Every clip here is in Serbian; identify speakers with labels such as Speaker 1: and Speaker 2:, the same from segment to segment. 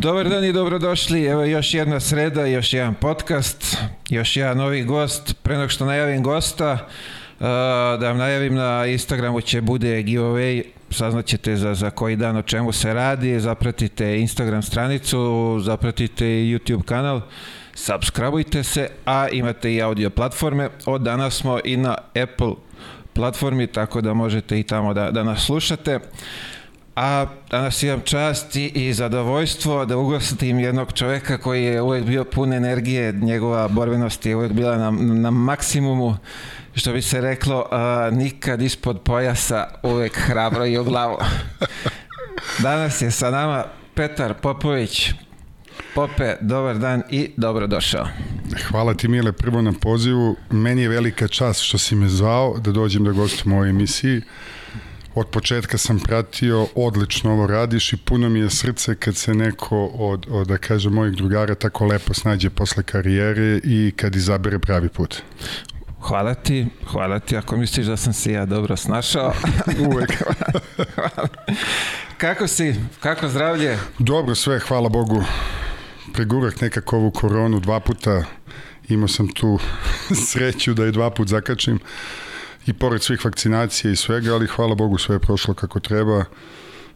Speaker 1: Dobar dan i dobrodošli. Evo još jedna sreda, još jedan podcast, još jedan novi gost. Pre nego što najavim gosta, uh, da vam najavim na Instagramu će bude giveaway, saznaćete za, za koji dan o čemu se radi, zapratite Instagram stranicu, zapratite YouTube kanal, subscribeujte se, a imate i audio platforme. Od danas smo i na Apple platformi, tako da možete i tamo da, da nas slušate. A danas imam čast i, zadovoljstvo da ugostim jednog čoveka koji je uvek bio pun energije, njegova borbenost je uvek bila na, na maksimumu, što bi se reklo, a, nikad ispod pojasa, uvek hrabro i u glavu. Danas je sa nama Petar Popović. Pope, dobar dan i dobrodošao.
Speaker 2: Hvala ti Mile prvo na pozivu. Meni je velika čast što si me zvao da dođem da gostim u ovoj emisiji. Od početka sam pratio, odlično ovo radiš i puno mi je srce kad se neko od, od da kažem, mojih drugara tako lepo snađe posle karijere i kad izabere pravi put.
Speaker 1: Hvala ti, hvala ti ako misliš da sam se ja dobro snašao.
Speaker 2: Uvek.
Speaker 1: kako si, kako zdravlje?
Speaker 2: Dobro sve, hvala Bogu. Pregurak nekako ovu koronu dva puta, imao sam tu sreću da je dva put zakačim i pored svih vakcinacija i svega, ali hvala Bogu sve je prošlo kako treba.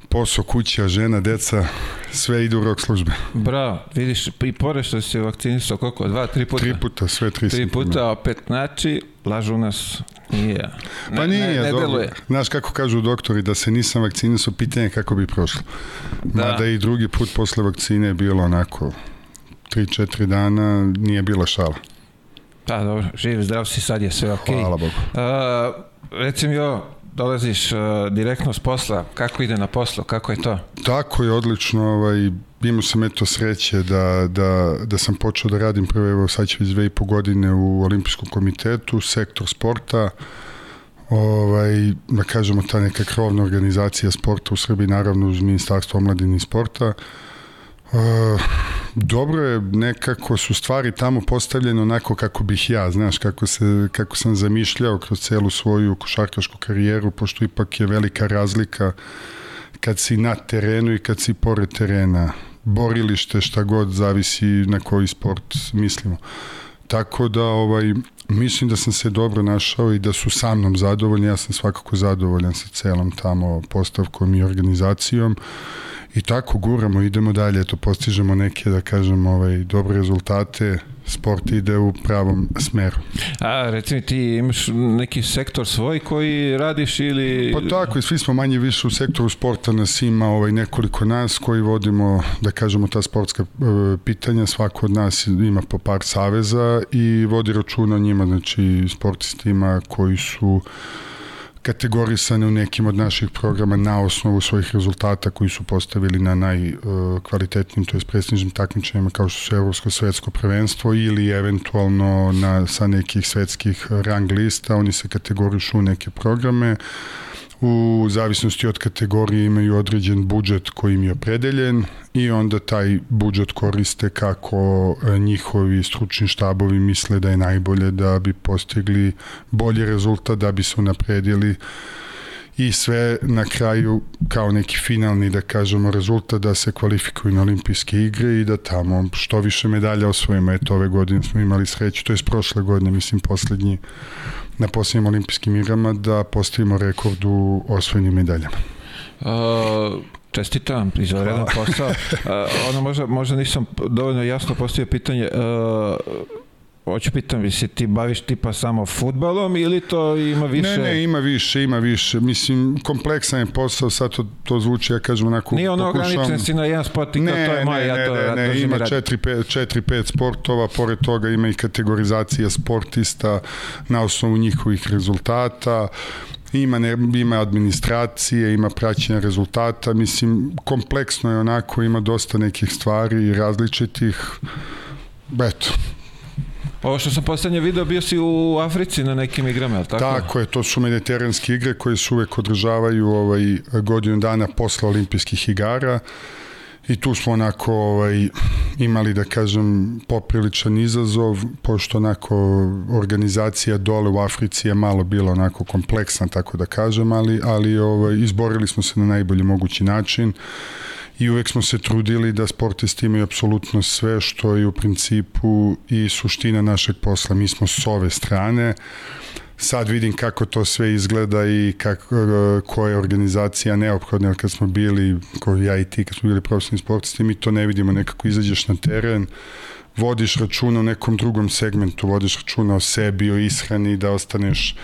Speaker 2: Posao, kuća, žena, deca, sve ide u rok službe.
Speaker 1: Bravo, vidiš, i pored što si vakcinisao, koliko, dva, tri puta?
Speaker 2: Tri puta, sve tri.
Speaker 1: Tri puta, opet, znači, lažu nas, nije. Ne,
Speaker 2: Pa nije,
Speaker 1: ne, ne
Speaker 2: dobro.
Speaker 1: deluje.
Speaker 2: Znaš kako kažu doktori, da se nisam vakcinisao, pitanje je kako bi prošlo.
Speaker 1: Da.
Speaker 2: Mada i drugi put posle vakcine je bilo onako 3-4 dana, nije bila šala.
Speaker 1: Pa dobro, živ, zdrav si, sad je sve okej.
Speaker 2: Hvala Bogu.
Speaker 1: Uh, reci mi ovo, dolaziš uh, direktno s posla, kako ide na poslu, kako je to?
Speaker 2: Tako je odlično, ovaj, imao sam eto sreće da, da, da sam počeo da radim prvo, evo sad će već dve i po godine u Olimpijskom komitetu, sektor sporta, ovaj, da kažemo ta neka krovna organizacija sporta u Srbiji, naravno uz Ministarstvo omladine i sporta. E, dobro je, nekako su stvari tamo postavljene onako kako bih ja, znaš, kako, se, kako sam zamišljao kroz celu svoju košarkašku karijeru, pošto ipak je velika razlika kad si na terenu i kad si pored terena. Borilište, šta god, zavisi na koji sport mislimo. Tako da ovaj, mislim da sam se dobro našao i da su sa mnom zadovoljni. Ja sam svakako zadovoljan sa celom tamo postavkom i organizacijom. I tako guramo, idemo dalje, eto postižemo neke, da kažem, ovaj, dobre rezultate, sport ide u pravom smeru.
Speaker 1: A, reci mi, ti imaš neki sektor svoj koji radiš ili...
Speaker 2: Pa tako, i svi smo manje više u sektoru sporta, nas ima ovaj, nekoliko nas koji vodimo, da kažemo, ta sportska e, pitanja, svako od nas ima po par saveza i vodi računa o njima, znači sportistima koji su kategorisane u nekim od naših programa na osnovu svojih rezultata koji su postavili na najkvalitetnijim, to je prestižnim takmičenjima kao što su Evropsko svetsko prvenstvo ili eventualno na, sa nekih svetskih rang lista, oni se kategorišu u neke programe u zavisnosti od kategorije imaju određen budžet koji im je opredeljen i onda taj budžet koriste kako e, njihovi stručni štabovi misle da je najbolje da bi postigli bolji rezultat, da bi se unapredili i sve na kraju kao neki finalni da kažemo rezultat da se kvalifikuju na olimpijske igre i da tamo što više medalja osvojimo. Eto ove godine smo imali sreću, to je prošle godine, mislim poslednji na posljednjim olimpijskim igrama da postavimo rekord u osvojenim medaljama.
Speaker 1: Uh, čestitam, izvanredan posao. Uh, ono možda, možda nisam dovoljno jasno postavio pitanje. Uh, hoću pitam, vi se ti baviš tipa samo futbalom ili to ima više?
Speaker 2: Ne, ne, ima više, ima više. Mislim, kompleksan je posao, sad to, to zvuči, ja kažem onako...
Speaker 1: Nije ono
Speaker 2: pokušavam-
Speaker 1: ograničen si na jedan sport i
Speaker 2: Ne,
Speaker 1: to je moj,
Speaker 2: ne,
Speaker 1: ja to
Speaker 2: ne, ne,
Speaker 1: i
Speaker 2: ima
Speaker 1: radim.
Speaker 2: 4-5 sportova, pored toga ima i kategorizacija sportista na osnovu njihovih rezultata, ima, ne, ima administracije, ima praćenja rezultata, mislim, kompleksno je onako, ima dosta nekih stvari različitih, eto,
Speaker 1: Ovo što sam poslednje video, bio si u Africi na nekim igrama, je li tako?
Speaker 2: Tako je, to su mediteranske igre koje se uvek održavaju ovaj, godinu dana posle olimpijskih igara i tu smo onako ovaj, imali, da kažem, popriličan izazov, pošto onako organizacija dole u Africi je malo bila onako kompleksna, tako da kažem, ali, ali ovaj, izborili smo se na najbolji mogući način i uvek smo se trudili da sportisti imaju apsolutno sve što je u principu i suština našeg posla. Mi smo s ove strane, sad vidim kako to sve izgleda i kako, koja je organizacija neophodna, jer kad smo bili, ko ja i ti, kad smo bili profesionalni sportisti, mi to ne vidimo, nekako izađeš na teren, vodiš računa o nekom drugom segmentu, vodiš računa o sebi, o ishrani, da ostaneš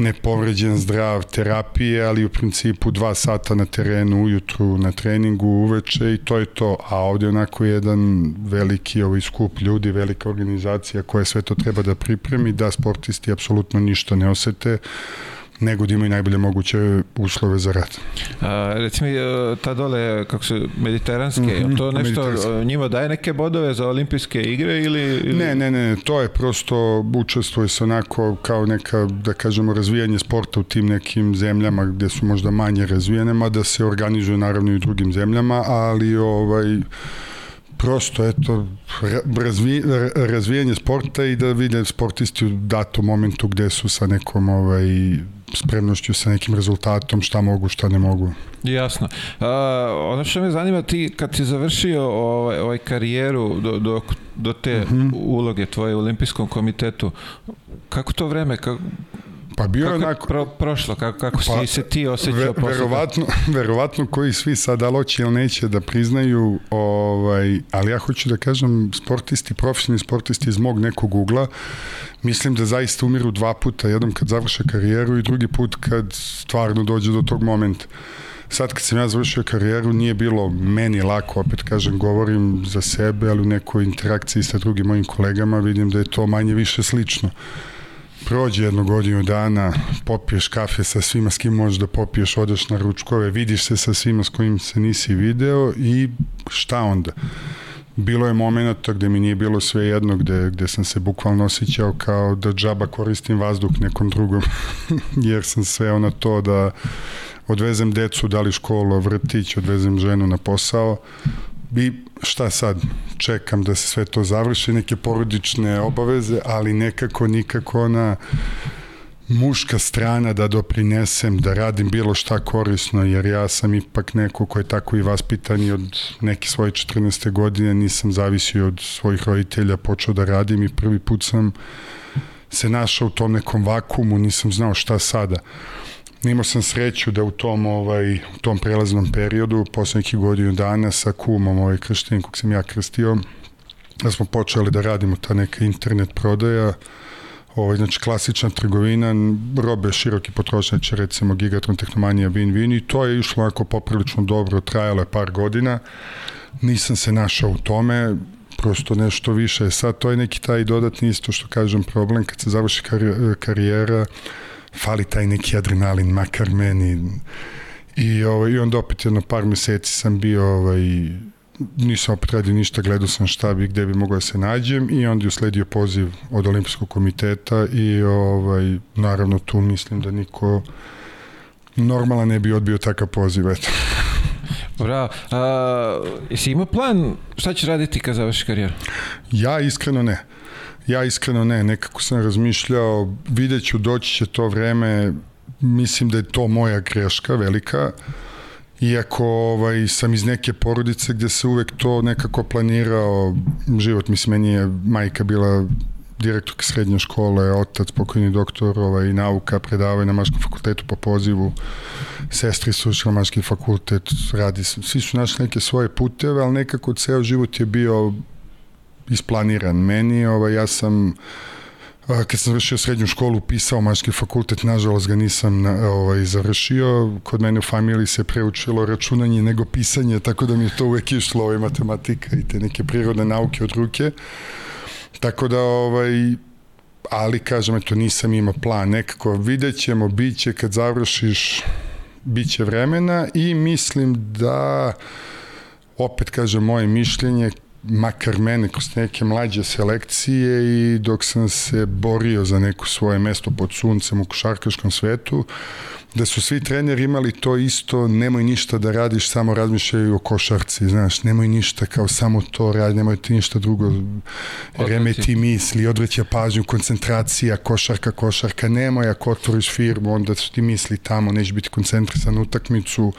Speaker 2: nepovređen, zdrav, terapije, ali u principu dva sata na terenu ujutru, na treningu, uveče i to je to. A ovde onako jedan veliki ovaj skup ljudi, velika organizacija koja sve to treba da pripremi, da sportisti apsolutno ništa ne osete, nego da imaju najbolje moguće uslove za rad.
Speaker 1: A, recimo, e, ta dole, kako se, mediteranske, mm -hmm, to nešto njima daje neke bodove za olimpijske igre ili, ili...
Speaker 2: Ne, ne, ne, to je prosto učestvuje se onako kao neka, da kažemo, razvijanje sporta u tim nekim zemljama gde su možda manje razvijene, mada se organizuje naravno i u drugim zemljama, ali ovaj prosto eto razvi, razvijanje sporta i da vide sportisti u datom momentu gde su sa nekom ovaj spremnošću sa nekim rezultatom, šta mogu, šta ne mogu.
Speaker 1: Jasno. A, ono što me zanima, ti kad si završio ovaj, ovaj karijeru do, do, do te uh mhm. -huh. uloge tvoje u olimpijskom komitetu, kako to vreme, kako,
Speaker 2: Pa bio
Speaker 1: kako
Speaker 2: je onako...
Speaker 1: Pro, prošlo, kako, kako pa, si se ti osjećao ve,
Speaker 2: posle? Verovatno, verovatno koji svi sad aloći ili neće da priznaju, ovaj, ali ja hoću da kažem, sportisti, profesionalni sportisti iz mog nekog ugla, mislim da zaista umiru dva puta, jednom kad završe karijeru i drugi put kad stvarno dođe do tog momenta. Sad kad sam ja završio karijeru nije bilo meni lako, opet kažem, govorim za sebe, ali u nekoj interakciji sa drugim mojim kolegama vidim da je to manje više slično prođe jednu godinu dana, popiješ kafe sa svima s kim možeš da popiješ, odeš na ručkove, vidiš se sa svima s kojim se nisi video i šta onda? Bilo je momenta gde mi nije bilo sve jedno, gde, gde sam se bukvalno osjećao kao da džaba koristim vazduh nekom drugom, jer sam sve na to da odvezem decu, da li školu, vrtić, odvezem ženu na posao, i šta sad, čekam da se sve to završi, neke porodične obaveze, ali nekako nikako ona muška strana da doprinesem, da radim bilo šta korisno, jer ja sam ipak neko ko je tako i vaspitan i od neke svoje 14. godine nisam zavisio od svojih roditelja, počeo da radim i prvi put sam se našao u tom nekom vakumu, nisam znao šta sada. Imao sam sreću da u tom, ovaj, u tom prelaznom periodu, posle nekih godinu dana sa kumom ovaj krštenim kog sam ja krstio, da smo počeli da radimo ta neka internet prodaja, ovaj, znači klasična trgovina, robe široki potrošnjače, recimo Gigatron, Tehnomanija, Win Win i to je išlo onako poprilično dobro, trajalo je par godina, nisam se našao u tome, prosto nešto više. Sad to je neki taj dodatni isto što kažem problem kad se završi karijera, fali taj neki adrenalin, makar meni. I, ovaj, I onda opet jedno par meseci sam bio, ovaj, nisam opet radio ništa, gledao sam šta bi, gde bi mogao da se nađem i onda je usledio poziv od Olimpijskog komiteta i ovaj, naravno tu mislim da niko normalan ne bi odbio takav poziv, eto.
Speaker 1: Bravo. A, jesi imao plan šta ćeš raditi kad završi karijeru?
Speaker 2: Ja iskreno ne. Ja iskreno ne, nekako sam razmišljao, vidjet ću, doći će to vreme, mislim da je to moja greška velika, iako ovaj, sam iz neke porodice gde se uvek to nekako planirao, život, mislim, meni je majka bila direktorka srednje škole, otac, pokojni doktor ovaj, nauka, predavaju na Maškom fakultetu po pozivu, sestri su ušli na Maški fakultet, radi, svi su našli neke svoje puteve, ali nekako ceo život je bio isplaniran. Meni, ovaj, ja sam kad sam završio srednju školu pisao maški fakultet, nažalost ga nisam ovaj, završio. Kod mene u familiji se preučilo računanje nego pisanje, tako da mi je to uvek išlo ovaj, matematika i te neke prirodne nauke od ruke. Tako da, ovaj, ali kažem, eto, nisam imao plan. Nekako vidjet ćemo, bit će kad završiš, bit će vremena i mislim da opet kažem moje mišljenje makar mene kroz neke mlađe selekcije i dok sam se borio za neko svoje mesto pod suncem u košarkaškom svetu, da su svi treneri imali to isto, nemoj ništa da radiš, samo razmišljaju o košarci, znaš, nemoj ništa, kao samo to radi, nemoj ti ništa drugo, remeti misli, odvreća pažnju, koncentracija, košarka, košarka, nemoj, ako otvoriš firmu, onda su ti misli tamo, neće biti koncentrisan utakmicu,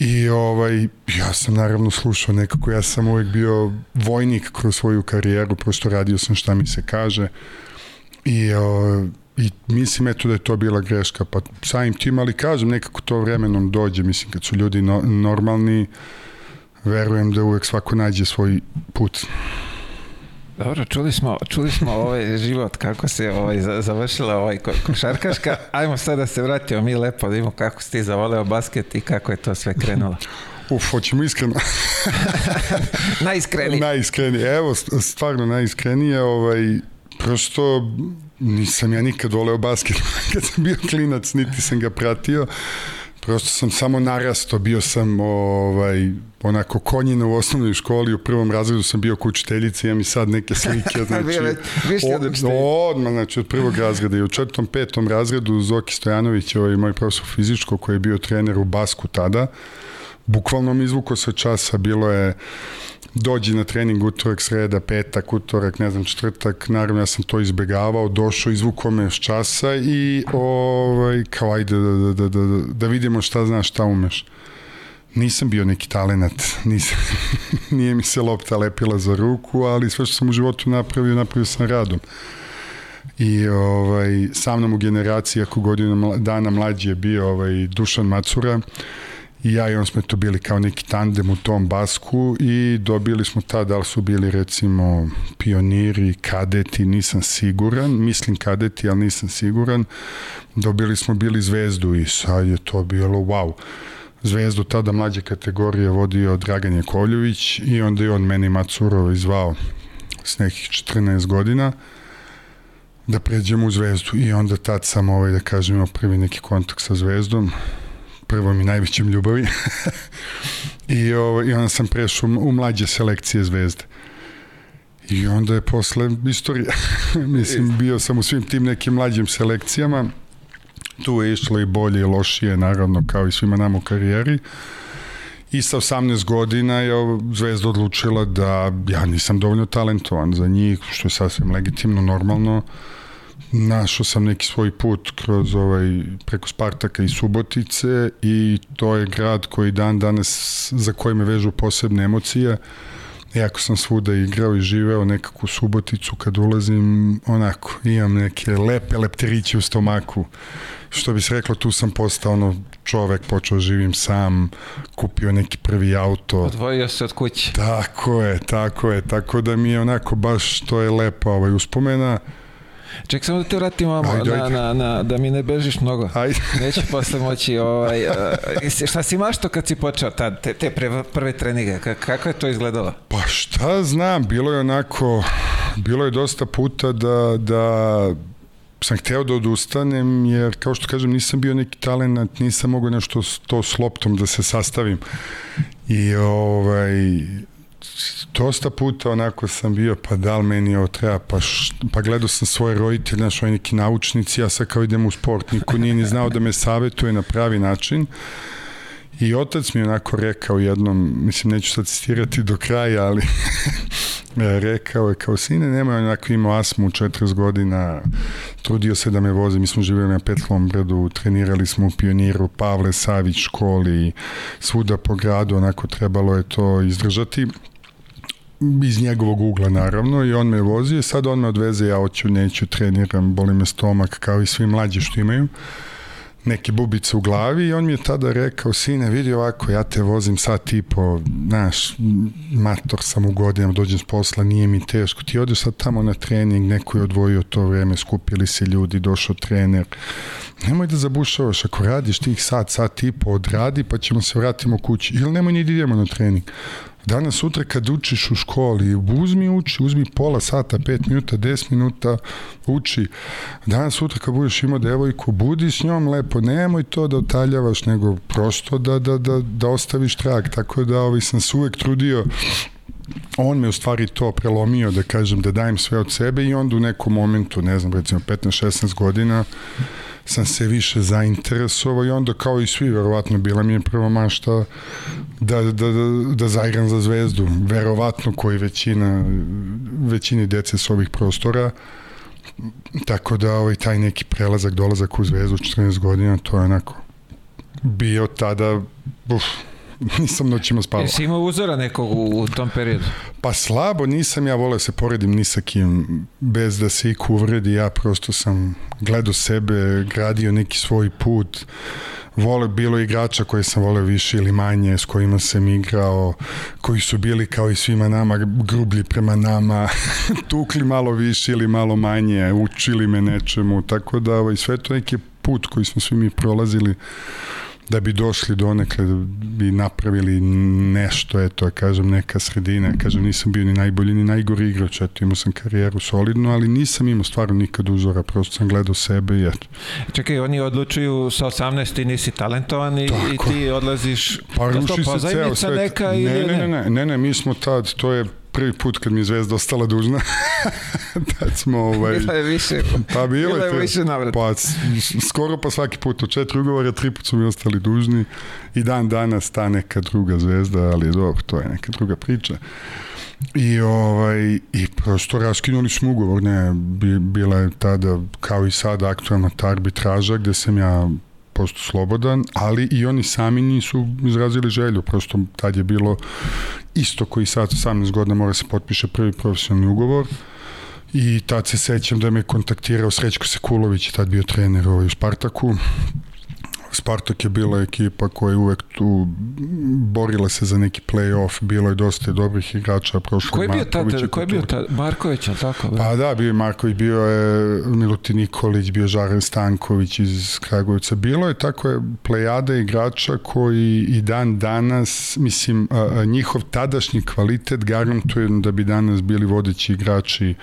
Speaker 2: I ovaj, ja sam naravno slušao nekako, ja sam uvek bio vojnik kroz svoju karijeru, prosto radio sam šta mi se kaže. I, o, i mislim eto da je to bila greška, pa samim tim, ali kažem, nekako to vremenom dođe, mislim, kad su ljudi no, normalni, verujem da uvek svako nađe svoj put.
Speaker 1: Dobro, čuli smo, čuli smo ovaj život kako se ovaj završila ovaj košarkaška. Ajmo sad da se vratimo mi lepo da vidimo kako si ti zavoleo basket i kako je to sve krenulo.
Speaker 2: Uf, hoćemo iskreno.
Speaker 1: najiskrenije.
Speaker 2: najiskrenije. Evo, stvarno najiskrenije, ovaj, prosto nisam ja nikad voleo basket. Kad sam bio klinac, niti sam ga pratio. Prosto sam samo narasto, bio sam ovaj, onako konjina u osnovnoj školi, u prvom razredu sam bio kućiteljica, imam i sad neke slike, znači, od, odmah, znači, od prvog razreda i u četvrtom, petom razredu Zoki Stojanović, ovaj moj profesor fizičko, koji je bio trener u Basku tada, bukvalno mi izvuko sa časa, bilo je dođi na trening utorak, sreda, petak, utorak, ne znam, četvrtak, naravno ja sam to izbegavao, došao, izvuko me s časa i ovaj, kao ajde da, da, da, da, da vidimo šta znaš, šta umeš. Nisam bio neki talenat, nisam, nije mi se lopta lepila za ruku, ali sve što sam u životu napravio, napravio sam radom. I ovaj, sa mnom u generaciji, ako godinu dana mlađi je bio ovaj, Dušan Macura, i ja i on smo to bili kao neki tandem u tom basku i dobili smo ta, da li su bili recimo pioniri, kadeti, nisam siguran, mislim kadeti, ali nisam siguran, dobili smo bili zvezdu i sad je to bilo wow. Zvezdu tada mlađe kategorije vodio Dragan Jakovljević i onda je on meni Macurova izvao s nekih 14 godina da pređemo u zvezdu. I onda tad sam ovaj, da kažem imao prvi neki kontakt sa zvezdom prvom i najvećem ljubavi. I, ovo, i onda sam prešao u mlađe selekcije zvezde. I onda je posle istorija mislim bio sam u svim tim nekim mlađim selekcijama tu je išlo i bolje i lošije naravno kao i svima nam u karijeri i sa 18 godina je Zvezda odlučila da ja nisam dovoljno talentovan za njih, što je sasvim legitimno, normalno. Našao sam neki svoj put kroz ovaj, preko Spartaka i Subotice i to je grad koji dan danas za koji me vežu posebne emocije. Iako sam svuda igrao i živeo nekako u Suboticu, kad ulazim, onako, imam neke lepe lepteriće u stomaku što bi se reklo, tu sam postao ono čovek, počeo živim sam, kupio neki prvi auto.
Speaker 1: Odvojio se od kuće.
Speaker 2: Tako je, tako je, tako da mi je onako baš, to je lepo ovaj, uspomena.
Speaker 1: Ček samo da te vratim vamo, ajde, ajde. Na, na, na, da mi ne bežiš mnogo. Ajde. Neću posle moći, ovaj, uh, šta si imaš to kad si počeo tad, te, te pre, prve treninge, kako je to izgledalo?
Speaker 2: Pa šta znam, bilo je onako, bilo je dosta puta da, da sam hteo da odustanem, jer kao što kažem, nisam bio neki talent, nisam mogao nešto to s loptom da se sastavim. I ovaj, dosta puta onako sam bio, pa da li meni ovo treba, pa, š, pa gledao sam svoje roditelje, znaš, ovaj neki naučnici, ja sad kao idem u sport, niko nije ni znao da me savetuje na pravi način. I otac mi je onako rekao jednom, mislim, neću sad citirati do kraja, ali rekao je kao sine, nemoj onako imao asmu 40 godina, trudio se da me vozi, mi smo živjeli na Petlom brdu, trenirali smo u Pioniru, Pavle Savić školi, svuda po gradu, onako trebalo je to izdržati iz njegovog ugla naravno i on me vozio, sad on me odveze, ja hoću, neću, treniram, boli me stomak kao i svi mlađi što imaju neke bubice u glavi i on mi je tada rekao, sine, vidi ovako, ja te vozim sad i po, znaš, mator sam u godinama, dođem s posla, nije mi teško, ti odeš sad tamo na trening, neko je odvojio to vreme, skupili se ljudi, došao trener, nemoj da zabušavaš, ako radiš tih sat, sat i po, odradi, pa ćemo se vratimo kući, ili nemoj ni da idemo na trening. Danas, sutra kad učiš u školi, uzmi uči, uzmi pola sata, 5 minuta, 10 minuta, uči. Danas, sutra kad budeš imao devojku, budi s njom lepo, nemoj to da otaljavaš, nego prosto da, da, da, da ostaviš trag. Tako da ovaj, sam se uvek trudio on me u stvari to prelomio da kažem da dajem sve od sebe i onda u nekom momentu, ne znam, recimo 15-16 godina sam se više zainteresovao i onda kao i svi, verovatno bila mi je prva mašta da, da, da, da zaigram za zvezdu, verovatno koji većina, većini dece s ovih prostora, tako da ovaj, taj neki prelazak, dolazak u zvezdu 14 godina, to je onako bio tada, uf, nisam noćima spavao.
Speaker 1: Jesi imao uzora nekog u, u tom periodu?
Speaker 2: Pa slabo nisam ja voleo se poredim ni sa kim, bez da se iku uvredi, ja prosto sam gledao sebe, gradio neki svoj put, vole, bilo igrača koje sam voleo više ili manje, s kojima sam igrao, koji su bili kao i svima nama, grublji prema nama, tukli malo više ili malo manje, učili me nečemu, tako da ovaj, sve to neki put koji smo svi mi prolazili da bi došli do nekle, da bi napravili nešto, eto, kažem, neka sredina, kažem, nisam bio ni najbolji, ni najgori igrač, eto, imao sam karijeru solidno, ali nisam imao stvarno nikad uzora, prosto sam gledao sebe i eto.
Speaker 1: Čekaj, oni odlučuju sa 18 ti nisi talentovan i, i ti odlaziš,
Speaker 2: pa ruši se ceo svet.
Speaker 1: neka
Speaker 2: ne,
Speaker 1: ili
Speaker 2: ne, ne, ne, ne, ne, mi smo tad, to je prvi put kad mi je Zvezda ostala dužna. Tad smo ovaj...
Speaker 1: Bila je više.
Speaker 2: Pa bilo
Speaker 1: je
Speaker 2: te,
Speaker 1: više navrata.
Speaker 2: Pa skoro pa svaki put. U četiri ugovora, tri put su mi ostali dužni. I dan danas ta neka druga Zvezda, ali dobro, to je neka druga priča. I ovaj i prosto raskinuli smo ugovor, ne, bila je tada kao i sada aktualna ta arbitraža gde sam ja prosto slobodan, ali i oni sami nisu izrazili želju, prosto tad je bilo isto koji sad 18 godina mora se potpiše prvi profesionalni ugovor i tad se sećam da me kontaktirao Srećko Sekulović, tad bio trener ovaj, u Spartaku Spartak je bila ekipa koja je uvek tu borila se za neki play-off, bilo je dosta dobrih igrača prošlo
Speaker 1: Ko je bio tad, ko je bio tad, Marković, al tako?
Speaker 2: Be? Pa da, bio je Marković, bio je Milutin Nikolić, bio Žaren Stanković iz Kragujevca. Bilo je tako je plejada igrača koji i dan danas, mislim, njihov tadašnji kvalitet garantuje da bi danas bili vodeći igrači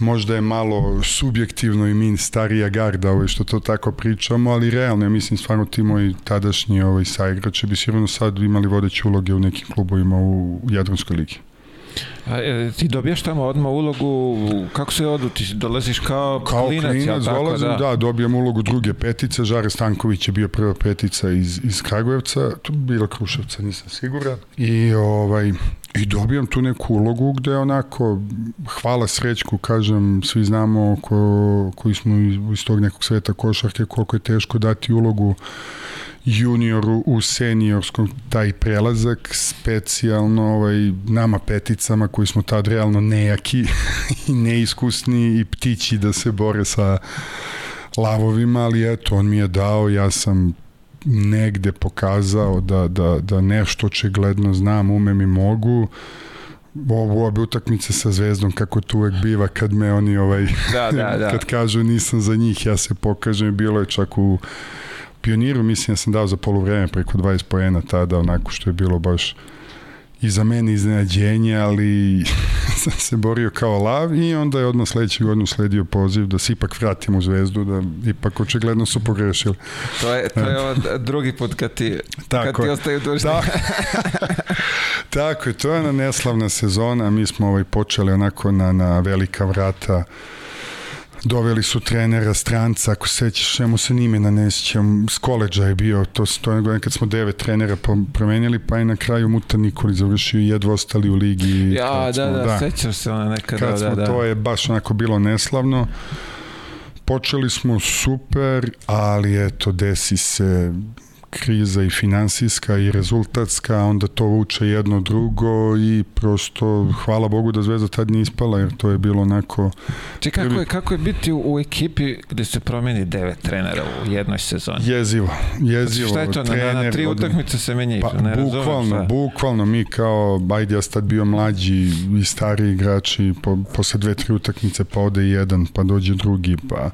Speaker 2: možda je malo subjektivno i mi starija garda ovaj, što to tako pričamo, ali realno, ja mislim stvarno ti moji tadašnji ovaj, saigrači bi sigurno sad imali vodeće uloge u nekim klubovima u Jadranskoj ligi.
Speaker 1: A, e, ti dobijaš tamo odmah ulogu, kako se odu, ti dolaziš kao,
Speaker 2: kao klinac, klinac tako, dolazim, da. da, dobijam ulogu druge petice, Žare Stanković je bio prva petica iz, iz Kragujevca, tu bila Kruševca, nisam siguran, i ovaj, I dobijam tu neku ulogu gde onako, hvala srećku, kažem, svi znamo ko, koji smo iz tog nekog sveta košarke, koliko je teško dati ulogu junioru u seniorskom taj prelazak specijalno ovaj, nama peticama koji smo tad realno nejaki i neiskusni i ptići da se bore sa lavovima, ali eto, on mi je dao, ja sam negde pokazao da, da, da nešto očigledno znam, umem i mogu ovo obe utakmice sa Zvezdom kako to uvek biva kad me oni ovaj
Speaker 1: da, da, da.
Speaker 2: kad kažu nisam za njih ja se pokažem bilo je čak u Pioniru mislim ja sam dao za poluvreme preko 20 poena tada onako što je bilo baš i za mene iznenađenje, ali sam se borio kao lav i onda je odmah sledećeg godinu sledio poziv da se ipak vratim u zvezdu, da ipak očigledno su pogrešili.
Speaker 1: To je, to je ovo drugi put kad ti, Tako, kad ti ostaju dužni. Da.
Speaker 2: Tako je, to je ona neslavna sezona, mi smo ovaj, počeli onako na, na velika vrata doveli su trenera stranca, ako sećaš, čemu se nimena ne sjećam, s koleđa je bio, to, to je kad smo devet trenera promenili, pa je na kraju Muta Nikoli završio i jedva ostali u ligi.
Speaker 1: Ja, da, smo, da, da, sećam se ona nekada, kad
Speaker 2: da,
Speaker 1: smo, da,
Speaker 2: To je baš onako bilo neslavno. Počeli smo super, ali eto, desi se kriza i finansijska i rezultatska, onda to vuče jedno drugo i prosto hvala Bogu da Zvezda tad nije ispala jer to je bilo onako...
Speaker 1: Če kako je, kako je biti u, u ekipi gde se promeni devet trenera u jednoj sezoni?
Speaker 2: Jezivo, jezivo.
Speaker 1: Šta je to, trener, na, na tri utakmice se menja
Speaker 2: pa, ne bukvalno, razumem, bukvalno mi kao, ajde ja tad bio mlađi i stari igrači, po, posle dve, tri utakmice pa ode jedan, pa dođe drugi, pa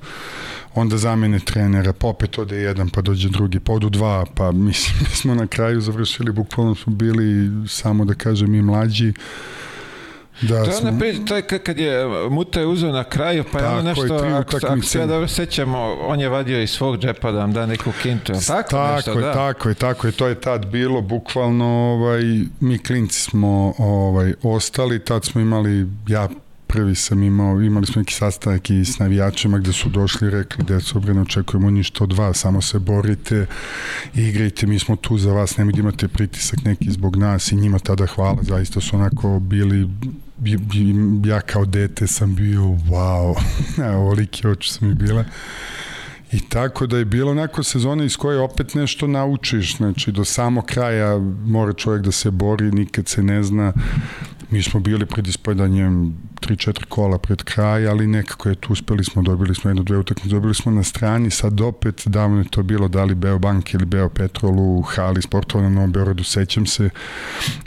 Speaker 2: onda zamene trenera, pa opet ode jedan, pa dođe drugi, pa odu dva, pa mislim, mi smo na kraju završili, bukvalno smo bili, samo da kažem, i mlađi,
Speaker 1: Da, to je ona priča, to je kad je Muta je uzeo na kraju, pa je ono nešto, ako, ako se ja dobro sećam, on je vadio iz svog džepa da vam da neku kintu, je tako, tako nešto,
Speaker 2: je,
Speaker 1: da?
Speaker 2: Tako je, tako je, to je tad bilo, bukvalno, ovaj, mi klinci smo ovaj, ostali, tad smo imali, ja prvi sam imao, imali smo neki sastanak i s navijačima gde su došli i rekli, deco, bre, ne očekujemo ništa od vas, samo se borite, igrajte, mi smo tu za vas, nemoj da imate pritisak neki zbog nas i njima tada hvala, zaista su onako bili ja kao dete sam bio wow, ovolike oči su mi bile I tako da je bilo onako sezona iz koje opet nešto naučiš, znači do samog kraja mora čovjek da se bori, nikad se ne zna. Mi smo bili pred ispadanjem 3-4 kola pred kraj, ali nekako je tu uspeli smo, dobili smo jednu, dve utakmice, dobili smo na strani, sad opet davno je to bilo, da li Beo Bank ili Beo Petrol u hali sportova na Novom Beorodu, sećam se,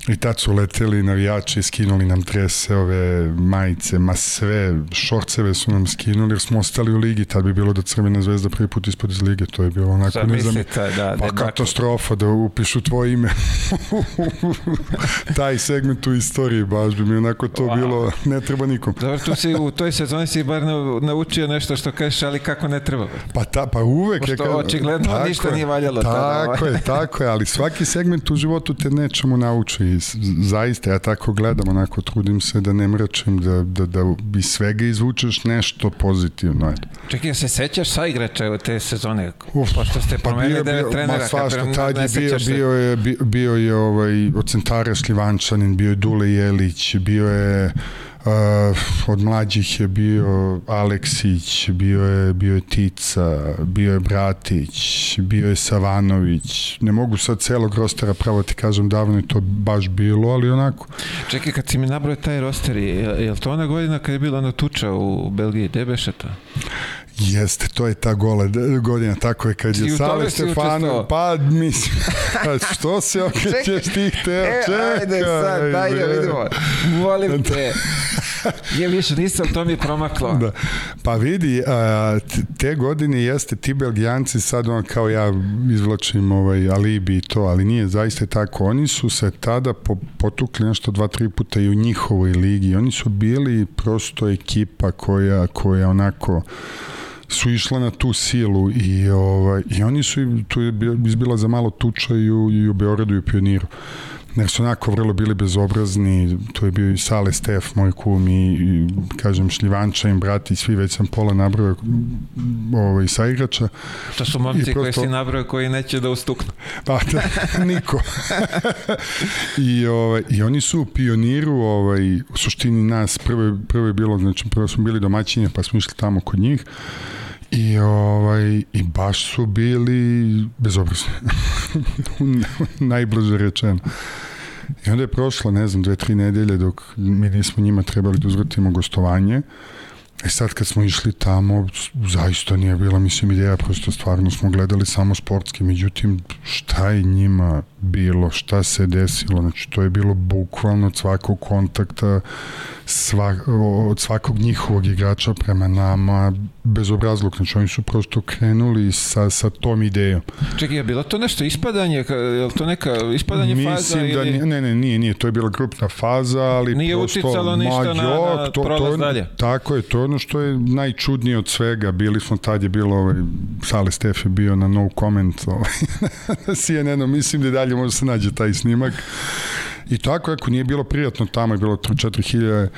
Speaker 2: i tad su leteli navijači, skinuli nam trese, ove majice, ma sve, šorceve su nam skinuli, jer smo ostali u ligi, tad bi bilo da Crvena zvezda prvi put ispod iz lige, to je bilo onako, ne znam,
Speaker 1: mislite, da,
Speaker 2: pa
Speaker 1: da,
Speaker 2: katastrofa da upišu tvoje ime taj segment u istoriji, baš bi mi onako to
Speaker 1: Wow.
Speaker 2: bilo, ne treba nikom.
Speaker 1: Dobro, tu si u toj sezoni si bar nau- naučio nešto što kažeš, ali kako ne treba.
Speaker 2: Pa, ta, pa uvek
Speaker 1: Pošto
Speaker 2: kad-
Speaker 1: očigledno
Speaker 2: tako
Speaker 1: ništa
Speaker 2: je,
Speaker 1: nije valjalo tada,
Speaker 2: Tako
Speaker 1: ovaj.
Speaker 2: je, tako je, ali svaki segment u životu te nečemu nauči i zaista ja tako gledam, onako trudim se da ne mračem, da, da, da iz svega izvučeš nešto pozitivno.
Speaker 1: Čekaj, se sećaš sa igrača u te sezone?
Speaker 2: Uf,
Speaker 1: Pošto ste
Speaker 2: Pa
Speaker 1: promenili
Speaker 2: bio,
Speaker 1: devet
Speaker 2: bio,
Speaker 1: trenera,
Speaker 2: ma svašta, tad je bio, bio je, bio, je ovaj, od centara Šljivančanin, bio je Dule Jelić, bio je Uh, od mlađih je bio Aleksić, bio je, bio je Tica, bio je Bratić, bio je Savanović. Ne mogu sad celog rostera pravo ti kažem, davno je to baš bilo, ali onako.
Speaker 1: Čekaj, kad si mi nabrao taj roster, je, je li to ona godina kad je bila ona tuča u Belgiji? Gde beše to?
Speaker 2: Jeste, to je ta gola d- godina, tako je kad je Sale Stefano, pa mislim, što se okrećeš ti teo,
Speaker 1: E,
Speaker 2: čekaj.
Speaker 1: ajde sad, daj da vidimo. Molim te. Je više nisam, to mi je promaklo.
Speaker 2: Da. Pa vidi, a, te godine jeste ti Belgijanci sad on kao ja izvlačim ovaj alibi i to, ali nije zaista tako. Oni su se tada po, potukli nešto dva, tri puta i u njihovoj ligi. Oni su bili prosto ekipa koja, koja onako su išla na tu silu i ovaj i oni su tu je izbila za malo tuča i u, i u Beogradu i u Pioniru jer su onako vrlo bili bezobrazni, to je bio i Sale Stef, moj kum i, i kažem Šljivanča i brati, svi već sam pola nabrao ovaj, sa igrača.
Speaker 1: To su momci
Speaker 2: I
Speaker 1: koji
Speaker 2: prosto-
Speaker 1: si nabrao koji neće da ustuknu.
Speaker 2: Pa da, niko. I, ovaj, I oni su u pioniru, ovaj, u suštini nas, prvo, prvo je bilo, znači prvo smo bili domaćinje, pa smo išli tamo kod njih. I, ovaj, I baš su bili bezobrazni. Najbliže rečeno. I onda je prošlo, ne znam, dve, tri nedelje dok mi nismo njima trebali da uzvratimo gostovanje. E sad kad smo išli tamo, zaista nije bila, mislim, ideja, prosto stvarno smo gledali samo sportski, međutim, šta je njima bilo, šta se desilo, znači to je bilo bukvalno od svakog kontakta, sva, od svakog njihovog igrača prema nama, bezobrazluk, znači oni su prosto krenuli sa, sa tom idejom.
Speaker 1: Čekaj, je bilo to nešto ispadanje? Je li to neka ispadanje faza?
Speaker 2: Mislim da
Speaker 1: ili...
Speaker 2: ne, ne, nije, nije, to je bila grupna faza, ali
Speaker 1: Nije
Speaker 2: prosto,
Speaker 1: uticalo ništa
Speaker 2: ma,
Speaker 1: na- na
Speaker 2: to, to, je-
Speaker 1: dalje.
Speaker 2: Tako je, to je ono što je najčudnije od svega. Bili smo, tad je bilo, ovaj, Sale Stef je bio na no comment ovaj, na CNN-u, mislim da i dalje može se nađe taj snimak. I tako, ako nije bilo prijatno tamo, je bilo 3-4 hiljade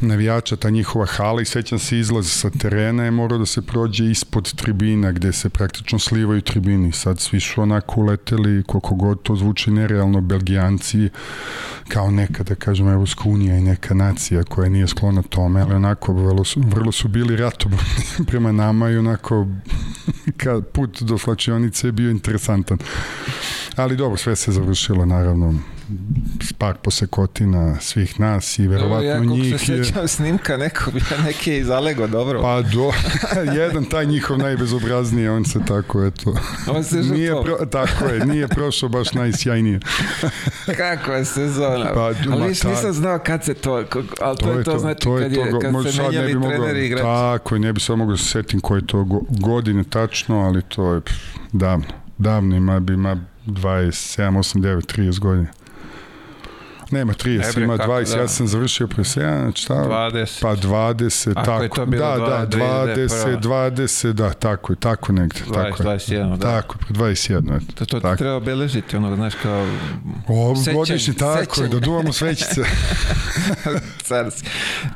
Speaker 2: navijača, ta njihova hala i sećam se izlaz sa terena je morao da se prođe ispod tribina gde se praktično slivaju tribini. Sad svi su onako uleteli, koliko god to zvuči nerealno, Belgijanci, kao neka, da kažem, Evropska unija i neka nacija koja nije sklona tome, ali onako vrlo su, vrlo su bili ratoborni prema nama i onako ka, put do slačionice je bio interesantan. Ali dobro, sve se završilo, naravno, par posekotina svih nas i
Speaker 1: Evo,
Speaker 2: verovatno
Speaker 1: ja kako
Speaker 2: njih
Speaker 1: se
Speaker 2: je...
Speaker 1: sećam snimka nekog, ja neki je izalego dobro.
Speaker 2: Pa do, jedan taj njihov najbezobrazniji, on se tako, eto,
Speaker 1: On se
Speaker 2: nije
Speaker 1: žrtvovao.
Speaker 2: pro, tako je, nije prošao baš najsjajnije.
Speaker 1: Kakva je sezona.
Speaker 2: Pa,
Speaker 1: ali viš,
Speaker 2: ta-
Speaker 1: nisam znao kad se to, ali to, je to, znači kad, je, kad
Speaker 2: možda
Speaker 1: se
Speaker 2: sad ne
Speaker 1: menjali
Speaker 2: mogao-
Speaker 1: treneri igrači.
Speaker 2: Tako je, ne bi sad mogao se setim koje to go, godine tačno, ali to je pff, davno. Davno ima, bi ima 27, 8, 9, 30 godina. Nema 30,
Speaker 1: Ne bre,
Speaker 2: ima
Speaker 1: kako
Speaker 2: 20,
Speaker 1: da.
Speaker 2: ja sam završio pre 7, znači šta?
Speaker 1: 20.
Speaker 2: Pa 20,
Speaker 1: Ako
Speaker 2: tako.
Speaker 1: je to bilo
Speaker 2: da, da,
Speaker 1: 20,
Speaker 2: 20, 20, da, tako je, tako negde.
Speaker 1: 20,
Speaker 2: tako je.
Speaker 1: 21, da.
Speaker 2: Tako, pre 21, eto.
Speaker 1: To, to
Speaker 2: tako.
Speaker 1: treba obeležiti, ono, znaš, kao
Speaker 2: O,
Speaker 1: Sećanje,
Speaker 2: godišnji, tako je,
Speaker 1: sećanje.
Speaker 2: da duvamo svećice.
Speaker 1: car. si.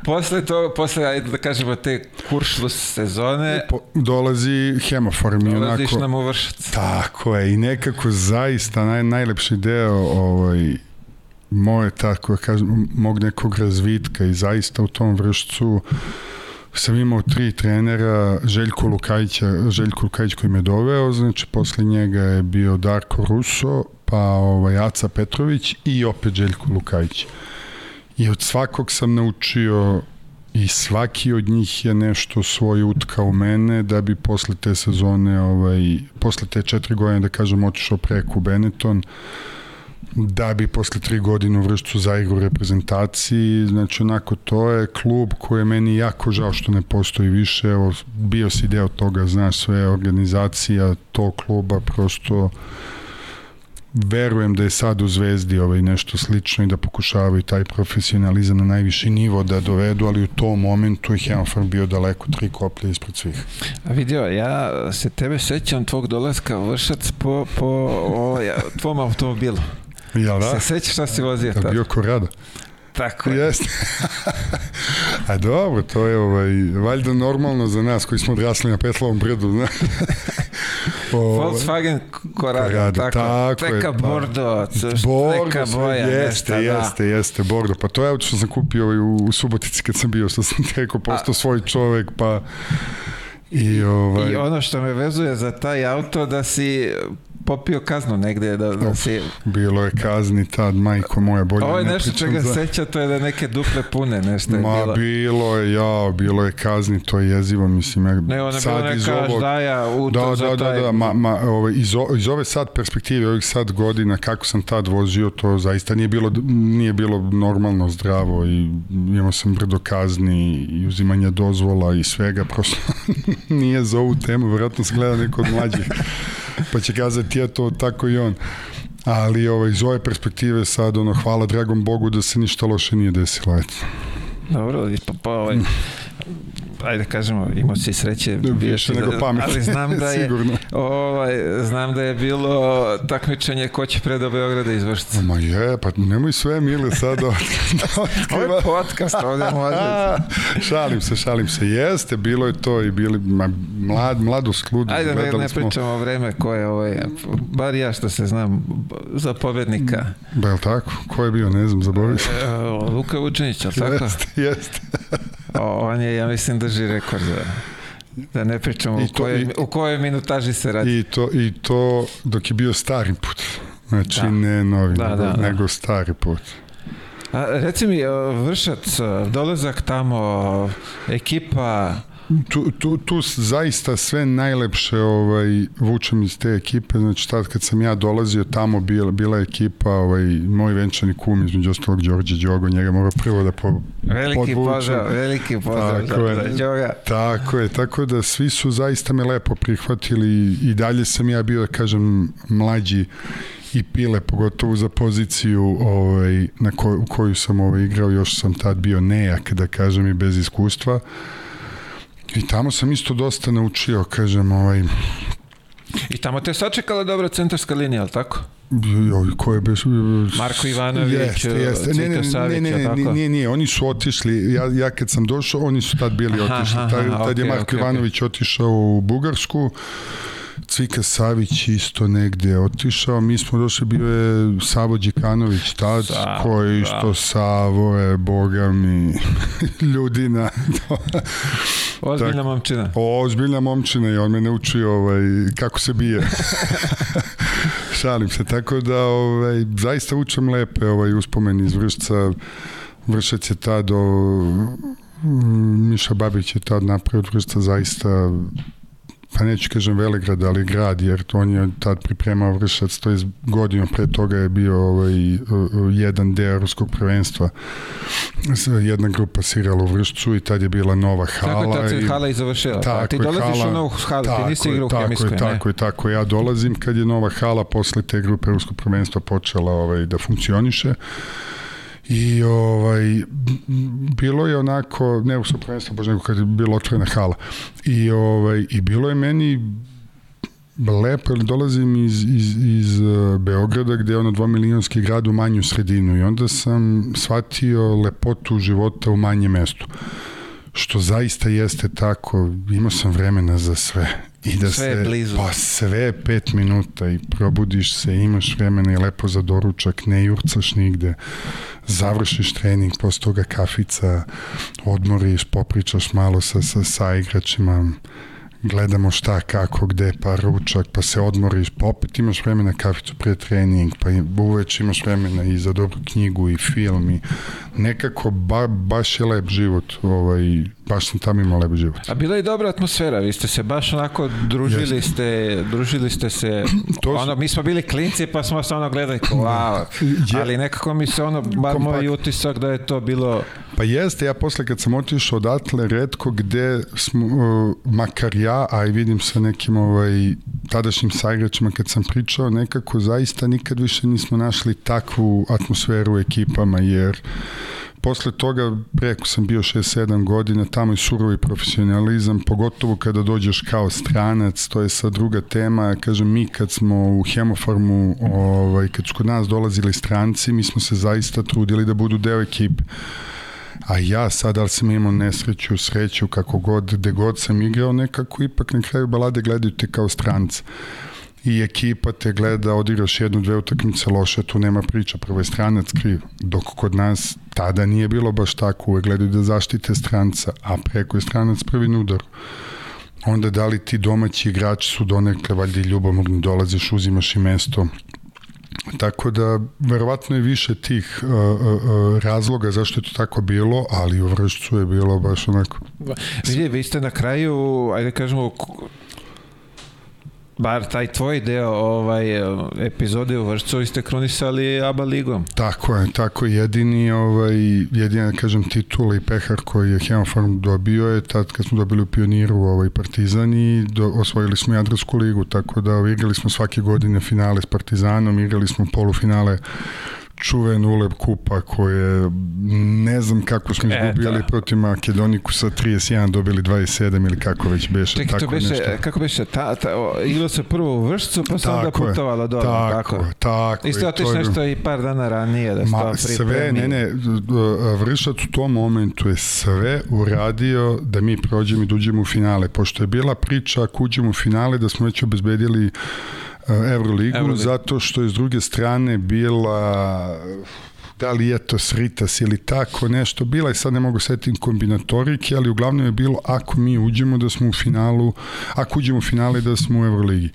Speaker 1: Posle to, posle, ajde da kažemo, te kuršlus sezone,
Speaker 2: Po, dolazi hemofor mi
Speaker 1: dolaziš
Speaker 2: onako...
Speaker 1: nam u vršac.
Speaker 2: Tako je, i nekako zaista naj, najlepši deo ovaj, moje, tako kažem, mog nekog razvitka i zaista u tom vršcu sam imao tri trenera, Željko Lukajića, Željko Lukajić koji me doveo, znači posle njega je bio Darko Ruso, pa ovaj, Aca Petrović i opet Željko Lukajić. I od svakog sam naučio i svaki od njih je nešto svoje utka u mene da bi posle te sezone, ovaj, posle te četiri godine, da kažem, otišao preko Benetton, da bi posle tri godine u Vršcu zaigru reprezentaciji, znači onako to je klub koji je meni jako žao što ne postoji više, evo bio si deo toga, znaš sve organizacija tog kluba, prosto verujem da je sad u Zvezdi ovaj nešto slično i da pokušavaju taj profesionalizam na najviši nivo da dovedu, ali u tom momentu je Hemfar bio daleko tri koplje ispred svih.
Speaker 1: A vidio, ja se tebe sećam tvog dolaska Vršac po, po ovaj, tvom automobilu.
Speaker 2: Jel da?
Speaker 1: Se sećaš šta si vozio
Speaker 2: tada? Bio Korada.
Speaker 1: Tako je.
Speaker 2: Jeste. A dobro, to je ovaj, valjda normalno za nas koji smo odrasli na Petlovom brdu, znaš.
Speaker 1: Volkswagen Corrado, Corrado tako, tako neka je, Bordo, Bordo, neka boja,
Speaker 2: jeste,
Speaker 1: nešta,
Speaker 2: jeste, da. jeste, Bordo. Pa to je auto što sam kupio ovaj, u, u Subotici kad sam bio, što sam rekao, postao svoj čovek, pa
Speaker 1: I, ovaj... I ono što me vezuje za taj auto da si popio kaznu negde da, da si...
Speaker 2: Bilo je kazni tad, majko moja, bolje
Speaker 1: Ovo je nešto čega za... seća, to je da neke duple pune, nešto je
Speaker 2: Ma,
Speaker 1: bilo.
Speaker 2: bilo je, ja, bilo je kazni, to je jezivo, mislim. Ja,
Speaker 1: ne, ona sad neka ovog, ždaja u da,
Speaker 2: da, da, taj... da, da, ma, ma, ovaj, iz, o, iz ove sad perspektive, ovih sad godina, kako sam tad vozio, to zaista nije bilo, nije bilo normalno zdravo i imao sam brdo kazni i uzimanje dozvola i svega, prosto nije za ovu temu, vjerojatno se gleda neko od mlađih pa će kazati to tako i on. Ali ovaj, iz ove perspektive sad, ono, hvala dragom Bogu da se ništa loše nije desilo. Eto.
Speaker 1: Dobro, pa, pa ovaj, ajde kažemo, imao si sreće
Speaker 2: više nego pamet.
Speaker 1: Ali znam da je ovaj znam da je bilo takmičenje ko će pre do Beograda izvršiti.
Speaker 2: Ma je, pa nemoj sve mile sad da,
Speaker 1: da Ovo je podcast, ovdje može.
Speaker 2: šalim se, šalim se. Jeste, bilo je to i bili ma, mlad, mladost ludu.
Speaker 1: Ajde, ne, ne pričamo o vreme ko je ovaj, bar ja što se znam za pobednika.
Speaker 2: Ba, je tako? Ko je bio, ne znam, zaboravio
Speaker 1: e, Luka Vučinić, ali tako?
Speaker 2: Jeste, jeste.
Speaker 1: O, on je, ja mislim, drži rekord za... Da ne pričamo I to, u, kojoj, i, u kojoj minutaži se radi.
Speaker 2: I to, I to dok je bio stari put. Znači da. ne novi, da, nego, da, da. nego stari put.
Speaker 1: A, reci mi, Vršac, dolazak tamo, ekipa,
Speaker 2: tu, tu, tu zaista sve najlepše ovaj, vučem iz te ekipe, znači tad kad sam ja dolazio tamo bila, bila ekipa, ovaj, moj venčani kum između ostalog Đorđe Đogo, njega mora prvo da po,
Speaker 1: veliki pozdrav, veliki pozdrav tako je, za
Speaker 2: Tako je, tako da svi su zaista me lepo prihvatili i dalje sam ja bio, da kažem, mlađi i pile, pogotovo za poziciju ovaj, na ko, u koju sam ovaj, igrao, još sam tad bio nejak, da kažem, i bez iskustva. I tamo sam isto dosta naučio, kažem, ovaj...
Speaker 1: I tamo te sačekala dobra centarska linija, ali tako?
Speaker 2: Joj, ko je bez...
Speaker 1: Marko Ivanović,
Speaker 2: jeste, jeste. Ne, ne, ne, ne, ne, ne, ne, oni su otišli, ja, ja kad sam došao, oni su tad bili otišli. Aha, tad, tad okay, je Marko okay, Ivanović okay. otišao u Bugarsku, Cvika Savić isto negde otišao, mi smo došli, bio je Savo Đikanović tad, Savo, koji da. isto da. Savo je, boga mi, ljudina.
Speaker 1: Ozbiljna tak, momčina.
Speaker 2: Ozbiljna momčina i on me naučio ovaj, kako se bije. Šalim se, tako da ovaj, zaista učem lepe ovaj, uspomeni iz Vršca. Vršac je tad o, Miša Babić je tad napravio Vršca zaista pa neću kažem Velegrad, ali grad, jer to on je tad pripremao Vršac, to je godinu pre toga je bio ovaj, jedan deo ruskog prvenstva. Jedna grupa sirala u Vršcu i tad je bila nova hala.
Speaker 1: Tako je, tad se hala i završila. Pa tako ti dolaziš hala, u novu halu, ti nisi igrao u
Speaker 2: Hemijskoj, ne? Tako je, tako. Ja dolazim kad je nova hala posle te grupe ruskog prvenstva počela ovaj, da funkcioniše. I ovaj, bilo je onako, ne u prvenstvo, baš nego kad je bila otvorena hala. I, ovaj, I bilo je meni lepo, jer dolazim iz, iz, iz uh, Beograda gde je ono dvomilijonski grad u manju sredinu i onda sam shvatio lepotu života u manjem mestu što zaista jeste tako, imao sam vremena za sve.
Speaker 1: I da sve se, blizu.
Speaker 2: Pa sve pet minuta i probudiš se, imaš vremena i lepo za doručak, ne jurcaš nigde završiš trening, posle toga kafica, odmoriš, popričaš malo sa, sa, sa igračima, gledamo šta, kako, gde, pa ručak, pa se odmoriš, pa opet imaš vremena kaficu pre trening, pa uveć imaš vremena i za dobru knjigu i film i nekako ba, baš je lep život, ovaj, baš sam tamo imao lep život.
Speaker 1: A bila je dobra atmosfera, vi ste se baš onako družili Jeste. ste, družili ste se, to ono, mi smo bili klinci pa smo se ono gledali kao wow, ali nekako mi se ono, bar moj utisak da je to bilo
Speaker 2: Pa jeste, ja posle kad sam otišao odatle, redko gde smo, uh, makar ja, a i vidim sa nekim ovaj, tadašnjim saigračima kad sam pričao, nekako zaista nikad više nismo našli takvu atmosferu u ekipama, jer posle toga preko sam bio 6-7 godina, tamo je surovi profesionalizam, pogotovo kada dođeš kao stranac, to je sa druga tema, kažem mi kad smo u Hemofarmu, ovaj, kad su kod nas dolazili stranci, mi smo se zaista trudili da budu deo ekipe. A ja sad, ali sam imao nesreću, sreću, kako god, gde god sam igrao, nekako ipak na kraju balade gledaju te kao stranca i ekipa te gleda, odigraš jednu, dve utakmice loše, tu nema priča, prvo je stranac kriv, dok kod nas tada nije bilo baš tako, uvek gledaju da zaštite stranca, a preko je stranac prvi na udaru. Onda da li ti domaći igrači su donekle, valjda i ljubomorni, dolaziš, uzimaš i mesto, Tako da, verovatno je više tih uh, uh, razloga zašto je to tako bilo, ali u Vršcu je bilo baš onako...
Speaker 1: Vidi, vi ste na kraju, ajde kažemo, bar taj tvoj deo ovaj, epizode u Vršcu ste kronisali ABA ligom.
Speaker 2: Tako je, tako jedini ovaj, jedina, kažem, titul i pehar koji je Hemofarm dobio je tad kad smo dobili u pioniru ovaj, Partizan i do, osvojili smo Jadransku ligu, tako da ovaj, igrali smo svake godine finale s Partizanom, igrali smo polufinale čuven ulep kupa koje ne znam kako smo izgubili e, protiv Makedoniku sa 31 dobili 27 ili kako već beše
Speaker 1: Čekaj, tako to beše, nešto. kako beše ta, ta, igralo se prvo u Vršcu pa sam onda putovala do
Speaker 2: tako, tako, tako
Speaker 1: isto otiš nešto i par dana ranije da Ma,
Speaker 2: sve, ne, ne Vršac u tom momentu je sve uradio da mi prođemo i da u finale pošto je bila priča ako uđemo u finale da smo već obezbedili Euroligu, Euroligu, zato što je s druge strane bila da li je to Sritas ili tako nešto, bila je sad ne mogu setiti kombinatorike, ali uglavnom je bilo ako mi uđemo da smo u finalu, ako uđemo u finale da smo u Euroligi.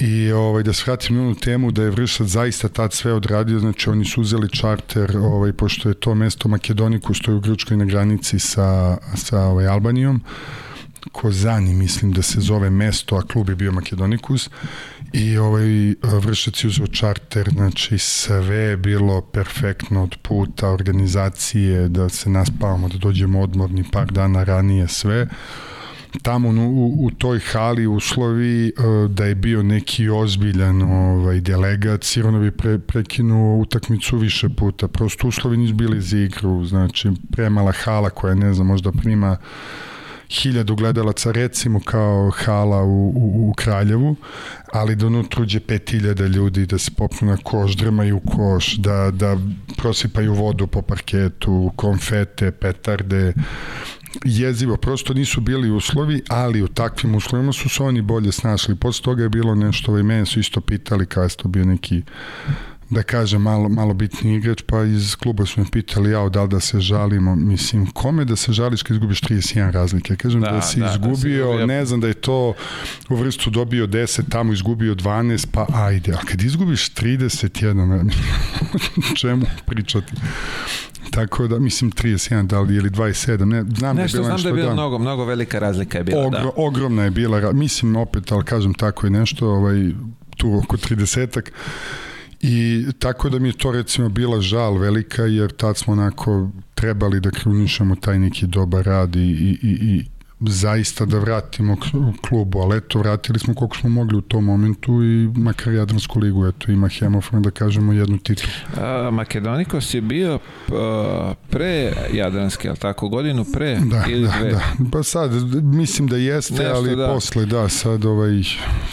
Speaker 2: I ovaj, da se vratim na temu da je Vršac zaista tad sve odradio, znači oni su uzeli čarter, ovaj, pošto je to mesto Makedoniku, što je u Grčkoj na granici sa, sa ovaj, Albanijom, Kozani, mislim da se zove mesto, a klub je bio Makedonikus i ovaj vršac je uzeo čarter, znači sve je bilo perfektno od puta, organizacije, da se naspavamo, da dođemo odmorni par dana ranije, sve tamo u, u toj hali uslovi e, da je bio neki ozbiljan ovaj, delegat, sigurno bi pre, prekinuo utakmicu više puta. Prosto uslovi nisu bili za igru, znači premala hala koja ne znam, možda prima hiljadu gledalaca recimo kao hala u, u, u Kraljevu, ali da unutra uđe 5000 ljudi, da se popnu na koš, drmaju koš, da, da prosipaju vodu po parketu, konfete, petarde, jezivo, prosto nisu bili uslovi, ali u takvim uslovima su se oni bolje snašli. Posle toga je bilo nešto, ovaj, mene su isto pitali kada je to bio neki da kažem, malo, malo bitni igrač, pa iz kluba su me pitali, ja, da li da se žalimo, mislim, kome da se žališ kad izgubiš 31 razlike? Kažem da, da si da, izgubio, da ne znam da je to u vrstu dobio 10, tamo izgubio 12, pa ajde, a kad izgubiš 31, čemu pričati? Tako da, mislim, 31, da li ili 27, ne, znam
Speaker 1: nešto,
Speaker 2: da je
Speaker 1: bila znam da je bila da, mnogo, mnogo velika razlika je bila,
Speaker 2: ogro, da. Ogromna je bila, mislim, opet, ali kažem tako je nešto, ovaj, tu oko 30-ak, I tako da mi je to recimo bila žal velika jer tad smo onako trebali da krunišemo taj neki dobar rad i, i, i, zaista da vratimo klubu, ali eto, vratili smo koliko smo mogli u tom momentu i makar Jadransku ligu, eto, ima Hemofon da kažemo jednu titul.
Speaker 1: A, Makedonikos je bio a, pre Jadranske, ali tako, godinu pre
Speaker 2: da,
Speaker 1: ili
Speaker 2: da,
Speaker 1: dve?
Speaker 2: Da, pa sad, mislim da jeste, Nešto, ali da. posle, da, sad, ovaj,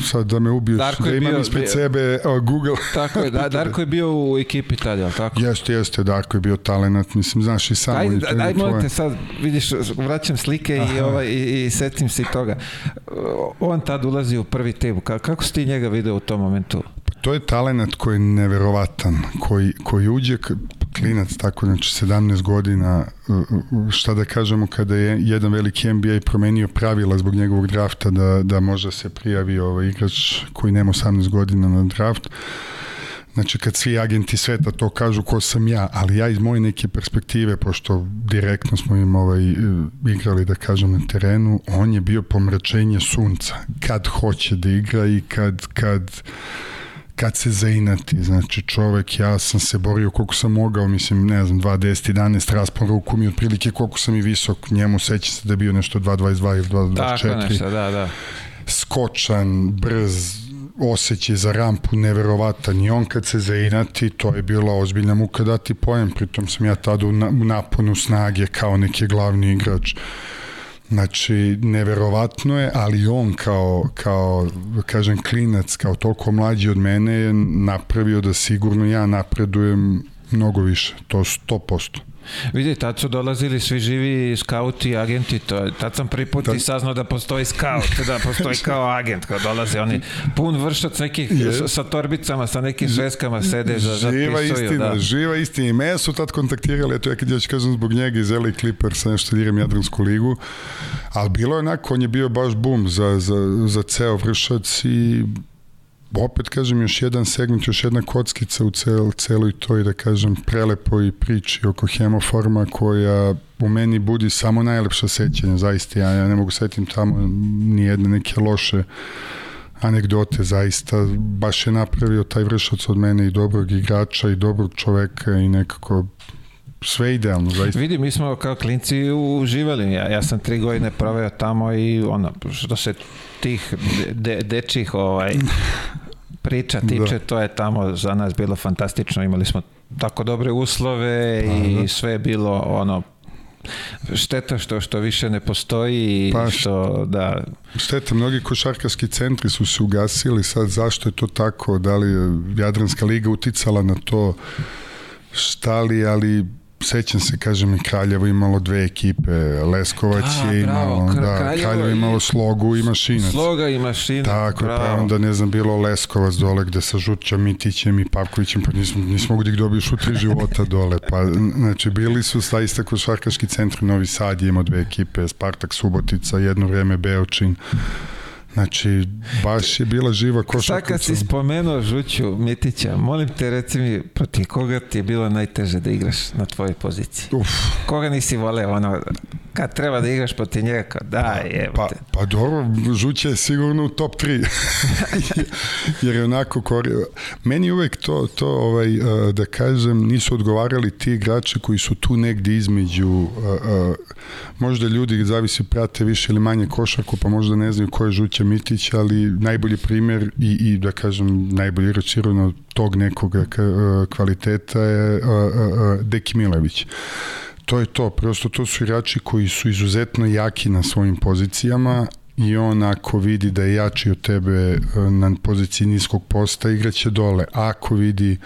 Speaker 2: sad da me ubiješ, Darko da imam bio, ispred bio, sebe Google.
Speaker 1: Tako je, da, Darko je bio u ekipi tada, ali tako?
Speaker 2: Jeste, jeste, Darko je bio talenat, mislim, znaš i samo.
Speaker 1: Ajde, ajde, molim te sad, vidiš, vraćam slike Aha. i ovaj, i, setim se i toga. On tad ulazi u prvi tim. Kako si ti njega video u tom momentu?
Speaker 2: To je talenat koji je neverovatan, koji, koji uđe, klinac, tako znači 17 godina, šta da kažemo kada je jedan veliki NBA promenio pravila zbog njegovog drafta da, da može se prijavi ovaj igrač koji nema 18 godina na draft. Znači kad svi agenti sveta to kažu ko sam ja, ali ja iz moje neke perspektive, pošto direktno smo im ovaj, igrali da kažem na terenu, on je bio pomračenje sunca. Kad hoće da igra i kad, kad kad se zainati, znači čovek, ja sam se borio koliko sam mogao, mislim, ne znam, 2.10, 11, raspon ruku mi otprilike koliko sam i visok, njemu seća se da je bio nešto 2.22 ili 2.24.
Speaker 1: Tako nešto, da, da.
Speaker 2: Skočan, brz, osjećaj za rampu neverovatan i on kad se zainati, to je bila ozbiljna muka dati pojem, pritom sam ja tada u naponu snage kao neki glavni igrač. Znači, neverovatno je, ali on kao, kao, kažem, klinac, kao toliko mlađi od mene je napravio da sigurno ja napredujem mnogo više, to 100%.
Speaker 1: Vidi, tad su dolazili svi živi skauti, agenti, to, tad sam prvi put i saznao da postoji skaut, da postoji kao agent, kad dolaze oni pun vršac nekih je. sa torbicama, sa nekim sveskama sede za
Speaker 2: Živa istina,
Speaker 1: da.
Speaker 2: živa istina. I me su tad kontaktirali, eto ja kad ja ću kažem zbog njega iz LA Clippersa, nešto igram Jadransku ligu, ali bilo je onako, on je bio baš bum za, za, za ceo vršac i opet kažem još jedan segment, još jedna kockica u cel, celoj toj, da kažem, prelepoj priči oko hemoforma koja u meni budi samo najlepša sećanja, zaista ja, ja ne mogu setim tamo ni jedne neke loše anegdote, zaista baš je napravio taj vršac od mene i dobrog igrača i dobrog čoveka i nekako sve idealno, zaista.
Speaker 1: Vidi, mi smo kao klinci uživali. Ja, ja sam tri godine proveo tamo i ono, što se tih de, dečih ovaj, priča tiče, da. to je tamo za nas bilo fantastično. Imali smo tako dobre uslove pa, i da. sve je bilo ono šteta što što više ne postoji pa, što da
Speaker 2: šteta mnogi košarkaški centri su se ugasili sad zašto je to tako da li je Jadranska liga uticala na to šta li ali sećam se, kažem, i Kraljevo imalo dve ekipe, Leskovac da, je imalo, bravo, da, Kraljevo, Kraljevo je imalo slogu i mašinac.
Speaker 1: Sloga i mašinac,
Speaker 2: Tako, pa bravo. pa onda, ne znam, bilo Leskovac dole gde sa Žućem, Mitićem i Pavkovićem, pa nismo, nismo gdje dobiješ u tri života dole, pa, znači, bili su saista košarkaški centri Novi Sad imao dve ekipe, Spartak Subotica, jedno vreme Beočin, Znači, baš je bila živa košarka.
Speaker 1: Sad kad si spomenuo Žuću Mitića, molim te reci mi protiv koga ti je bilo najteže da igraš na tvojoj poziciji? Uf. Koga nisi voleo ono, kad treba da igraš protiv njega, kao daj, evo
Speaker 2: pa,
Speaker 1: te.
Speaker 2: Pa dobro, Žuća je sigurno u top 3. Jer je onako korio. Meni uvek to, to ovaj, da kažem, nisu odgovarali ti igrači koji su tu negdje između možda ljudi zavisi prate više ili manje košarku, pa možda ne znaju ko je Žuća Mitić, ali najbolji primer i, i da kažem najbolji igrač tog nekog kvaliteta je Deki Milević to je to, prosto to su igrači koji su izuzetno jaki na svojim pozicijama i on ako vidi da je jači od tebe e, na poziciji niskog posta, igraće dole. Ako vidi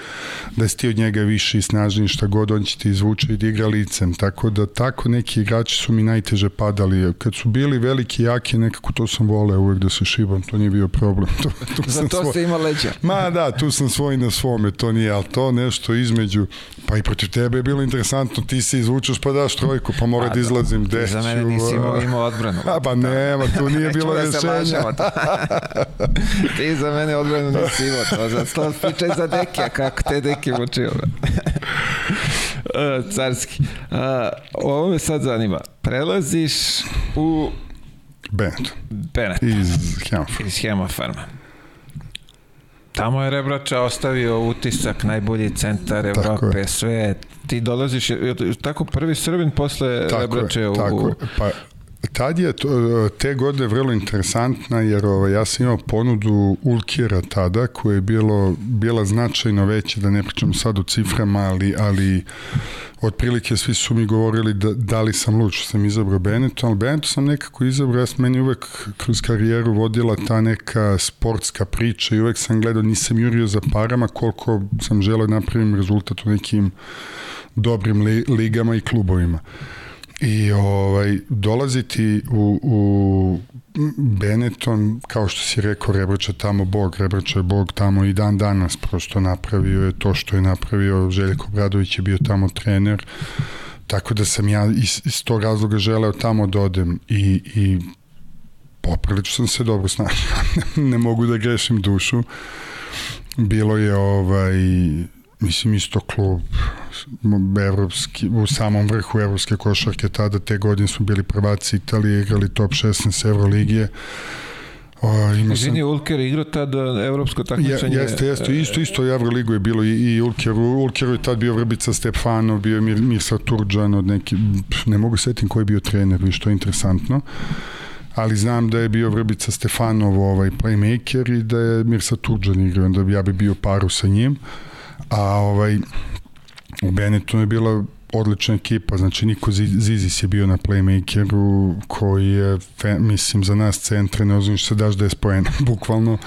Speaker 2: da si ti od njega više i snažniji šta god, on će ti izvuče i da igra licem. Tako da tako neki igrači su mi najteže padali. Kad su bili veliki, jaki, nekako to sam voleo uvek da se šibam, to nije bio problem. To,
Speaker 1: tu Za to ste ima leđa.
Speaker 2: Ma da, tu sam svoj na svome, to nije, ali to nešto između, pa i protiv tebe je bilo interesantno, ti se izvučeš pa daš trojku, pa mora da, da izlazim.
Speaker 1: Deću, za mene nisi imao, imao odbranu.
Speaker 2: A, pa nema, tu nije bilo da rješenja.
Speaker 1: Ti za mene odbranu nisi imao to. Zato pričaj za Dekija, kako te Deki mučio. E, carski. Uh, ovo me sad zanima. Prelaziš u
Speaker 2: Bennett.
Speaker 1: Bennett.
Speaker 2: Iz Hemafarma.
Speaker 1: Iz Hemafarma. Tamo je Rebrača ostavio utisak, najbolji centar Evrope, sve. Ti dolaziš, tako prvi Srbin posle tako Rebrače je, u... Tako je,
Speaker 2: pa Tad je te godine vrlo interesantna jer ovaj, ja sam imao ponudu Ulkira tada koja je bilo, bila značajno veća, da ne pričam sad o ciframa, ali, ali otprilike svi su mi govorili da, da li sam lud što sam izabrao Benetton, ali Benetton sam nekako izabrao, ja sam meni uvek kroz karijeru vodila ta neka sportska priča i uvek sam gledao, nisam jurio za parama koliko sam želeo da napravim rezultat u nekim dobrim li, ligama i klubovima. I ovaj, dolaziti u, u Benetton, kao što si rekao, Rebrača tamo Bog, Rebrača je Bog tamo i dan danas, prosto napravio je to što je napravio, Željko Bradović je bio tamo trener, tako da sam ja iz, iz tog razloga želeo tamo da odem i, i poprilično sam se dobro snašao, ne mogu da grešim dušu. Bilo je ovaj mislim isto klub evropski, u samom vrhu evropske košarke tada te godine smo bili prvaci Italije, igrali top 16 Evroligije
Speaker 1: O, ima Izvini, sam... Ulker igrao tad evropsko takmičenje.
Speaker 2: Je, jeste, jeste, isto, isto u Evroligu je bilo i, i Ulker, Ulker je tad bio Vrbica Stefanov, bio je Mir, Mirsa Turđan od neki, ne mogu setim ko je bio trener, što je interesantno ali znam da je bio Vrbica Stefanov ovaj playmaker i da je Mirsa Turđan igrao, onda ja bi bio paru sa njim. A ovaj, u Benettonu je bila odlična ekipa, znači Niko Zizis je bio na playmakeru koji je, mislim, za nas centre ne ozuniš se daš da je spojen, bukvalno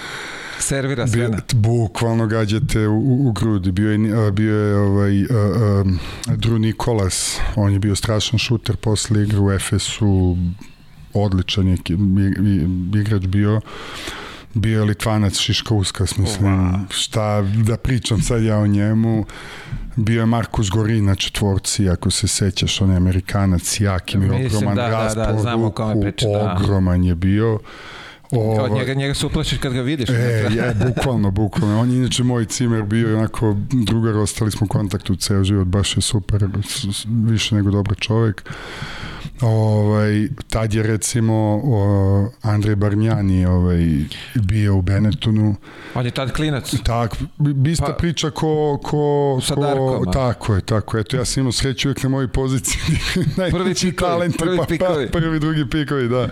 Speaker 1: servira sve
Speaker 2: na. Bukvalno gađate u, u, u grudi. Bio je, bio je ovaj, uh, um, Drew Nikolas, on je bio strašan šuter posle igre u Efesu, odličan je igrač bio bio je Litvanac Šiška Uskas, mislim, Ova. šta da pričam sad ja o njemu. Bio je Markus Gorin na četvorci, ako se sećaš, on je Amerikanac, jak im je ogroman da, raspor, da, da, znamo kome priča, da. ogroman je bio.
Speaker 1: O, Od njega, njega se uplašiš kad ga vidiš.
Speaker 2: E, je, bukvalno, bukvalno. On je inače moj cimer bio onako drugar, ostali smo u kontaktu ceo život, baš je super, više nego dobar čovek. Ovaj, tad je recimo o, Andrej Barnjani ovaj, bio u Benettonu.
Speaker 1: On je tad klinac.
Speaker 2: Tak, bista pa, priča ko, ko,
Speaker 1: sa ko Darkom,
Speaker 2: tako je, tako je. Eto, ja sam imao sreću uvijek na mojoj poziciji.
Speaker 1: prvi pikovi, talent, prvi pa, pikovi.
Speaker 2: Pa, prvi, drugi pikovi, da.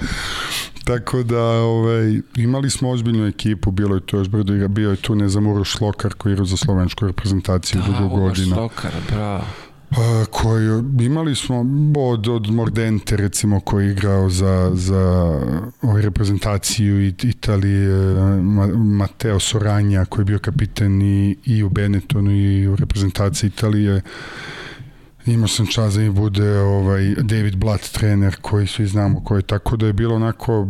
Speaker 2: Tako da ovaj, imali smo ozbiljnu ekipu, bilo je to još brdo, bio je tu ne znam Uroš Šlokar koji je za slovensku reprezentaciju da, dugo godina.
Speaker 1: Da, Šlokar, bravo
Speaker 2: koji imali smo od, od Mordente recimo koji je igrao za, za ovaj reprezentaciju Italije Mateo Soranja koji je bio kapiten i, i u Benettonu i u reprezentaciji Italije. Imao sam čast da mi bude ovaj David Blatt trener koji svi znamo koji tako da je bilo onako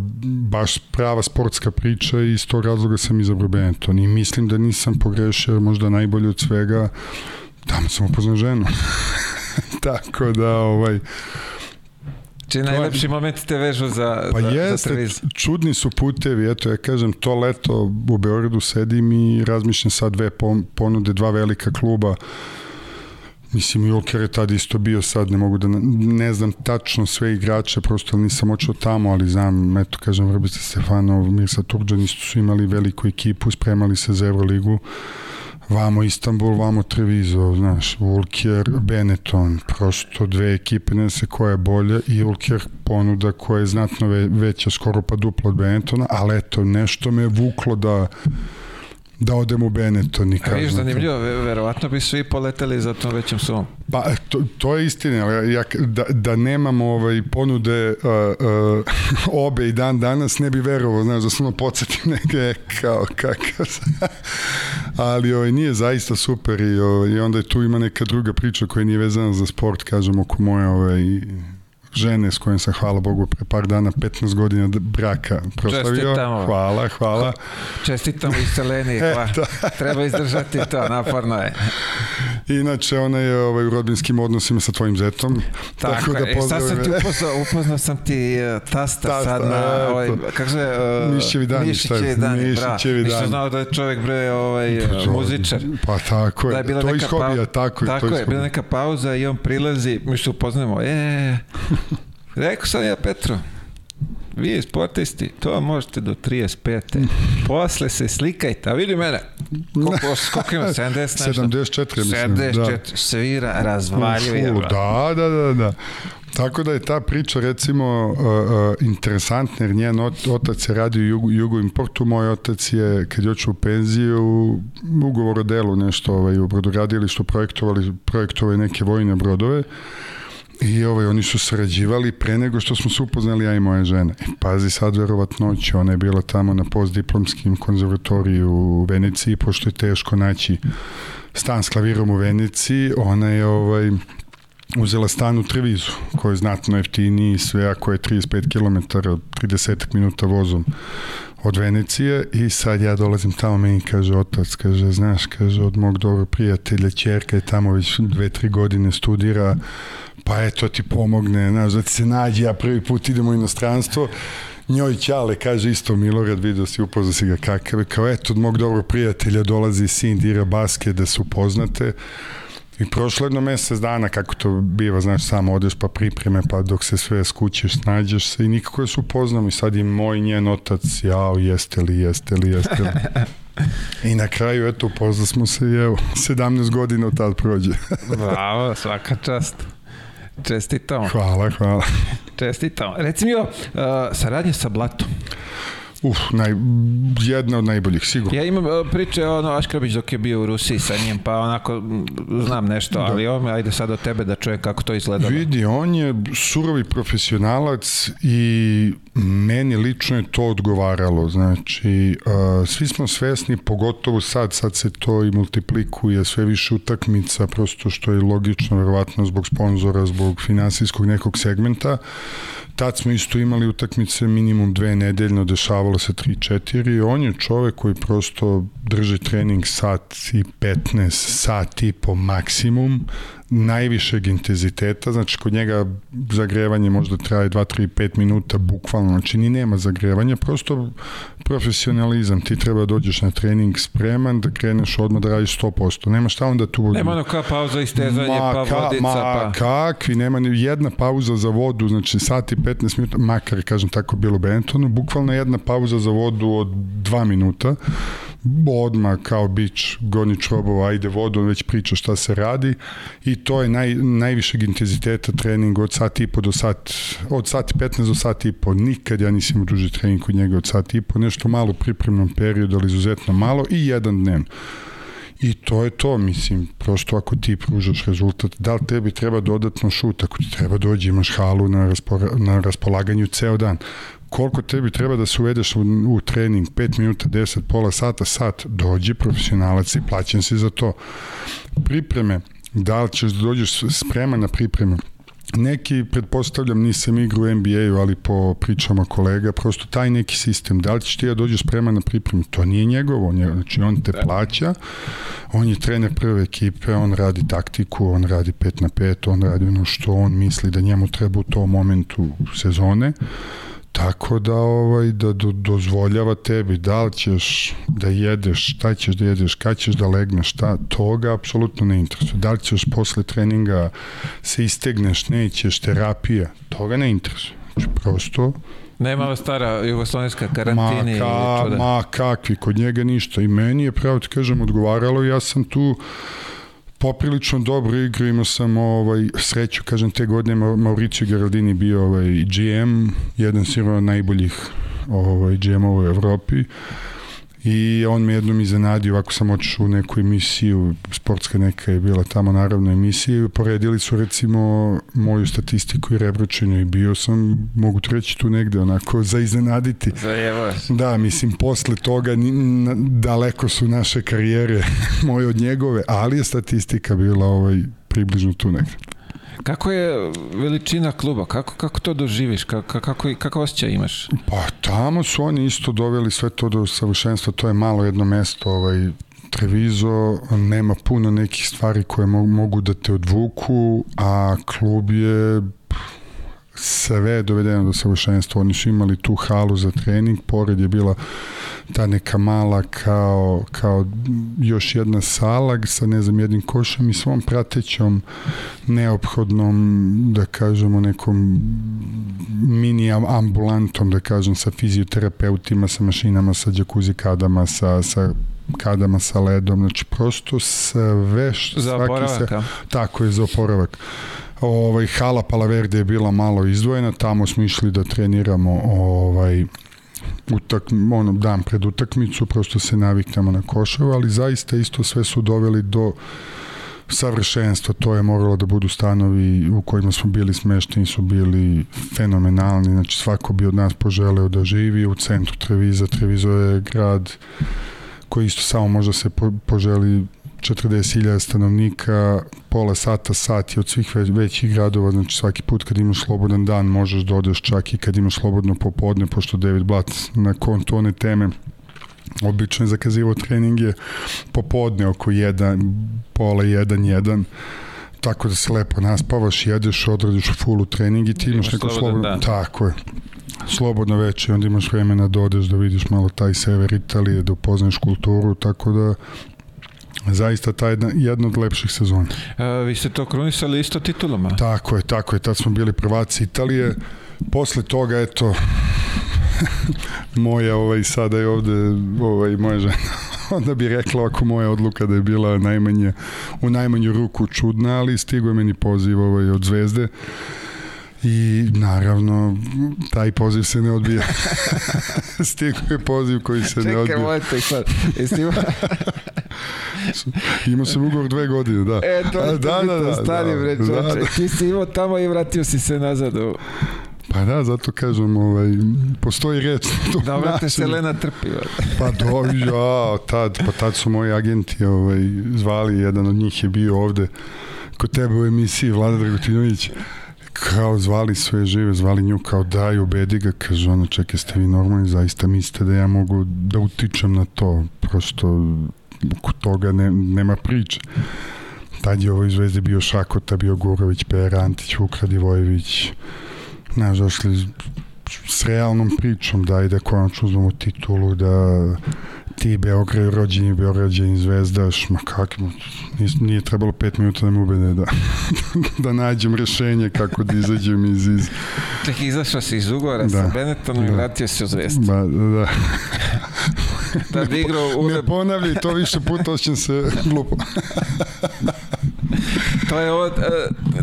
Speaker 2: baš prava sportska priča i iz tog razloga sam izabrao Benetton. I mislim da nisam pogrešio možda najbolje od svega tamo sam upoznao ženu. Tako da, ovaj,
Speaker 1: Či najlepši moment te vežu za,
Speaker 2: pa
Speaker 1: za,
Speaker 2: jeste,
Speaker 1: za
Speaker 2: čudni su putevi, eto ja kažem, to leto u Beogradu sedim i razmišljam sad dve ponude, dva velika kluba, Mislim, Julker je tad isto bio sad, ne mogu da, ne znam tačno sve igrače, prosto nisam očeo tamo, ali znam, eto, kažem, Vrbica Stefanov, Mirsa Turđan isto su imali veliku ekipu, spremali se za Euroligu vamo Istanbul, vamo Treviso, znaš, Ulker, Benetton, prosto dve ekipe, ne se koja je bolja i Ulker ponuda koja je znatno veća, skoro pa duplo od Benettona, ali eto, nešto me vuklo da da odem u Benetton i kažem.
Speaker 1: Viš, zanimljivo, verovatno bi svi poleteli za tom većom sumom.
Speaker 2: Pa, to, to je istina, ja, da, da nemam ovaj, ponude uh, uh, obe i dan danas, ne bi verovao, znaš, da samo podsjetim neke kao kakav ali ovaj, nije zaista super i, ovaj, i onda je tu ima neka druga priča koja nije vezana za sport, kažem, oko moje ovaj, žene s kojim sam, hvala Bogu, pre par dana 15 godina braka proslavio. Čestitamo. Hvala, hvala.
Speaker 1: Čestitamo i Seleni, hvala. Treba izdržati to, naporno je.
Speaker 2: Inače, ona je ovaj, u rodbinskim odnosima sa tvojim zetom.
Speaker 1: Tako, tako da pozdravim. sad sam ti upoznao, upoznao sam ti uh, tasta, tasta sad na, ovaj, kako se... Uh,
Speaker 2: Mišćevi dani,
Speaker 1: Mišićevi dani, Mišićevi dani. Nisam znao da je čovjek bre ovaj, pa, muzičar.
Speaker 2: Pa tako je, da je bila to iz hobija, tako je.
Speaker 1: Tako je, bila neka pauza i on prilazi, mi se upoznamo, e, Rekao sam ja Petro, vi sportisti, to možete do 35. Posle se slikajte, a vidi mene. Koliko, koliko ima? 70 nešto?
Speaker 2: 74, mislim. 74,
Speaker 1: da. svira, razvaljuje.
Speaker 2: Da, da, da, da. Tako da je ta priča recimo uh, uh, interesantna jer njen otac je radio u Jugu, Jugu Importu, moj otac je kad je očeo u penziju ugovor o delu nešto ovaj, u brodoradilištu projektovali, projektovali neke vojne brodove I ovaj, oni su sarađivali pre nego što smo se upoznali ja i moja žena. I pazi sad verovatnoće, ona je bila tamo na postdiplomskim konzervatoriju u Veneciji, pošto je teško naći stan s klavirom u Veneciji, ona je ovaj, uzela stan u Trevizu, koji je znatno jeftiniji sve, ako je 35 km, 30 minuta vozom od Venecije i sad ja dolazim tamo, meni kaže otac, kaže, znaš, kaže, od mog dobro prijatelja, čerka je tamo već dve, tri godine studira, pa eto ti pomogne, znaš, da ti se nađe, ja prvi put idemo u inostranstvo, njoj Ćale, kaže isto Milorad, vidio si, upoznao si ga kakav, kao eto od mog dobrog prijatelja dolazi sin Dira Baske da se upoznate, I prošlo jedno mesec dana, kako to biva, znaš, samo odeš pa pripreme, pa dok se sve skućeš, snađeš se i nikako je se upoznam i sad i moj njen otac, jao, jeste li, jeste li, jeste li. I na kraju, eto, upoznali smo se i evo, 17 godina od tad prođe.
Speaker 1: Bravo, svaka čast. Čestitamo.
Speaker 2: Hvala, hvala.
Speaker 1: Čestitamo. Reci mi, uh, saradnje sa Blatom.
Speaker 2: Uf, naj, jedna od najboljih, sigurno.
Speaker 1: Ja imam uh, priče ono Aškrabić dok je bio u Rusiji sa njim, pa onako znam nešto, da. ali ovo, ajde sad od tebe da čuje kako to izgleda.
Speaker 2: Vidi, on je surovi profesionalac i meni lično je to odgovaralo. Znači, svi smo svesni, pogotovo sad, sad se to i multiplikuje, sve više utakmica, prosto što je logično, verovatno zbog sponzora, zbog finansijskog nekog segmenta, Tad smo isto imali utakmice minimum dve nedeljno, dešavalo se 3-4. On je čovek koji prosto drži trening sat i 15, sat i po maksimum, najvišeg intenziteta, znači kod njega zagrevanje možda traje 2, 3, 5 minuta bukvalno, znači ni nema zagrevanja, prosto profesionalizam, ti treba da dođeš na trening spreman, da kreneš odmah da radiš 100%, nema šta onda tu...
Speaker 1: Nema ono kao pauza istezanje, ma, pa ka, vodica,
Speaker 2: ma,
Speaker 1: pa...
Speaker 2: kakvi, nema ni jedna pauza za vodu, znači sat i 15 minuta, makar, kažem tako, bilo Bentonu, bukvalno jedna pauza za vodu od 2 minuta, odmah kao bić goni črobova, ajde vodu, već priča šta se radi i to je naj, najvišeg intenziteta trening od sat i po do sat, od sat i 15 do sat i po. Nikad ja nisam duži trening kod njega od sat i po, nešto malo u pripremnom periodu, ali izuzetno malo i jedan dnevno. I to je to, mislim, prosto ako ti pružaš rezultat, da li tebi treba dodatno šut, ako ti treba dođi, imaš halu na, raspora, na raspolaganju ceo dan koliko tebi treba da se uvedeš u, u trening, 5 minuta, 10, pola sata, sat, dođi profesionalac i plaćen si za to. Pripreme, da li ćeš da dođeš spreman na pripreme, neki, pretpostavljam, nisam igra u NBA-u, ali po pričama kolega, prosto taj neki sistem, da li ćeš ti da dođeš spreman na pripremu, to nije njegovo, on je, znači on te plaća, on je trener prve ekipe, on radi taktiku, on radi 5 na 5, on radi ono što on misli da njemu treba u tom momentu sezone, Tako da ovaj da do, dozvoljava tebi da li ćeš da jedeš, šta ćeš da jedeš, kad ćeš da legneš, šta, toga apsolutno ne interesuje. Da li ćeš posle treninga se istegneš, nećeš, terapija, toga ne interesuje. Znači prosto
Speaker 1: Nema ova stara jugoslovenska karantini.
Speaker 2: Ma, ka, ma kakvi, kod njega ništa. I meni je, pravo ti kažem, odgovaralo, ja sam tu poprilično dobro igru, imao sam ovaj, sreću, kažem, te godine Mauricio Geraldini bio ovaj, GM, jedan sigurno najboljih ovaj, GM-ova u Evropi i on me jednom iznenadio, ovako sam otišao u neku emisiju, sportska neka je bila tamo naravno emisija i poredili su recimo moju statistiku i rebročenju i bio sam, mogu treći tu negde onako za iznenaditi.
Speaker 1: Zajevaš.
Speaker 2: Da, mislim, posle toga daleko su naše karijere moje od njegove, ali je statistika bila ovaj, približno tu negde.
Speaker 1: Kako je veličina kluba? Kako, kako to doživiš? Kako, kako, kako osjećaj imaš?
Speaker 2: Pa tamo su oni isto doveli sve to do savršenstva. To je malo jedno mesto, ovaj, Trevizo, nema puno nekih stvari koje mogu da te odvuku, a klub je sve je dovedeno do savršenstva. Oni su imali tu halu za trening, pored je bila ta neka mala kao, kao još jedna sala sa ne znam jednim košom i svom pratećom neophodnom da kažemo nekom mini ambulantom da kažem sa fizioterapeutima, sa mašinama, sa džakuzi kadama, sa, sa kadama sa ledom, znači prosto sve što
Speaker 1: za oporavak, se,
Speaker 2: tako je za oporavak ovaj, hala Palaverde je bila malo izdvojena, tamo smo išli da treniramo ovaj, utak, ono, dan pred utakmicu, prosto se naviknemo na košav, ali zaista isto sve su doveli do savršenstva, to je moralo da budu stanovi u kojima smo bili smešteni, su bili fenomenalni, znači svako bi od nas poželeo da živi u centru Treviza, Trevizo je grad koji isto samo možda se po, poželi 40.000 stanovnika, pola sata, sat je od svih već, većih gradova, znači svaki put kad imaš slobodan dan možeš da odeš čak i kad imaš slobodno popodne, pošto David Blatt na kontu one teme obično je zakazivo treninge popodne oko 1, pola 1, 1 tako da se lepo naspavaš, jedeš, odradiš fulu trening i ti imaš neko slobodno, tako je, slobodno veče, onda imaš vremena da odeš da vidiš malo taj sever Italije, da upoznaš kulturu, tako da zaista ta jedna, jedna od lepših sezona.
Speaker 1: A, vi ste to krunisali isto titulama?
Speaker 2: Tako je, tako je, tad smo bili prvaci Italije, posle toga, eto, moja ovaj, sada je ovde ovaj, moja žena onda bi rekla ako moja odluka da je bila najmanje, u najmanju ruku čudna, ali stigo je meni poziv ovaj, od zvezde i naravno taj poziv se ne odbija stigo je poziv koji se
Speaker 1: Čekaj,
Speaker 2: ne odbija
Speaker 1: Čekaj, mojte sad.
Speaker 2: imao sam ugovor dve godine da
Speaker 1: e, to je
Speaker 2: da, da, da,
Speaker 1: stani
Speaker 2: da,
Speaker 1: bre,
Speaker 2: da, da.
Speaker 1: ti si imao tamo i vratio si se nazad u...
Speaker 2: Pa da, zato kažem, ovaj, postoji reč.
Speaker 1: Dobro te Selena trpi.
Speaker 2: pa do, ja, tad, pa tad su moji agenti ovaj, zvali, jedan od njih je bio ovde kod tebe u emisiji Vlada Dragotinović kao zvali sve žive, zvali nju kao daj, ubedi ga, kaže ono, čekaj, ste vi normalni, zaista mislite da ja mogu da utičem na to, prosto kod toga ne, nema priče. Tad je ovo izvezde bio Šakota, bio Gurović, Pera Antić, Vukra Divojević, znaš, došli s realnom pričom da ide konačno uzmemo titulu, da ti Beograd, rođeni Beograđani zvezdaš, ma kakvo, nije, nije trebalo pet minuta da me ubede da, da nađem rešenje kako da izađem iz... iz...
Speaker 1: Ček, izašao si iz ugovora da, sa Benettonom da, i vratio se u zvezdu.
Speaker 2: Ba, da.
Speaker 1: da bi igrao u...
Speaker 2: Ne ponavljaj to više puta, oćem se glupo.
Speaker 1: to je ovo,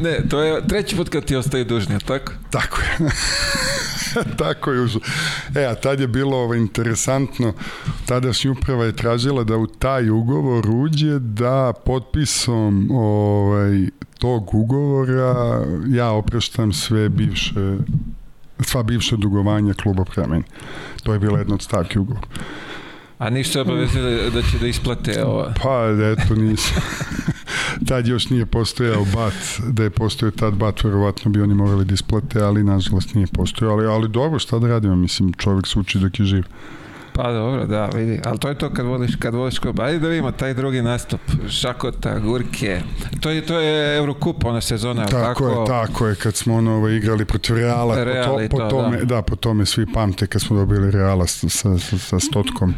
Speaker 1: ne, to je treći put kad ti ostaje dužnja, tako?
Speaker 2: Tako je. tako je. E, a tad je bilo ovo interesantno, tadašnja uprava je tražila da u taj ugovor uđe da potpisom ovaj, tog ugovora ja opraštam sve bivše sva bivša dugovanja kluba prema meni. To je bila jedna od stavki ugovora.
Speaker 1: A nisu obavezili da će da isplate ovo?
Speaker 2: Pa, eto, nisu. tad još nije postojao bat, da je postojao tad bat, verovatno bi oni morali da isplate, ali nažalost nije postojao, ali, ali dobro, šta da radimo, mislim, čovjek se uči dok je živ.
Speaker 1: Pa dobro, da, vidi. Ali to je to kad voliš, kad voliš klub. Ajde da vidimo taj drugi nastup. Šakota, Gurke. To je, to je Eurocup, ona sezona,
Speaker 2: tako?
Speaker 1: Tako
Speaker 2: je, tako je. Kad smo ono, igrali protiv Reala,
Speaker 1: Real
Speaker 2: po, to, po
Speaker 1: to,
Speaker 2: tome,
Speaker 1: da.
Speaker 2: da. po tome svi pamte kad smo dobili Reala sa, sa, sa Stotkom.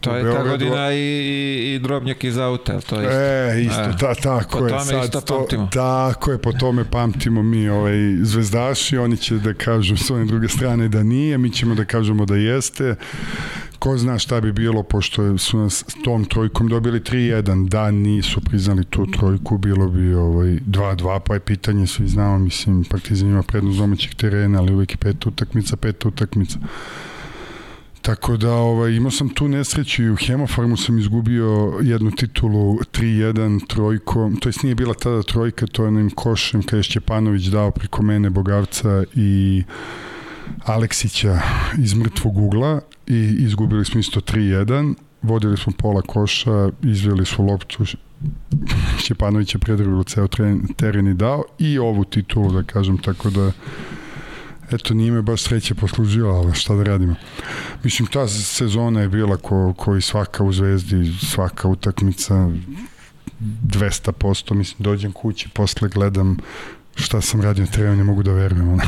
Speaker 1: To je ta godina i, i, i drobnjak iz auta, to je isto.
Speaker 2: E, isto, e, ta, tako
Speaker 1: po
Speaker 2: je.
Speaker 1: tome
Speaker 2: sad
Speaker 1: isto
Speaker 2: to,
Speaker 1: pamtimo.
Speaker 2: Tako je, po tome pamtimo mi ovaj, zvezdaši, oni će da kažu s one druge strane da nije, mi ćemo da kažemo da jeste. Ko zna šta bi bilo, pošto su nas tom trojkom dobili 3-1, da nisu priznali tu trojku, bilo bi ovaj 2-2, pa je pitanje, svi znamo, mislim, Partizan ima prednost domaćih terena, ali uvek je peta utakmica, peta utakmica. Tako da ovaj, imao sam tu nesreću i u Hemofarmu sam izgubio jednu titulu 3-1 trojkom, to jest nije bila tada trojka, to je onim košem kada je Šćepanović dao preko mene Bogavca i Aleksića iz mrtvog ugla i izgubili smo isto 3-1 vodili smo pola koša, izveli su loptu Šćepanović je predruglo ceo teren i dao i ovu titulu da kažem, tako da eto, nije me baš sreće poslužila, ali šta da radimo. Mislim, ta sezona je bila ko, ko i svaka u Zvezdi, svaka utakmica 200%, mislim, dođem kući, posle gledam šta sam radio treba, ne mogu da verujem. Ono.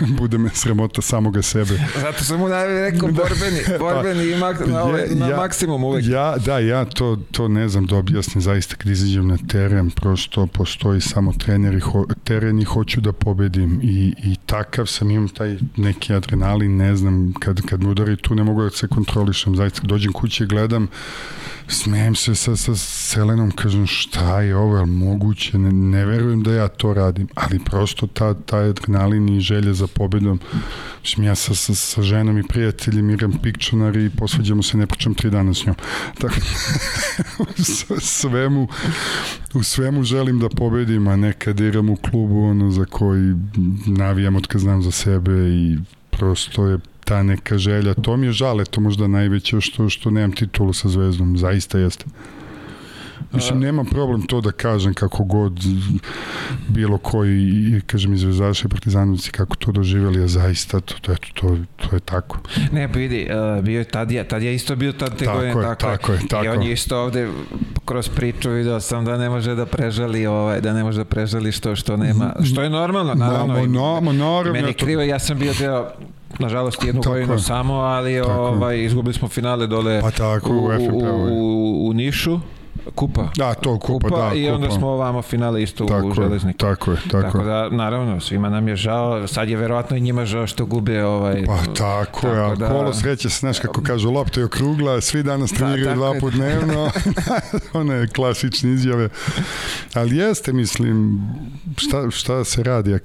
Speaker 2: Bude me sramota samoga sebe.
Speaker 1: Zato sam mu rekao borbeni, borbeni i mak, na, ovaj, na
Speaker 2: ja,
Speaker 1: maksimum uvek.
Speaker 2: Ja, da, ja to, to ne znam da objasnim zaista kad izađem na teren, prosto postoji samo trener i, ho, teren i hoću da pobedim i, i takav sam, imam taj neki adrenalin, ne znam, kad, kad me udari tu ne mogu da se kontrolišem, zaista dođem kući i gledam smijem se sa, sa Selenom, kažem šta je ovo, je moguće, ne, ne verujem da ja to radim, ali prosto ta, taj adrenalin i želja za pobedom, mislim ja sa, sa, sa ženom i prijateljem igram pikčunar i posvađamo se, ne pričam tri dana s njom. Tako, u svemu, u svemu želim da pobedim, a nekad igram u klubu ono za koji navijam od kad znam za sebe i prosto je ta neka želja. To mi je žale, to možda najveće što, što nemam titulu sa Zvezdom, zaista jeste. Mislim, nema problem to da kažem kako god bilo koji, kažem, izvezaši i partizanovci kako to doživjeli, a zaista to, to, eto, to, to je tako.
Speaker 1: Ne, vidi, uh, bio je Tadija, Tadija isto bio tad te
Speaker 2: tako
Speaker 1: godine,
Speaker 2: je, tako, tako je, tako.
Speaker 1: I on je isto ovde kroz priču video sam da ne može da prežali ovaj, da ne može da prežali što što nema, što je normalno, naravno.
Speaker 2: No, no, no, naravno.
Speaker 1: Meni krivo, ja sam bio deo nažalost jednu tako godinu je. samo, ali tako ovaj, izgubili smo finale dole
Speaker 2: pa tako,
Speaker 1: u,
Speaker 2: u,
Speaker 1: u, u, u Nišu kupa.
Speaker 2: Da, to kupa, kupa da,
Speaker 1: i onda
Speaker 2: kupa.
Speaker 1: smo ovamo finale isto tako u železniku.
Speaker 2: Tako je, tako,
Speaker 1: tako da, naravno, svima nam je žao, sad je verovatno i njima žao što gube ovaj...
Speaker 2: Pa tako, tako je, ali da, kolo sreće, znaš kako kažu, lopta je okrugla, svi danas da, treniraju dva put dnevno, one klasične izjave. Ali jeste, mislim, šta, šta se radi, ja,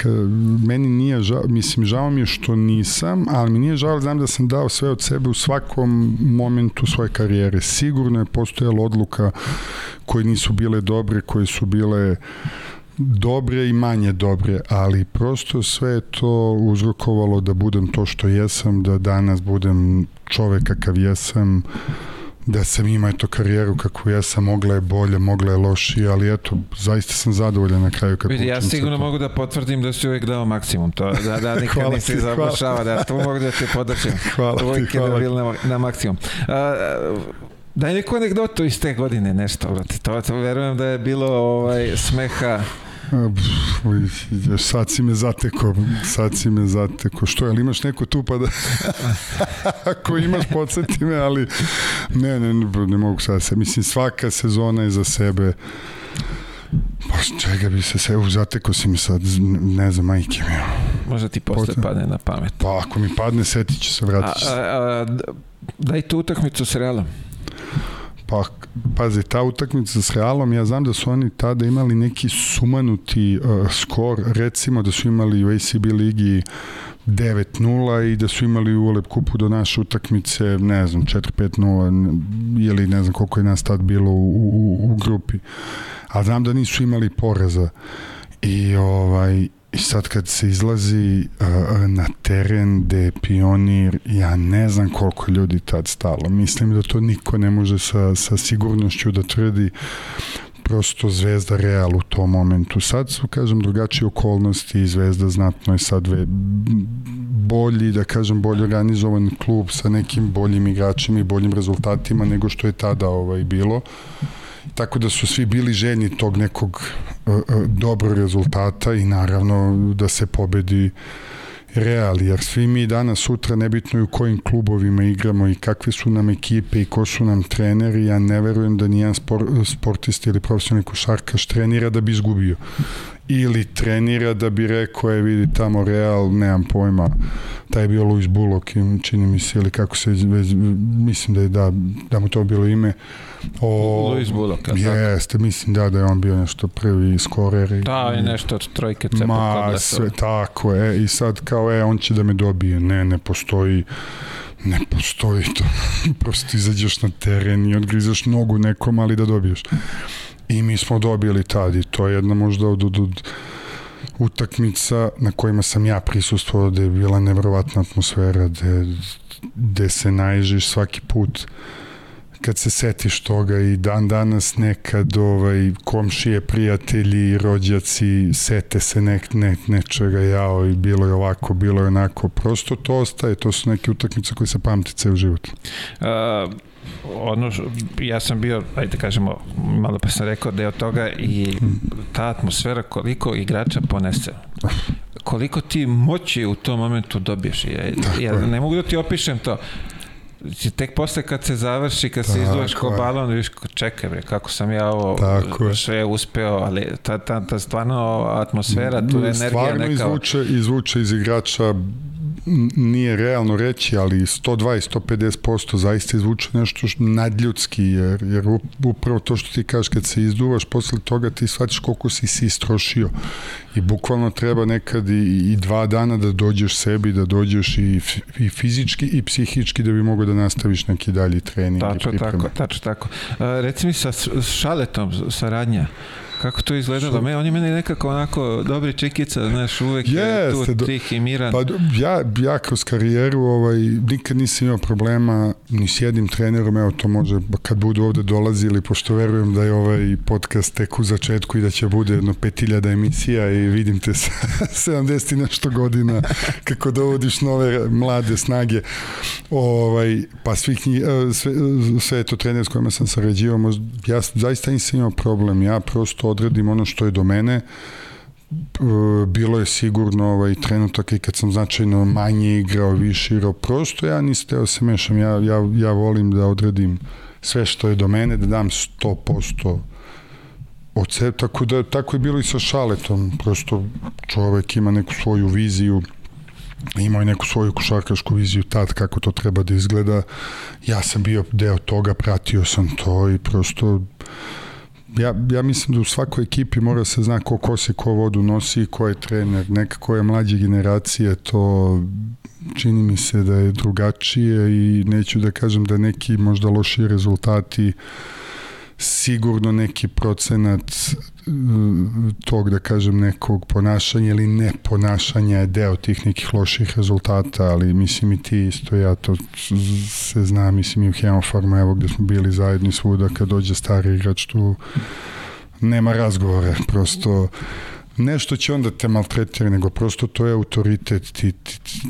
Speaker 2: meni nije žao, mislim, žao mi je što nisam, ali mi nije žao, znam da sam dao sve od sebe u svakom momentu svoje karijere. Sigurno je postojala odluka koje nisu bile dobre, koje su bile dobre i manje dobre, ali prosto sve je to uzrokovalo da budem to što jesam, da danas budem čovek kakav jesam, da sam imao eto karijeru kako ja sam, mogla je bolje, mogla je lošije, ali eto, zaista sam zadovoljan na kraju kako
Speaker 1: Vidi, ja sigurno mogu da potvrdim da si uvek dao maksimum, to, da, da nikad nisi završava, da tu mogu da te podrčim.
Speaker 2: Hvala
Speaker 1: ti,
Speaker 2: hvala.
Speaker 1: Da na, na maksimum. Uh, Daj neku anegdotu iz te godine, nešto, brate. To, to verujem da je bilo ovaj, smeha.
Speaker 2: Sad si me zateko, sad si me zateko. Što, ali imaš neko tu pa da... Ako imaš, podsjeti me, ali ne, ne, ne, ne mogu sad se. Mislim, svaka sezona je za sebe Pa čega bi se sve, zateko si mi sad, ne znam, majke mi.
Speaker 1: Možda ti posle Potem. padne na pamet.
Speaker 2: Pa ako mi padne, setit se, vratit će se. A, a,
Speaker 1: daj tu utakmicu s Realom.
Speaker 2: Pa, pazi, ta utakmica s Realom, ja znam da su oni tada imali neki sumanuti uh, skor, recimo da su imali u ACB ligi 9-0 i da su imali u Olep kupu do naše utakmice, ne znam, 4-5-0 ili ne znam koliko je nas tad bilo u, u, u grupi. A znam da nisu imali poreza. I ovaj I sad kad se izlazi uh, na teren gde je pionir, ja ne znam koliko ljudi tad stalo. Mislim da to niko ne može sa, sa sigurnošću da tvrdi prosto Zvezda Real u tom momentu. Sad su, kažem, drugačije okolnosti i Zvezda znatno je sad ve, bolji, da kažem, bolje organizovan klub sa nekim boljim igračima i boljim rezultatima nego što je tada ovaj bilo. Tako da su svi bili željni tog nekog uh, dobrog rezultata i naravno da se pobedi Real, jer svi mi danas sutra nebitno je u kojim klubovima igramo i kakve su nam ekipe i ko su nam treneri, ja ne verujem da nijedan spor, sportista ili profesionalni košarkaš trenira da bi izgubio ili trenira da bi rekao, je vidi tamo Real, nemam pojma, taj je bio Luis Bullock, čini mi se, ili kako se, već, mislim da je da, da mu to bilo ime.
Speaker 1: O, Luis Bullock,
Speaker 2: Jeste, mislim da, da je on bio nešto prvi skorer.
Speaker 1: Da, i nešto od trojke cepa.
Speaker 2: Ma, sve, tako je, i sad kao, e, on će da me dobije, ne, ne postoji ne postoji to. Prosto izađeš na teren i odgrizaš nogu nekom, ali da dobiješ. I mi smo dobili tad i to je jedna možda od, od, od utakmica na kojima sam ja prisustvovao da je bila nevrovatna atmosfera gde, gde se naježiš svaki put kad se setiš toga i dan danas nekad ovaj, komšije, prijatelji, rođaci sete se nek, ne, nečega jao i bilo je ovako, bilo je onako. Prosto to ostaje, to su neke utakmice koje se pamti ceo život
Speaker 1: uh ono, ja sam bio, ajde kažemo, malo pa sam rekao deo toga i ta atmosfera koliko igrača ponese koliko ti moći u tom momentu dobiješ. Ja, ja ne mogu da ti opišem to. Znači, tek posle kad se završi, kad se izduvaš kao balon, viš, čekaj bre, kako sam ja ovo Tako sve uspeo, ali ta, ta, ta stvarno atmosfera, tu je energija
Speaker 2: stvarno
Speaker 1: neka...
Speaker 2: Stvarno izvuče, izvuče iz igrača nije realno reći, ali 120-150% zaista izvuče nešto nadljudski, jer, jer upravo to što ti kažeš, kad se izduvaš, posle toga ti shvatiš koliko si si istrošio i bukvalno treba nekad i, i dva dana da dođeš sebi, da dođeš i, i fizički i psihički da bi mogao da nastaviš neki dalji trening
Speaker 1: tačno,
Speaker 2: i pripreme.
Speaker 1: Tako, tačno tako. A, reci mi sa Šaletom saradnja, kako to izgledalo? Me, on je meni nekako onako dobri čikica, znaš, uvek je tu
Speaker 2: do-
Speaker 1: tih i miran.
Speaker 2: Pa ja, ja kroz karijeru ovaj, nikad nisam imao problema ni s jednim trenerom, evo to može kad budu ovde dolazili, pošto verujem da je ovaj podcast tek u začetku i da će bude jedno 5000 emisija i vidim te sa 70 i nešto godina kako dovodiš nove mlade snage ovaj, pa svih njih, e, sve, sve to trener s kojima sam sarađivao, ja zaista nisam imao problem, ja prosto odredim ono što je do mene, E, bilo je sigurno ovaj trenutak i kad sam značajno manje igrao, više igrao, prosto ja nisam teo se mešam, ja, ja, ja volim da odredim sve što je do mene, da dam 100% od sebe, tako da tako je bilo i sa Šaletom, prosto čovek ima neku svoju viziju, imao je neku svoju košarkašku viziju tad kako to treba da izgleda, ja sam bio deo toga, pratio sam to i prosto ja, ja mislim da u svakoj ekipi mora se zna ko kosi, ko vodu nosi, ko je trener. Nekako je mlađe generacije, to čini mi se da je drugačije i neću da kažem da neki možda loši rezultati sigurno neki procenat e, tog da kažem nekog ponašanja ili ne ponašanja je deo tih nekih loših rezultata, ali mislim i ti isto ja to se zna, mislim i u Hemofarmu, evo gde smo bili zajedni svuda kad dođe stari igrač tu nema razgovore, prosto nešto će onda te maltretira, nego prosto to je autoritet. Ti, ti, ti,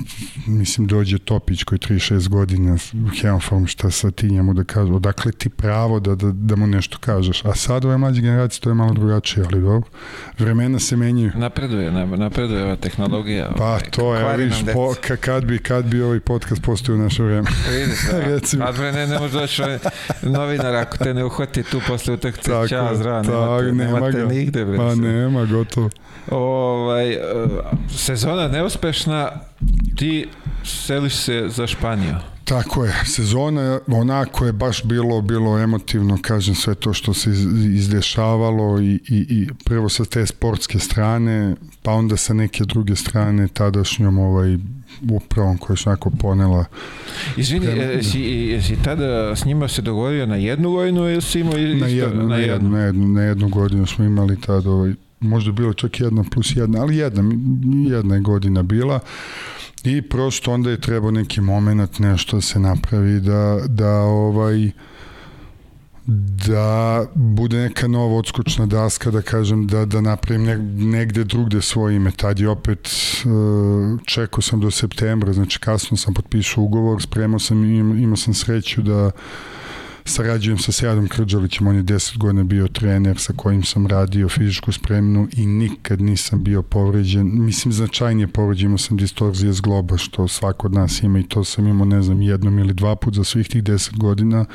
Speaker 2: mislim, dođe Topić koji 36 godina u Hemofarm, šta sa ti njemu da kaže, odakle ti pravo da, da, da mu nešto kažeš. A sad ove mlađe generacije to je malo drugačije, ali dobro. Vremena se menjaju.
Speaker 1: Napreduje, na- napreduje ova tehnologija.
Speaker 2: Pa
Speaker 1: ovaj,
Speaker 2: to je, vidiš,
Speaker 1: nam
Speaker 2: po, ka, kad, bi, kad bi ovaj podcast postao u naše vreme.
Speaker 1: Vidiš, da.
Speaker 2: Recimo.
Speaker 1: A bre, ne, ne može doći ovaj novinar ako te ne uhvati tu posle Ćao,
Speaker 2: je,
Speaker 1: zdravo, nemate,
Speaker 2: nema
Speaker 1: nemate
Speaker 2: ga.
Speaker 1: nigde. Bre,
Speaker 2: Pa nema, gotovo.
Speaker 1: Ovaj, e, sezona neuspešna, ti seliš se za Španiju.
Speaker 2: Tako je, sezona onako je baš bilo bilo emotivno, kažem sve to što se iz- izdešavalo i, i, i prvo sa te sportske strane, pa onda sa neke druge strane tadašnjom ovaj upravom koja je onako ponela
Speaker 1: Izvini,
Speaker 2: Prema-
Speaker 1: e, jesi, jesi tada s njima se dogovorio na jednu godinu ili si imao isto,
Speaker 2: na jednu, na jednu, na jednu, na jednu godinu smo imali tada ovaj, možda bilo čak jedna plus jedna, ali jedna, jedna je godina bila i prosto onda je trebao neki moment nešto se napravi da, da ovaj da bude neka nova odskočna daska, da kažem, da, da napravim ne, negde drugde svoje ime. Tad je opet, uh, čekao sam do septembra, znači kasno sam potpisao ugovor, spremao sam, im, imao sam sreću da sarađujem sa Sejadom Krđalićem, on je 10 godina bio trener sa kojim sam radio fizičku spremnu i nikad nisam bio povređen, mislim značajnije povređen, imao sam distorzije zgloba što svako od nas ima i to sam imao ne znam jednom ili dva put za svih tih 10 godina.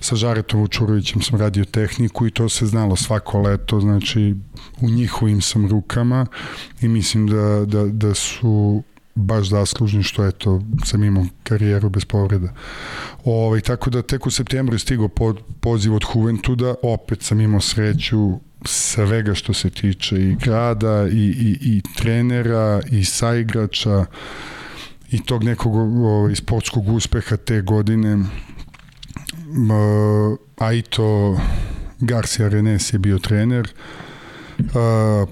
Speaker 2: Sa Žaretom Vučurovićem sam radio tehniku i to se znalo svako leto, znači u njihovim sam rukama i mislim da, da, da su baš zaslužni što eto sam imao karijeru bez povreda. Ovaj, tako da tek u septembru je stigao pod, poziv od Juventuda, opet sam imao sreću svega što se tiče i grada i, i, i trenera i saigrača i tog nekog ovaj, sportskog uspeha te godine M, Aito Garcia Renes je bio trener Uh,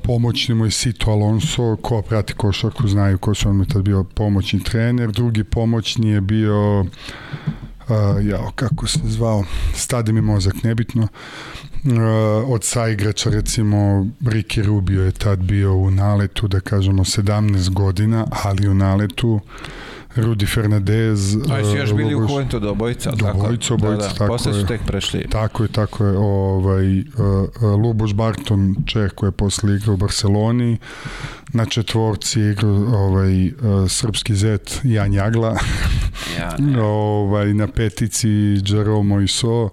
Speaker 2: pomoćni mu je Sito Alonso, ko prati košarku znaju ko su on mi tad bio pomoćni trener, drugi pomoćni je bio uh, jao, kako se zvao, stade mi mozak, nebitno. Uh, od saigrača recimo Ricky Rubio je tad bio u naletu, da kažemo 17 godina, ali u naletu Rudi Fernandez
Speaker 1: A su još bili u
Speaker 2: Lugoš-
Speaker 1: Juventudu obojica,
Speaker 2: Do
Speaker 1: tako?
Speaker 2: obojica, obojica,
Speaker 1: da, da.
Speaker 2: tako
Speaker 1: Posle su
Speaker 2: je.
Speaker 1: tek prešli.
Speaker 2: Tako je, tako je. Ovaj, uh, uh, Luboš Barton, Čeh koji je posle igrao u Barceloni, na četvorci igrao ovaj, uh, srpski zet Jan Jagla,
Speaker 1: Ja,
Speaker 2: ovaj, na petici Jerome Moiso,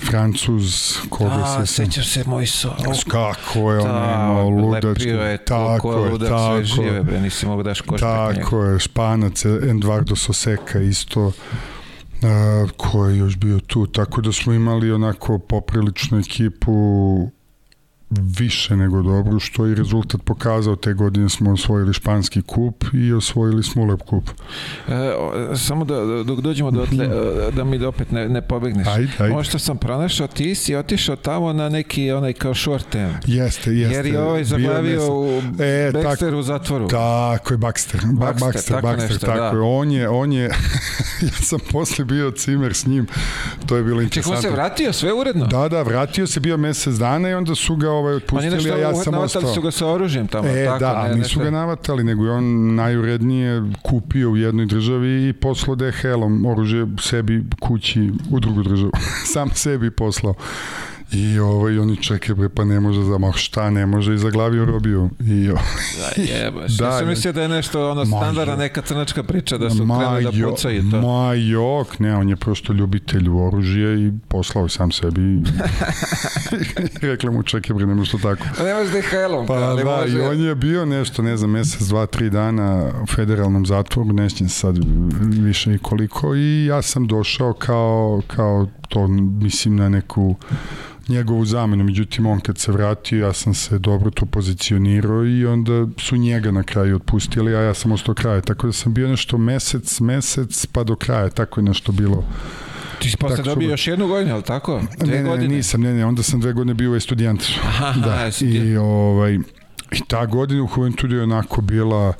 Speaker 2: Francuz, koga
Speaker 1: A,
Speaker 2: se...
Speaker 1: sećam se moj so.
Speaker 2: Kako je on
Speaker 1: Da,
Speaker 2: imao ludačku...
Speaker 1: lepio je to
Speaker 2: tako
Speaker 1: ko
Speaker 2: je,
Speaker 1: ludak sve
Speaker 2: tako
Speaker 1: žive,
Speaker 2: je.
Speaker 1: bre, nisi mogu daš njega.
Speaker 2: Tako je, Španac, Eduardo Soseka isto, uh, ko je još bio tu, tako da smo imali onako popriličnu ekipu više nego dobro, što je rezultat pokazao. Te godine smo osvojili španski kup i osvojili smo Ulep kup.
Speaker 1: E, samo da, dok dođemo do tle, e, da mi opet ne, ne pobegneš.
Speaker 2: Ajde, ajde.
Speaker 1: Ono što sam pronašao, ti si otišao tamo na neki onaj kao short term.
Speaker 2: Jeste, jeste.
Speaker 1: Jer je ovaj zaglavio u e, Baxter u zatvoru.
Speaker 2: Tako je, Baxter. Ba, Baxter, Baxter, tako, Baxter, nešto, tako da. je. On je, on je, ja sam posle bio cimer s njim, to je bilo interesantno.
Speaker 1: Čekaj, se vratio sve uredno?
Speaker 2: Da, da, vratio se, bio mesec dana i onda su ga ovaj, otpustili, a ja sam ostao.
Speaker 1: su ga sa oružjem tamo,
Speaker 2: e,
Speaker 1: tako?
Speaker 2: Da, ne, nisu ga navatali, nego je on najurednije kupio u jednoj državi i poslao DHL-om oružje sebi kući u drugu državu. Sam sebi poslao. I ovaj, oni čekaju, bre, pa ne može za ma šta ne može i za glaviju robiju. I,
Speaker 1: da, jebaš. da, ja sam mislio da je nešto ono standardna neka crnačka priča, da su krenuli da pucaju to.
Speaker 2: Ma jok, ne, on je prosto ljubitelj oružja i poslao sam sebi. I rekla mu, čekaj, bre, ne može to tako.
Speaker 1: Pa ne može DHL-om.
Speaker 2: Pa da, može... i on je bio nešto, ne znam, mesec, dva, tri dana u federalnom zatvoru, nećem sad više i koliko, i ja sam došao kao, kao to, mislim, na neku njegovu zamenu, međutim on kad se vratio ja sam se dobro tu pozicionirao i onda su njega na kraju otpustili, a ja sam ostao kraja, tako da sam bio nešto mesec, mesec pa do kraja, tako je nešto bilo.
Speaker 1: Ti si posle dobio još jednu godinu, ali tako?
Speaker 2: Dve ne, ne, godine? nisam, ne, ne, onda sam dve godine bio student.
Speaker 1: Aha,
Speaker 2: da, i, ovaj, i ta godina u Juventudu je onako bila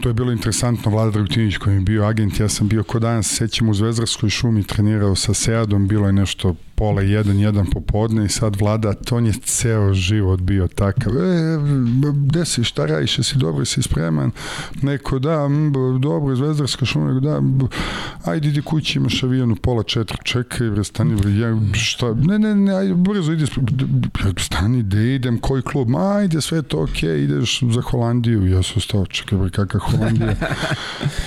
Speaker 2: to je bilo interesantno, Vlada Dragutinić koji je bio agent, ja sam bio ko danas, sećam u Zvezdarskoj šumi, trenirao sa Seadom, bilo je nešto pola jedan, jedan popodne i sad vlada, to je ceo život bio takav. E, gde si, šta radiš, si dobro, si spreman? Neko, da, dobro, zvezdarska šuma, da, ajde, idi kući, imaš avion u pola četiri, čekaj, bre, stani, ja, šta, ne, ne, ne, ajde, brzo, idi, stani, gde idem, koji klub, ma, ajde, sve to okej, okay, ideš za Holandiju, ja sam stao, čekaj, bre, kakva Holandija?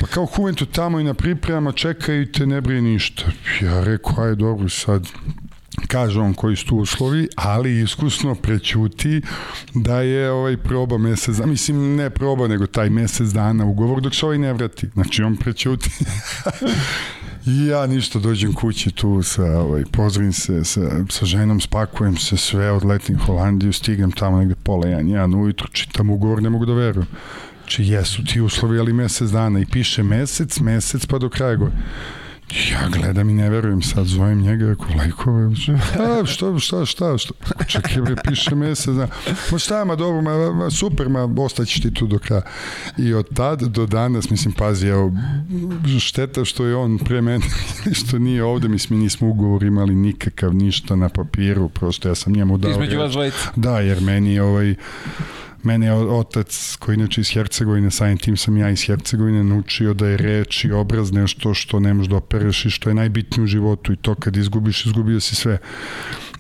Speaker 2: Pa kao Juventu tamo i na pripremama, čekaj, te ne brije ništa. Ja rekao, ajde, dobro, sad, kaže on koji su uslovi, ali iskusno prećuti da je ovaj proba mesec, mislim ne proba, nego taj mesec dana ugovor dok se ovaj ne vrati. Znači on prećuti. I ja ništa dođem kući tu sa, ovaj, pozdravim se sa, sa ženom, spakujem se sve, odletim Holandiju, stignem tamo negde pola jedan, jedan ujutru, čitam ugovor, ne mogu da verujem. Znači jesu ti uslovi, ali mesec dana i piše mesec, mesec pa do kraja gore. Ja gledam i ne verujem, sad zovem njega, rekao, lajkove, a, šta, šta, šta, šta, čekaj, bre, piše mesec, da, ma šta, ma dobro, ma, ma super, ma, ostaćeš ti tu do kraja. I od tad do danas, mislim, pazi, evo, šteta što je on pre mene, što nije ovde, mislim, mi nismo ugovor imali nikakav, ništa na papiru, prosto ja sam njemu dao.
Speaker 1: Između vas dvojica.
Speaker 2: Da, jer meni, ovaj, Mene je otac, koji inače iz Hercegovine, samim tim sam ja iz Hercegovine, naučio da je reč i obraz nešto što ne možeš da opereš i što je najbitnije u životu i to kad izgubiš, izgubio si sve.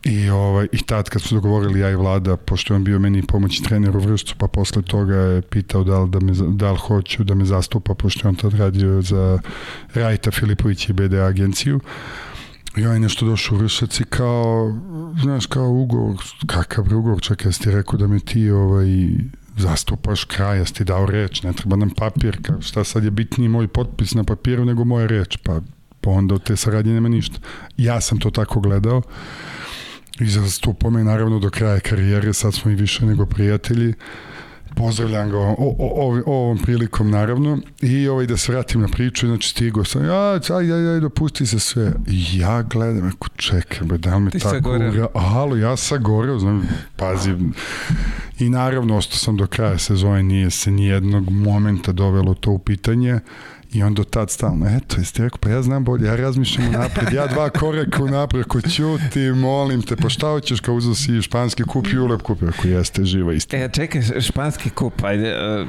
Speaker 2: I, ovaj, I tad kad su dogovorili ja i vlada, pošto je on bio meni pomoći trener u vršcu, pa posle toga je pitao da li, da me, da li hoću da me zastupa, pošto je on tad radio za Rajta Filipović i BD agenciju ja je nešto došao u Vršac i kao, znaš, kao ugovor, kakav ugovor, čekaj, ja ti rekao da me ti ovaj, zastupaš kraj, ja ti dao reč, ne treba nam papir, kao, šta sad je bitniji moj potpis na papiru nego moja reč, pa, pa onda od te saradnje nema ništa. Ja sam to tako gledao i zastupao me naravno do kraja karijere, sad smo i više nego prijatelji, pozdravljam ga o, o, o, ovom prilikom naravno. I ovaj da se vratim na priču znači stigo sam ja aj aj aj dopusti se sve. I ja gledam ako čekaj be da me Ti tako alo ja sam goreo znam pazi. I naravno ostao sam do kraja sezone nije se ni jednog momenta dovelo to u pitanje I onda tad stalno, eto, jesi ti rekao, pa ja znam bolje, ja razmišljam napred, ja dva koreka u napred, ko ćuti, molim te, pa šta hoćeš kao uzao si španski kup i ulep kup, ako jeste živa istina.
Speaker 1: E, čekaj, španski kup, ajde, uh,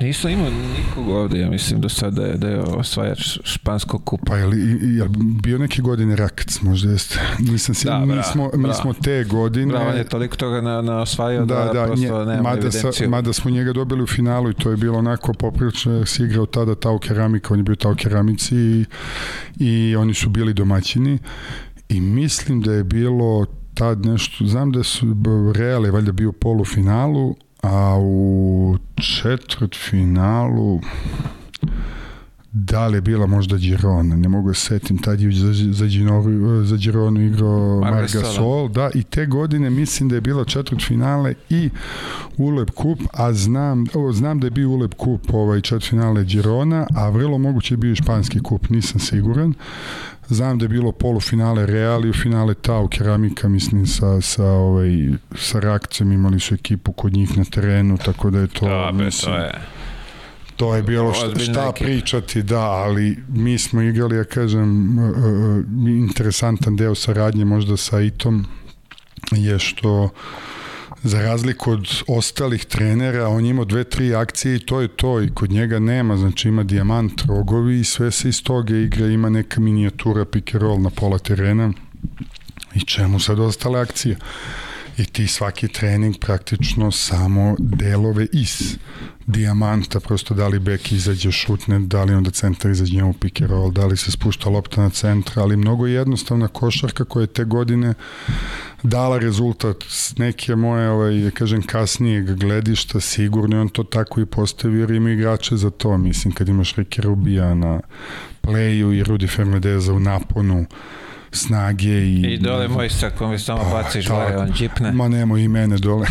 Speaker 1: nisam imao nikog ovde, ja mislim do sada da je, da je osvajač španskog kupa.
Speaker 2: Pa je li, je bio neke godine Rakac, možda jeste, nisam si, da, mi, smo, mi smo te godine...
Speaker 1: Bravo, on je toliko toga na, na osvajao da, da, da prosto nje,
Speaker 2: mada, sa, mada smo njega dobili u finalu i to je bilo onako poprilično, si igrao tada Tau Keramika, on je bio Tau Keramici i, i oni su bili domaćini i mislim da je bilo tad nešto, znam da su Real je valjda bio u polufinalu, a u četvrt finalu da li je bila možda Girona, ne mogu da se setim, tad je za, za, Ginoru, za Gironu igrao Margasol, da, i te godine mislim da je bilo četvrt finale i Ulep kup, a znam, o, znam da je bio Ulep kup ovaj četvrt finale Girona, a vrlo moguće je bio i španski kup, nisam siguran. Znam da je bilo polufinale Real i u finale Tau Keramika, mislim, sa, sa, ovaj, sa Rakcem imali su ekipu kod njih na terenu, tako da je to...
Speaker 1: Da, be,
Speaker 2: mislim,
Speaker 1: to je...
Speaker 2: To je bilo šta, šta pričati, da, ali mi smo igrali, ja kažem, uh, uh, interesantan deo saradnje možda sa Itom je što za razliku od ostalih trenera, on ima dve, tri akcije i to je to i kod njega nema, znači ima dijamant, rogovi i sve se iz toga igra, ima neka minijatura pick and roll na pola terena i čemu sad ostale akcije? i ti svaki trening praktično samo delove iz dijamanta, prosto da li bek izađe šutne, da li onda centar izađe njemu pick and roll, da li se spušta lopta na centra, ali mnogo jednostavna košarka koja je te godine dala rezultat. Neke moje, ovaj, ja kažem, kasnijeg gledišta, sigurno on to tako i postavio jer ima igrače za to, mislim, kad imaš Rike Rubija na playu i Rudi Fernandeza u naponu, snage i...
Speaker 1: I dole moj sa kom mi samo pa, baciš gore, on džipne.
Speaker 2: Ma nemo i mene dole.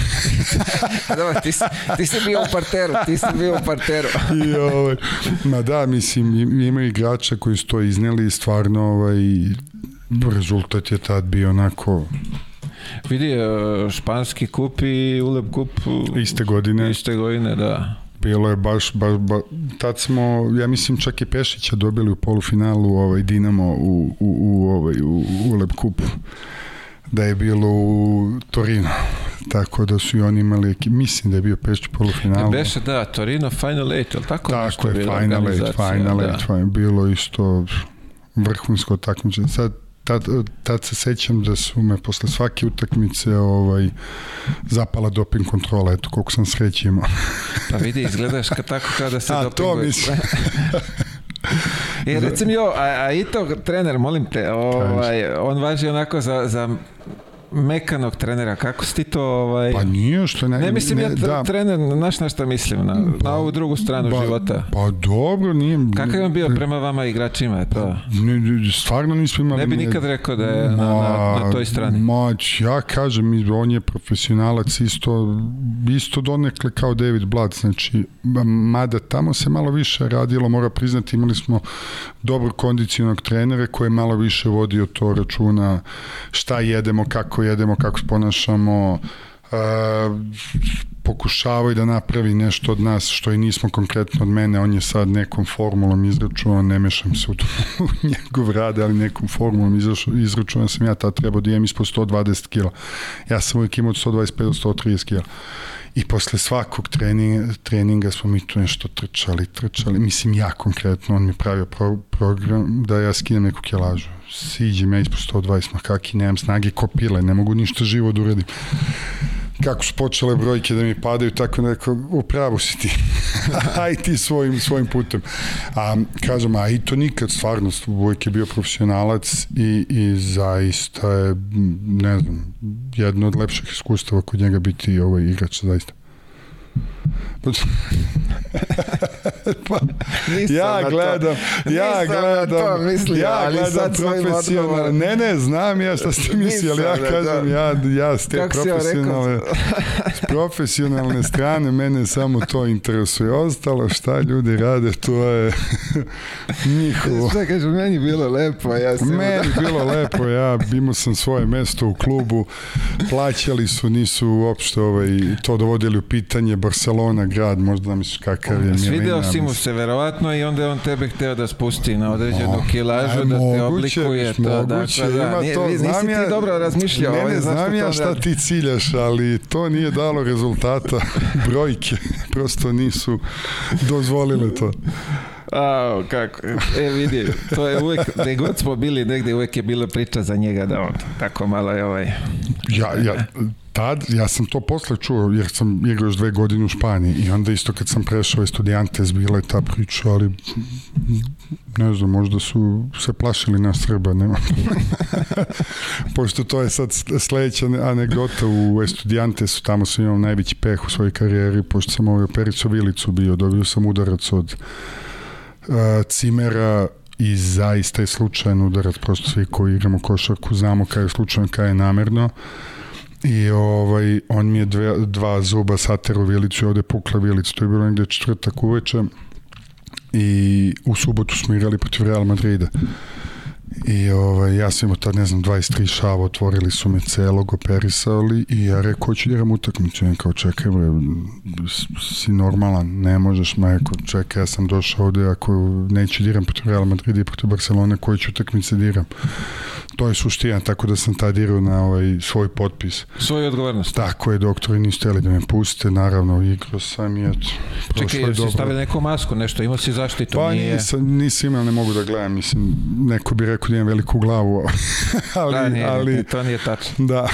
Speaker 1: Dobro, ti, si, ti si bio u parteru, ti si bio u parteru.
Speaker 2: I, ovaj, ma da, mislim, ima igrača koji su to izneli i stvarno ovaj, rezultat je tad bio onako
Speaker 1: Vidi, e, španski kup i ulep kup
Speaker 2: iste godine.
Speaker 1: Iste godine, da
Speaker 2: bilo je baš, baš, baš tad smo, ja mislim čak i Pešića dobili u polufinalu ovaj Dinamo u, u, u, ovaj, u, u Lep kupu da je bilo u Torino tako da su i oni imali mislim da je bio Pešić polufinalu.
Speaker 1: Da beše da, Torino Final 8 ali tako,
Speaker 2: tako je, Final 8 Final 8 da. bilo isto vrhunsko takmičenje. Sad tad, tad se sećam da su me posle svake utakmice ovaj, zapala doping kontrola, eto koliko sam sreći imao.
Speaker 1: pa vidi, izgledaš ka tako kao da se
Speaker 2: A,
Speaker 1: dopinguje.
Speaker 2: to mislim.
Speaker 1: E, recimo jo, a, a i to trener, molim te, ovaj, on važi onako za, za mekanog trenera, kako si ti to... Ovaj...
Speaker 2: Pa nije što ne...
Speaker 1: Ne mislim ne, ja da. trener, znaš na šta mislim, na, pa, na ovu drugu stranu
Speaker 2: pa,
Speaker 1: života.
Speaker 2: Pa dobro, nije...
Speaker 1: Kakav je on bio prema vama igračima, to?
Speaker 2: Ne, stvarno nismo imali...
Speaker 1: Ne bi nikad rekao da je na, na, na toj strani.
Speaker 2: Ma, ja kažem, on je profesionalac isto, isto donekle kao David Blood, znači, mada tamo se malo više radilo, mora priznati, imali smo dobro kondicionog trenera koji je malo više vodio to računa šta jedemo, kako jedemo, kako se ponašamo, uh, pokušavaju da napravi nešto od nas što i nismo konkretno od mene, on je sad nekom formulom izračunao, ne mešam se u, to, u njegov rad, ali nekom formulom izračunao sam ja tad trebao da imam ispod 120 kila. Ja sam uvijek imao od 125 do 130 kila. I posle svakog treninga, treninga smo mi tu nešto trčali, trčali, mislim ja konkretno, on mi pravio pro, program da ja skinem neku kjelažu. Siđem ja ispod 120, ma kaki, nemam snage kopile, ne mogu ništa živo da uradim kako su počele brojke da mi padaju, tako neko, upravo si ti. aj ti svojim, svojim putem. A, kažem, a i to nikad, stvarno, Vujek je bio profesionalac i, i zaista je, ne znam, jedno od lepših iskustava kod njega biti ovaj igrač, zaista. pa, ja gledam, ja gledam, mislio, ja ali gledam profesionalno. Ne, ne, znam ja šta ste mislili, ali ja kažem, ja, ja s te profesionalne, s profesionalne strane, mene samo to interesuje. Ostalo šta ljudi rade, to je njihovo.
Speaker 1: Šta kažem, meni bilo lepo, ja sam...
Speaker 2: Meni bilo lepo, ja imao sam svoje mesto u klubu, plaćali su, nisu uopšte ovaj, to dovodili u pitanje, Barcelona, grad, možda da misliš kakav je.
Speaker 1: Svideo si mu se verovatno i onda je on tebe hteo da spusti na određenu kilažu, da te oblikuje. To,
Speaker 2: moguće, dakle, da, ima to,
Speaker 1: nisi ja, ti dobro razmišljao.
Speaker 2: Ne, ne, znam ja šta ti ciljaš, ali to nije dalo rezultata. Brojke prosto nisu dozvolile to.
Speaker 1: A, kako, e vidi, to je uvek, gde god smo bili negde, uvek je bila priča za njega da on tako malo je ovaj...
Speaker 2: Ja, ja, tad, ja sam to posle čuo, jer sam igrao još dve godine u Španiji i onda isto kad sam prešao i studijantes, bila je ta priča, ali ne znam, možda su se plašili na Srba, nema. Pošto to je sad sledeća anegdota u Estudiantesu, tamo sam imao najveći peh u svojoj karijeri, pošto sam ovaj opericu vilicu bio, dobio sam udarac od Cimera i zaista je slučajan udarac, prosto svi koji igramo košarku znamo kada je slučajan, kada je namerno i ovaj, on mi je dve, dva zuba sateru vilicu i ovde pukla vilica, to je bilo negde četvrtak uveče i u subotu smo igrali protiv Real Madrida I ovaj, ja sam imao tad, ne znam, 23 šava, otvorili su me celog, operisali i ja rekao, hoću da utakmicu. Ja kao, čekaj, bre, si normalan, ne možeš, ma rekao, čekaj, ja sam došao ovde, ako neću da igram protiv Real Madrid i protiv Barcelona, koji ću utakmice da? To je suština, tako da sam tad irao na ovaj, svoj potpis.
Speaker 1: Svoju odgovornost.
Speaker 2: Tako je, doktori nisu hteli da me puste, naravno, igrao sam i eto,
Speaker 1: Čekaj, jesi
Speaker 2: dobro.
Speaker 1: stavili neku masku, nešto, imao si zaštitu,
Speaker 2: Pa
Speaker 1: nije...
Speaker 2: nisam, nisam imao, ne mogu da gledam, mislim, neko bi rekao da imam veliku glavu, ali,
Speaker 1: da, nije,
Speaker 2: ali,
Speaker 1: to nije tačno.
Speaker 2: Da.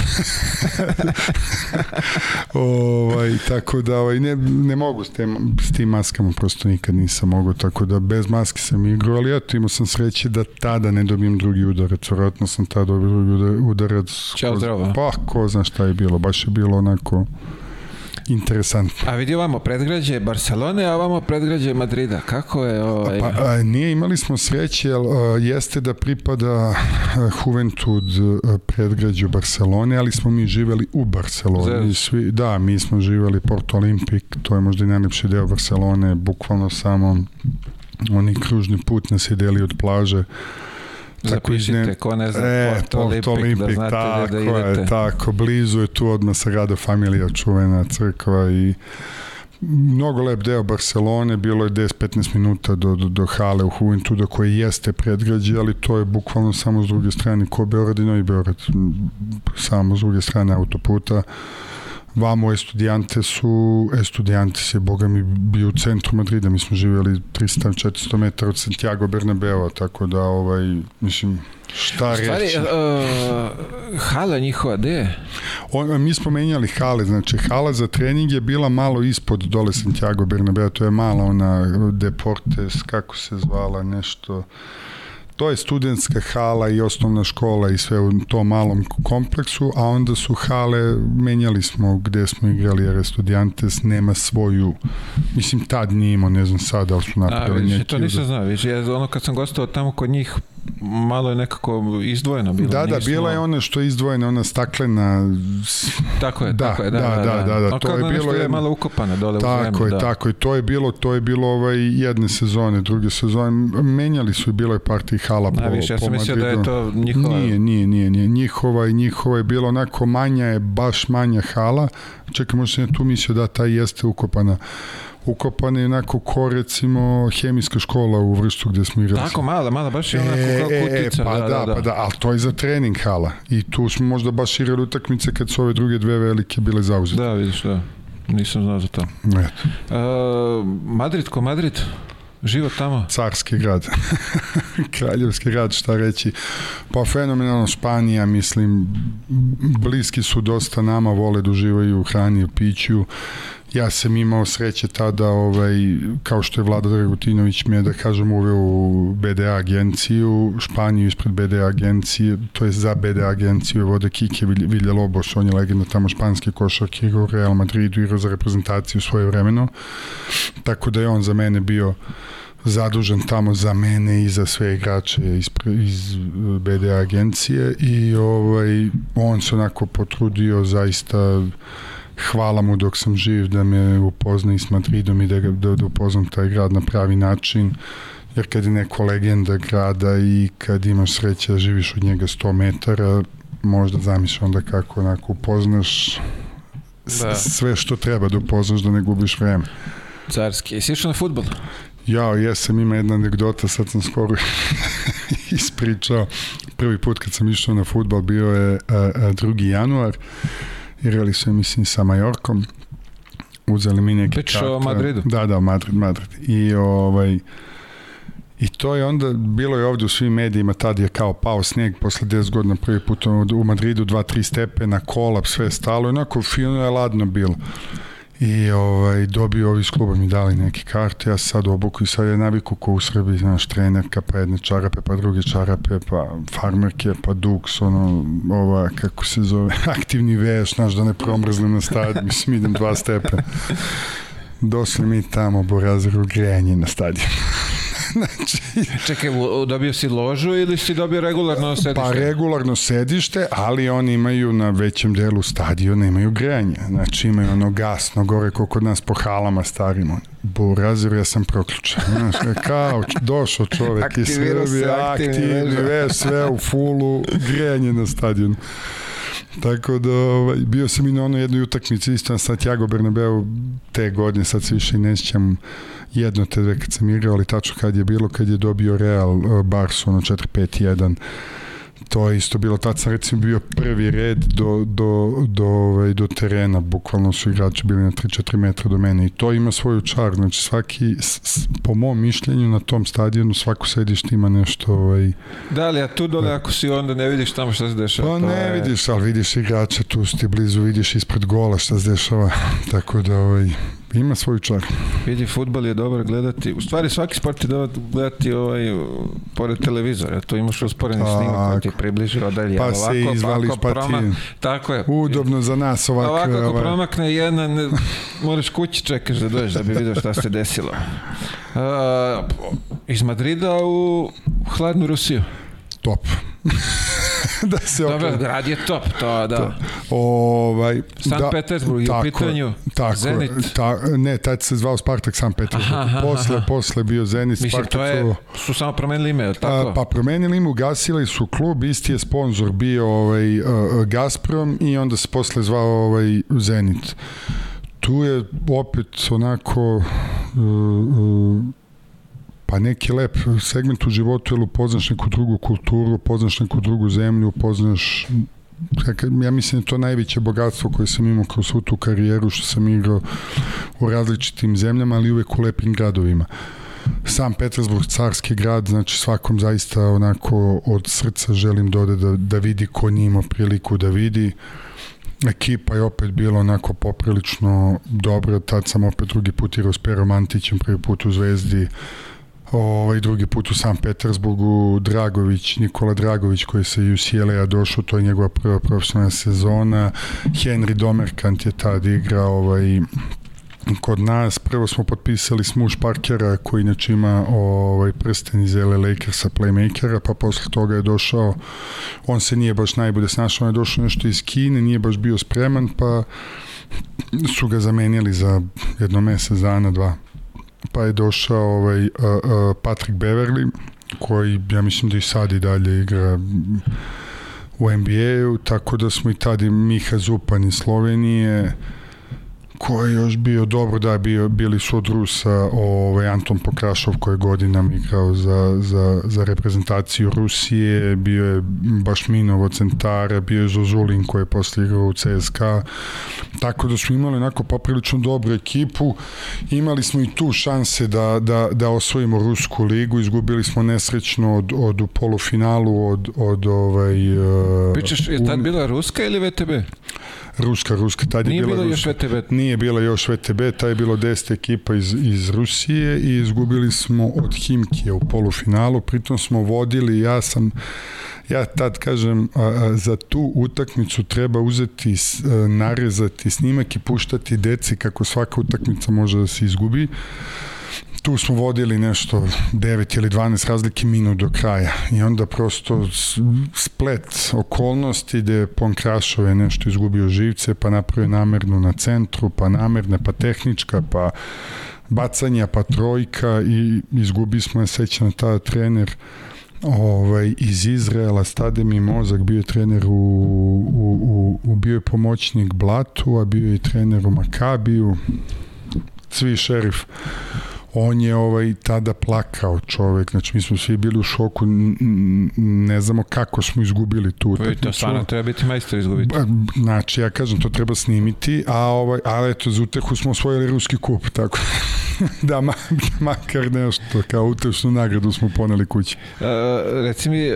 Speaker 2: ovaj, tako da ovaj, ne, ne mogu s, tem, s tim maskama, prosto nikad nisam mogao, tako da bez maske sam igrao, ali eto imao sam sreće da tada ne dobijem drugi udarac, vjerojatno sam tada dobio udarac.
Speaker 1: Ćao, zdravo.
Speaker 2: Pa, ko zna šta je bilo, baš je bilo onako interesantno.
Speaker 1: A vidi ovamo predgrađe Barcelone, a ovamo predgrađe Madrida. Kako je ovaj...
Speaker 2: Pa, a, nije, imali smo sreće, jer a, jeste da pripada a, Juventud predgrađu Barcelone, ali smo mi živeli u Barceloni. Svi, da, mi smo živeli Porto Olimpik, to je možda i najlepši deo Barcelone, bukvalno samo oni kružni put nas je deli od plaže.
Speaker 1: Zapišite,
Speaker 2: ne-
Speaker 1: ko ne zna,
Speaker 2: E,
Speaker 1: Porto Olimpik, da znate
Speaker 2: tako
Speaker 1: da, da idete.
Speaker 2: je, tako, blizu je tu odmah Sagrada Familija, čuvena crkva i mnogo lep deo Barcelone, bilo je 10-15 minuta do, do, do hale u Juventuda koje jeste predgrađe, ali to je bukvalno samo s druge strane ko Beograd i Novi Beograd, m, samo s druge strane autoputa. Vamo Estudijante su, Estudijantes je, boga mi, bio u centru Madrida, mi smo živjeli 300-400 metara od Santiago Bernabeo, tako da, ovaj, mislim, šta
Speaker 1: Stvari,
Speaker 2: reći?
Speaker 1: uh, hala njihova, gde je?
Speaker 2: On, mi smo menjali hale, znači hala za trening je bila malo ispod dole Santiago Bernabeu, to je mala ona Deportes, kako se zvala, nešto... To je studentska hala i osnovna škola i sve u tom malom kompleksu, a onda su hale, menjali smo gde smo igrali, jer Estudiantes nema svoju, mislim tad nije imao, ne znam sad, da li su
Speaker 1: A,
Speaker 2: napravili neki...
Speaker 1: to nisam znao, vidiš, ja, ono kad sam gostao tamo kod njih, malo je nekako izdvojeno bilo.
Speaker 2: Da, da,
Speaker 1: nismo-
Speaker 2: bila je ona što je izdvojena, ona staklena
Speaker 1: Tako je,
Speaker 2: Da,
Speaker 1: tako je, da,
Speaker 2: da,
Speaker 1: da,
Speaker 2: da, da, da,
Speaker 1: Ono
Speaker 2: to je
Speaker 1: da
Speaker 2: bilo
Speaker 1: je malo ukopano dole u
Speaker 2: Tako je,
Speaker 1: da.
Speaker 2: tako je. To je bilo, to je bilo ovaj jedne sezone, druge sezone. Menjali su i bilo je par tih hala po,
Speaker 1: A, više, ja sam mislio da je to njihova...
Speaker 2: Nije, nije, nije, nije. Njihova i njihova je bilo onako manja je, baš manja hala. Čekaj, možda sam ja tu mislio da ta jeste ukopana. Ukopana je onako ko recimo hemijska škola u Vršcu gde smo igrali.
Speaker 1: Tako, mala, mala, baš je onako kao kutica.
Speaker 2: pa
Speaker 1: da,
Speaker 2: da,
Speaker 1: da, da.
Speaker 2: pa da, ali to je za trening hala. I tu smo možda baš igrali utakmice kad su ove druge dve velike bile zauzete.
Speaker 1: Da, vidiš, da. Nisam znao za to.
Speaker 2: Eto.
Speaker 1: Uh, Madrid, ko Madrid? Život tamo?
Speaker 2: carski grad, kraljevski grad, šta reći. Pa fenomenalno Španija, mislim, bliski su dosta nama, vole da uživaju u hrani u piću. Ja sam imao sreće tada, ovaj, kao što je Vlada Dragutinović me, da kažem, uveo u BDA agenciju, Španiju ispred BDA agencije, to je za BDA agenciju vode Kike Vilj- Vilja Lobos, on je legenda tamo španske košarke, u Real Madridu, igrao za reprezentaciju svoje vremeno, tako da je on za mene bio zadužen tamo za mene i za sve igrače iz, iz BDA agencije i ovaj, on se onako potrudio zaista hvala mu dok sam živ da me upozna i s Madridom i da, ga, da, da upoznam taj grad na pravi način jer kad je neko legenda grada i kad imaš sreće da živiš od njega 100 metara možda zamisliš onda kako onako upoznaš
Speaker 1: Da.
Speaker 2: sve što treba da upoznaš da ne gubiš vreme.
Speaker 1: Carski. Jesi išao na futbol?
Speaker 2: Ja, jesam, ima jedna anegdota, sad sam skoro ispričao. Prvi put kad sam išao na futbal bio je a, a, 2. januar. Igrali su, mislim, sa Majorkom. Uzeli mi neke
Speaker 1: Pričaš o Madridu?
Speaker 2: Da, da, Madrid, Madrid. I ovaj... I to je onda, bilo je ovde u svim medijima, tad je kao pao snijeg posle 10 godina prvi put u Madridu, 2-3 stepena, kolap, sve stalo, onako fino je ladno bilo. I ovaj, dobio ovi iz kluba mi dali neke karte, ja sad obuku i sad je naviku ko u Srbiji, znaš, trenerka, pa jedne čarape, pa druge čarape, pa farmerke, pa duks, ono, ova, kako se zove, aktivni veš, znaš, da ne promrznem na stadion, mislim, idem dva stepena. Došli mi tamo, borazeru, grejanje na stadion. Znači,
Speaker 1: Čekaj, dobio si ložu ili si dobio regularno sedište?
Speaker 2: pa regularno sedište, ali oni imaju na većem delu stadiona imaju grejanje. Znači imaju ono gasno gore kao kod nas po halama starimo. Burazir, ja sam proključen. Znaš, kao došao čovek iz Srbije,
Speaker 1: aktivni
Speaker 2: veš, sve u fulu, grejanje na stadionu. Tako da, ovaj, bio sam i na onoj jednoj utakmici isto na Santiago Bernabeu te godine, sad se više i ne sjećam jedno te dve kad sam igrao, ali tačno kad je bilo, kad je dobio Real uh, Barsu, ono 4-5-1, to je isto bilo, tad sam recimo bio prvi red do, do, do, ovaj, do terena, bukvalno su igrači bili na 3-4 metra do mene i to ima svoju čar, znači svaki, s, s, po mom mišljenju na tom stadionu svako sedište ima nešto ovaj,
Speaker 1: Da li, a tu dole ako si onda ne vidiš tamo šta se dešava?
Speaker 2: Pa ne
Speaker 1: je-
Speaker 2: vidiš, ali vidiš igrače, tu si blizu, vidiš ispred gola šta se dešava, tako da ovaj, ima svoju čar.
Speaker 1: Vidi, futbal je dobar gledati. U stvari svaki sport je dobar gledati ovaj, pored televizora. Tu imaš usporeni snimak koji ti približi odalje.
Speaker 2: Pa se
Speaker 1: ovako,
Speaker 2: izvališ,
Speaker 1: ako
Speaker 2: pa
Speaker 1: proma- Tako je.
Speaker 2: Udobno za nas ovako.
Speaker 1: Ovako ako
Speaker 2: ovaj,
Speaker 1: promakne jedna, ne, moraš kući čekaš da dođeš da bi vidio šta se desilo. Uh, iz Madrida u hladnu Rusiju.
Speaker 2: top. da se
Speaker 1: Dobro,
Speaker 2: okre-
Speaker 1: grad je top, to da.
Speaker 2: Ovaj,
Speaker 1: Sankt Petersburg je u pitanju,
Speaker 2: Tako,
Speaker 1: Zenit.
Speaker 2: Ta, ne, tad se zvao Spartak Sankt Petersburg.
Speaker 1: Aha, aha,
Speaker 2: posle,
Speaker 1: aha.
Speaker 2: posle bio Zenit,
Speaker 1: Mislim,
Speaker 2: Spartak
Speaker 1: to je,
Speaker 2: su-
Speaker 1: samo promenili ime, tako?
Speaker 2: A, pa promenili im, ugasili su klub, isti je sponsor bio ovaj, uh, Gazprom i onda se posle zvao ovaj, Zenit. Tu je opet onako uh, uh, pa neki lep segment u životu, jer upoznaš neku drugu kulturu, upoznaš neku drugu zemlju, upoznaš Kaka- ja mislim da je to najveće bogatstvo koje sam imao kroz svu tu karijeru što sam igrao u različitim zemljama, ali uvek u lepim gradovima. Sam Petersburg, carski grad, znači svakom zaista onako od srca želim da ode da, da vidi ko nije imao priliku da vidi. Ekipa je opet bila onako poprilično dobra, tad sam opet drugi put igrao s Perom Antićem, prvi put u Zvezdi, ovaj drugi put u San Petersburgu, Dragović, Nikola Dragović koji se UCLA došao, to je njegova prva profesionalna sezona, Henry Domerkant je tad igrao ovaj, kod nas. Prvo smo potpisali Smuš Parkera koji inače ima ovaj prsten iz LA Lakersa playmakera, pa posle toga je došao on se nije baš najbolje snašao, on je došao nešto iz Kine, nije baš bio spreman, pa su ga zamenili za jedno mesec dana, dva. Pa je došao ovaj, uh, uh, Patrick Beverly, koji ja mislim da i sad i dalje igra u NBA-u, tako da smo i tad i Miha Zupan iz Slovenije, ko je još bio dobro, da, bio, bili su od Rusa ovaj, Anton Pokrašov koji je godinama igrao za, za, za reprezentaciju Rusije, bio je Bašminov od Centara, bio je Zozulin koji je posle igrao u CSKA, tako da smo imali onako poprilično dobru ekipu, imali smo i tu šanse da, da, da osvojimo Rusku ligu, izgubili smo nesrećno od, od u polufinalu od, od ovaj... Uh,
Speaker 1: Pričaš, je tad bila Ruska ili VTB?
Speaker 2: Ruska, Ruska, tad je
Speaker 1: Nije
Speaker 2: bila
Speaker 1: bilo
Speaker 2: Ruska.
Speaker 1: još VTB.
Speaker 2: Nije bila još VTB, taj je bilo 10 ekipa iz, iz Rusije i izgubili smo od Himkija u polufinalu, pritom smo vodili, ja sam ja tad kažem, a, a, za tu utakmicu treba uzeti, a, narezati snimak i puštati deci kako svaka utakmica može da se izgubi. Tu smo vodili nešto 9 ili 12 razlike minut do kraja i onda prosto splet okolnosti gde Ponkrašov je nešto izgubio živce pa napravio namernu na centru, pa namerne, pa tehnička, pa bacanja, pa trojka i izgubi smo je seća na tada trener ovaj, iz Izraela, Stade mi mozak, bio je trener u, u, u, u bio je pomoćnik Blatu, a bio je trener u Makabiju, Cvi šerif on je ovaj tada plakao čovek, znači mi smo svi bili u šoku, ne znamo kako smo izgubili tu
Speaker 1: i to
Speaker 2: utakmicu.
Speaker 1: stvarno treba biti majstor izgubiti.
Speaker 2: Ba, Znači, ja kažem, to treba snimiti, a ovaj, ali eto, za utehu smo osvojili ruski kup, tako da ma, makar nešto, kao utešnu nagradu smo poneli kući.
Speaker 1: Uh, reci mi,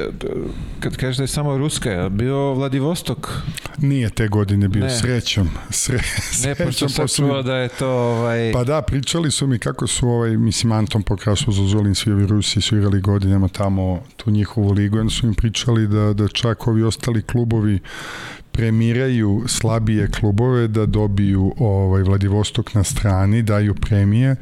Speaker 1: kad kažeš da je samo Ruska, je bio Vladivostok?
Speaker 2: Nije te godine bio,
Speaker 1: Ne.
Speaker 2: srećom. Sre,
Speaker 1: Ne, pošto sam
Speaker 2: posle
Speaker 1: čuo da je to ovaj...
Speaker 2: Pa da, pričali su mi kako su, ovaj, mislim, Anton Pokrašov, Zozulin, svi ovi Rusi su igrali godinama tamo, tu njihovu ligu, onda su im pričali da, da čak ovi ostali klubovi premiraju slabije klubove da dobiju ovaj Vladivostok na strani, daju premije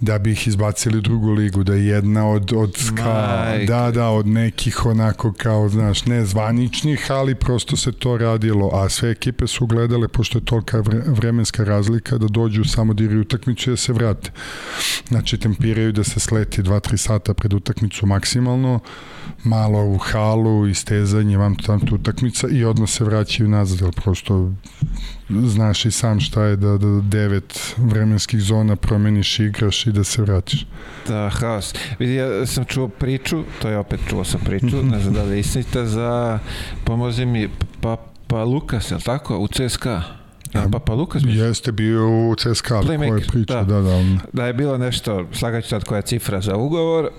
Speaker 2: da bi ih izbacili u drugu ligu, da je jedna od, od ska, da, da, od nekih onako kao, znaš, ne zvaničnih, ali prosto se to radilo, a sve ekipe su gledale, pošto je tolika vremenska razlika, da dođu samo diraju utakmicu i da se vrate. Znači, tempiraju da se sleti 2-3 sata pred utakmicu maksimalno, malo u halu, istezanje, vam tam tu utakmica i odmah se vraćaju nazad, jer prosto znaš i sam šta je da, da devet vremenskih zona promeniš, igraš i da se vratiš.
Speaker 1: Da, haos. Vidi, ja sam čuo priču, to je opet čuo sam priču, ne znam da li istinita, za, pomozi mi, pa, pa Lukas, je li tako, u CSKA? Ja, pa, pa Lukas
Speaker 2: bi... Jeste bio u CSKA, koja je priča, da. da, da.
Speaker 1: Da je bilo nešto, slagaću sad koja je cifra za ugovor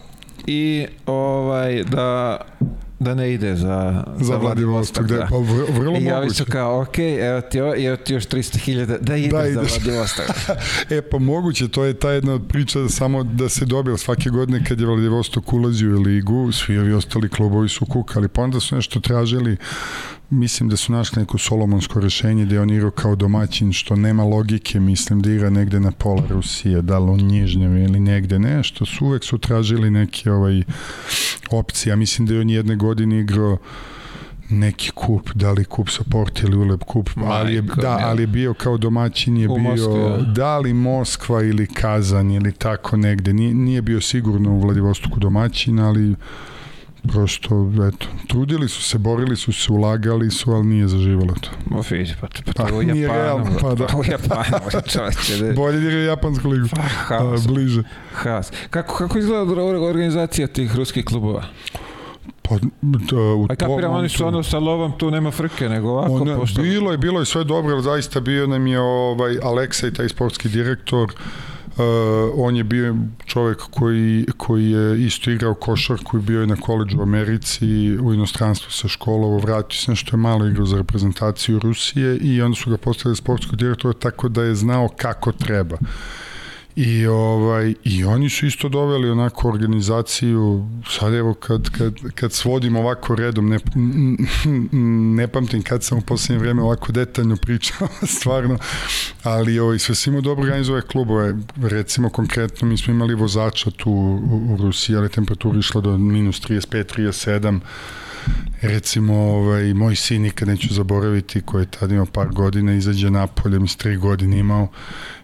Speaker 1: i ovaj, da da ne ide za,
Speaker 2: za, za Vladivostok. Da. Pa vrlo I
Speaker 1: ja su kao, ok, evo ti, evo ti još 300.000, da ide da za Vladivostok.
Speaker 2: e pa moguće, to je ta jedna priča da samo da se dobio svake godine kad je Vladivostok ulazio u ligu, svi ovi ostali klubovi su kukali, pa onda su nešto tražili mislim da su našli neko solomonsko rešenje gde on igrao kao domaćin, što nema logike, mislim da igra negde na pola Rusije, da li u Njižnjevi ili negde nešto, su uvek su tražili neke ovaj, opcije, ja mislim da je on jedne godine igrao neki kup, da li kup sa Porti ili Uleb kup, ali je, da, ali je bio kao domaćin, je bio Moskvi, da. li Moskva ili Kazan ili tako negde, nije, nije bio sigurno u Vladivostoku domaćin, ali prosto, eto, trudili su se, borili su se, ulagali su, ali nije zaživalo to.
Speaker 1: Ma fidi, pa, pa, pa to u Japanu, realno, pa da. u Japanu, čovječe. Da...
Speaker 2: Bolje igra Japansku ligu, pa, haos. A, bliže.
Speaker 1: Haos. Kako, kako izgleda organizacija tih ruskih klubova?
Speaker 2: Pa, da, u
Speaker 1: A kapiram, oni su ono sa lovom, tu nema frke, nego ovako. Ona,
Speaker 2: pošto... Bilo je, bilo je sve dobro, ali zaista bio nam je ovaj, Aleksej, taj sportski direktor, Uh, on je bio čovek koji, koji je isto igrao košarku i bio je na koleđu u Americi u inostranstvu sa školovo, vratio se nešto je malo igrao za reprezentaciju Rusije i onda su ga postavili sportskog direktora tako da je znao kako treba. I, ovaj, I oni su isto doveli onako organizaciju, sad evo kad, kad, kad svodim ovako redom, ne, ne pamtim kad sam u poslednje vreme ovako detaljno pričao, stvarno, ali ovaj, sve smo dobro organizove klubove, recimo konkretno mi smo imali vozača tu u, u Rusiji, ali temperatura išla do minus 35, 37, recimo ovaj, moj sin nikad neću zaboraviti koji je tada imao par godina izađe napolje, mi tri godine imao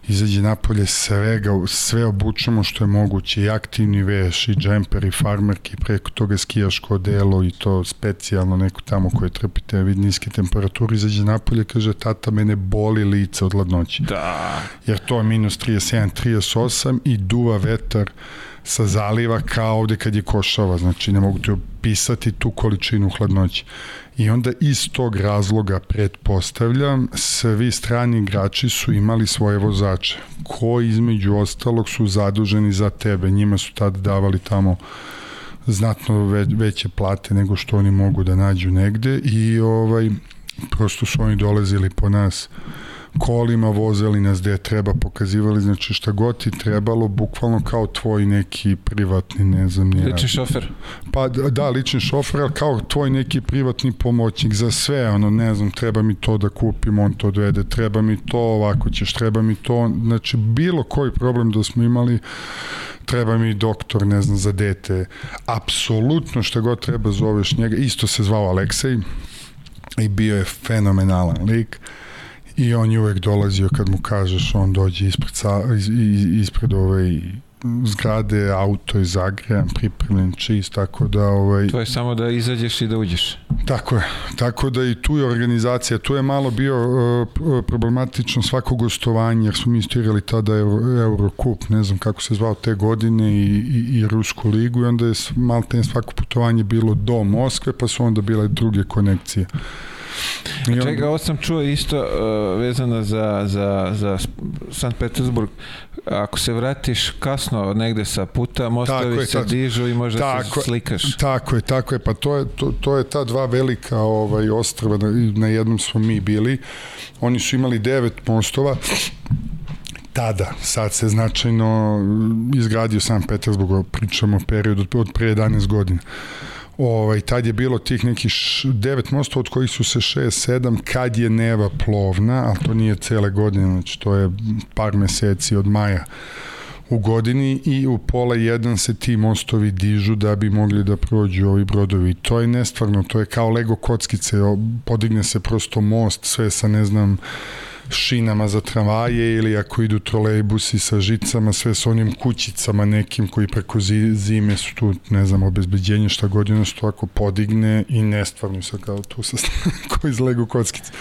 Speaker 2: izađe napolje svega, sve obučemo što je moguće i aktivni veš i džemper i farmerki preko toga skijaško delo i to specijalno neko tamo koje trpite vid niske temperature izađe napolje kaže tata mene boli lice od ladnoće
Speaker 1: da.
Speaker 2: jer to je minus 37 38 i duva vetar sa zaliva kao ovde kad je košava, znači ne mogu ti opisati tu količinu hladnoće. I onda iz tog razloga pretpostavljam, svi strani igrači su imali svoje vozače, koji između ostalog su zaduženi za tebe, njima su tad davali tamo znatno veće plate nego što oni mogu da nađu negde i ovaj prosto su oni dolazili po nas kolima vozili nas gde treba, pokazivali, znači šta god ti trebalo, bukvalno kao tvoj neki privatni, ne znam,
Speaker 1: nije. Lični šofer?
Speaker 2: Pa da, lični šofer, ali kao tvoj neki privatni pomoćnik za sve, ono, ne znam, treba mi to da kupim, on to odvede, treba mi to, ovako ćeš, treba mi to, znači bilo koji problem da smo imali, treba mi doktor, ne znam, za dete, apsolutno šta god treba zoveš njega, isto se zvao Aleksej i bio je fenomenalan lik, I on je uvek dolazio kad mu kažeš, on dođe ispred, ispred ove zgrade, auto je zagrejan, pripremljen čist, tako da... Ovaj,
Speaker 1: to je samo da izađeš i da uđeš.
Speaker 2: Tako je, tako da i tu je organizacija, tu je malo bio uh, problematično svako gostovanje, jer smo mi istirali tada Euro, Eurocup, ne znam kako se zvao te godine i, i, i Rusku ligu i onda je malo svako putovanje bilo do Moskve, pa su onda bile druge konekcije.
Speaker 1: I Čega, ovo sam čuo isto uh, vezano za, za, za Sankt Petersburg. Ako se vratiš kasno negde sa puta, mostovi je, se tad, dižu i možda tako, se slikaš.
Speaker 2: Tako je, tako je. Pa to je, to, to je ta dva velika ovaj, ostrava, na, na jednom smo mi bili. Oni su imali devet mostova tada, sad se značajno izgradio San Petersburg, pričamo o periodu od pre 11 godina Ovaj, tad je bilo tih nekih devet mostova od kojih su se šest, sedam, kad je Neva plovna, ali to nije cele godine, znači to je par meseci od maja u godini i u pola jedan se ti mostovi dižu da bi mogli da prođu ovi brodovi. To je nestvarno, to je kao Lego kockice, podigne se prosto most, sve sa ne znam šinama za tramvaje ili ako idu trolejbusi sa žicama, sve sa onim kućicama nekim koji preko zime su tu, ne znam, obezbeđenje šta godina su to ako podigne i nestvarno se kao tu sa koji iz Lego kockice.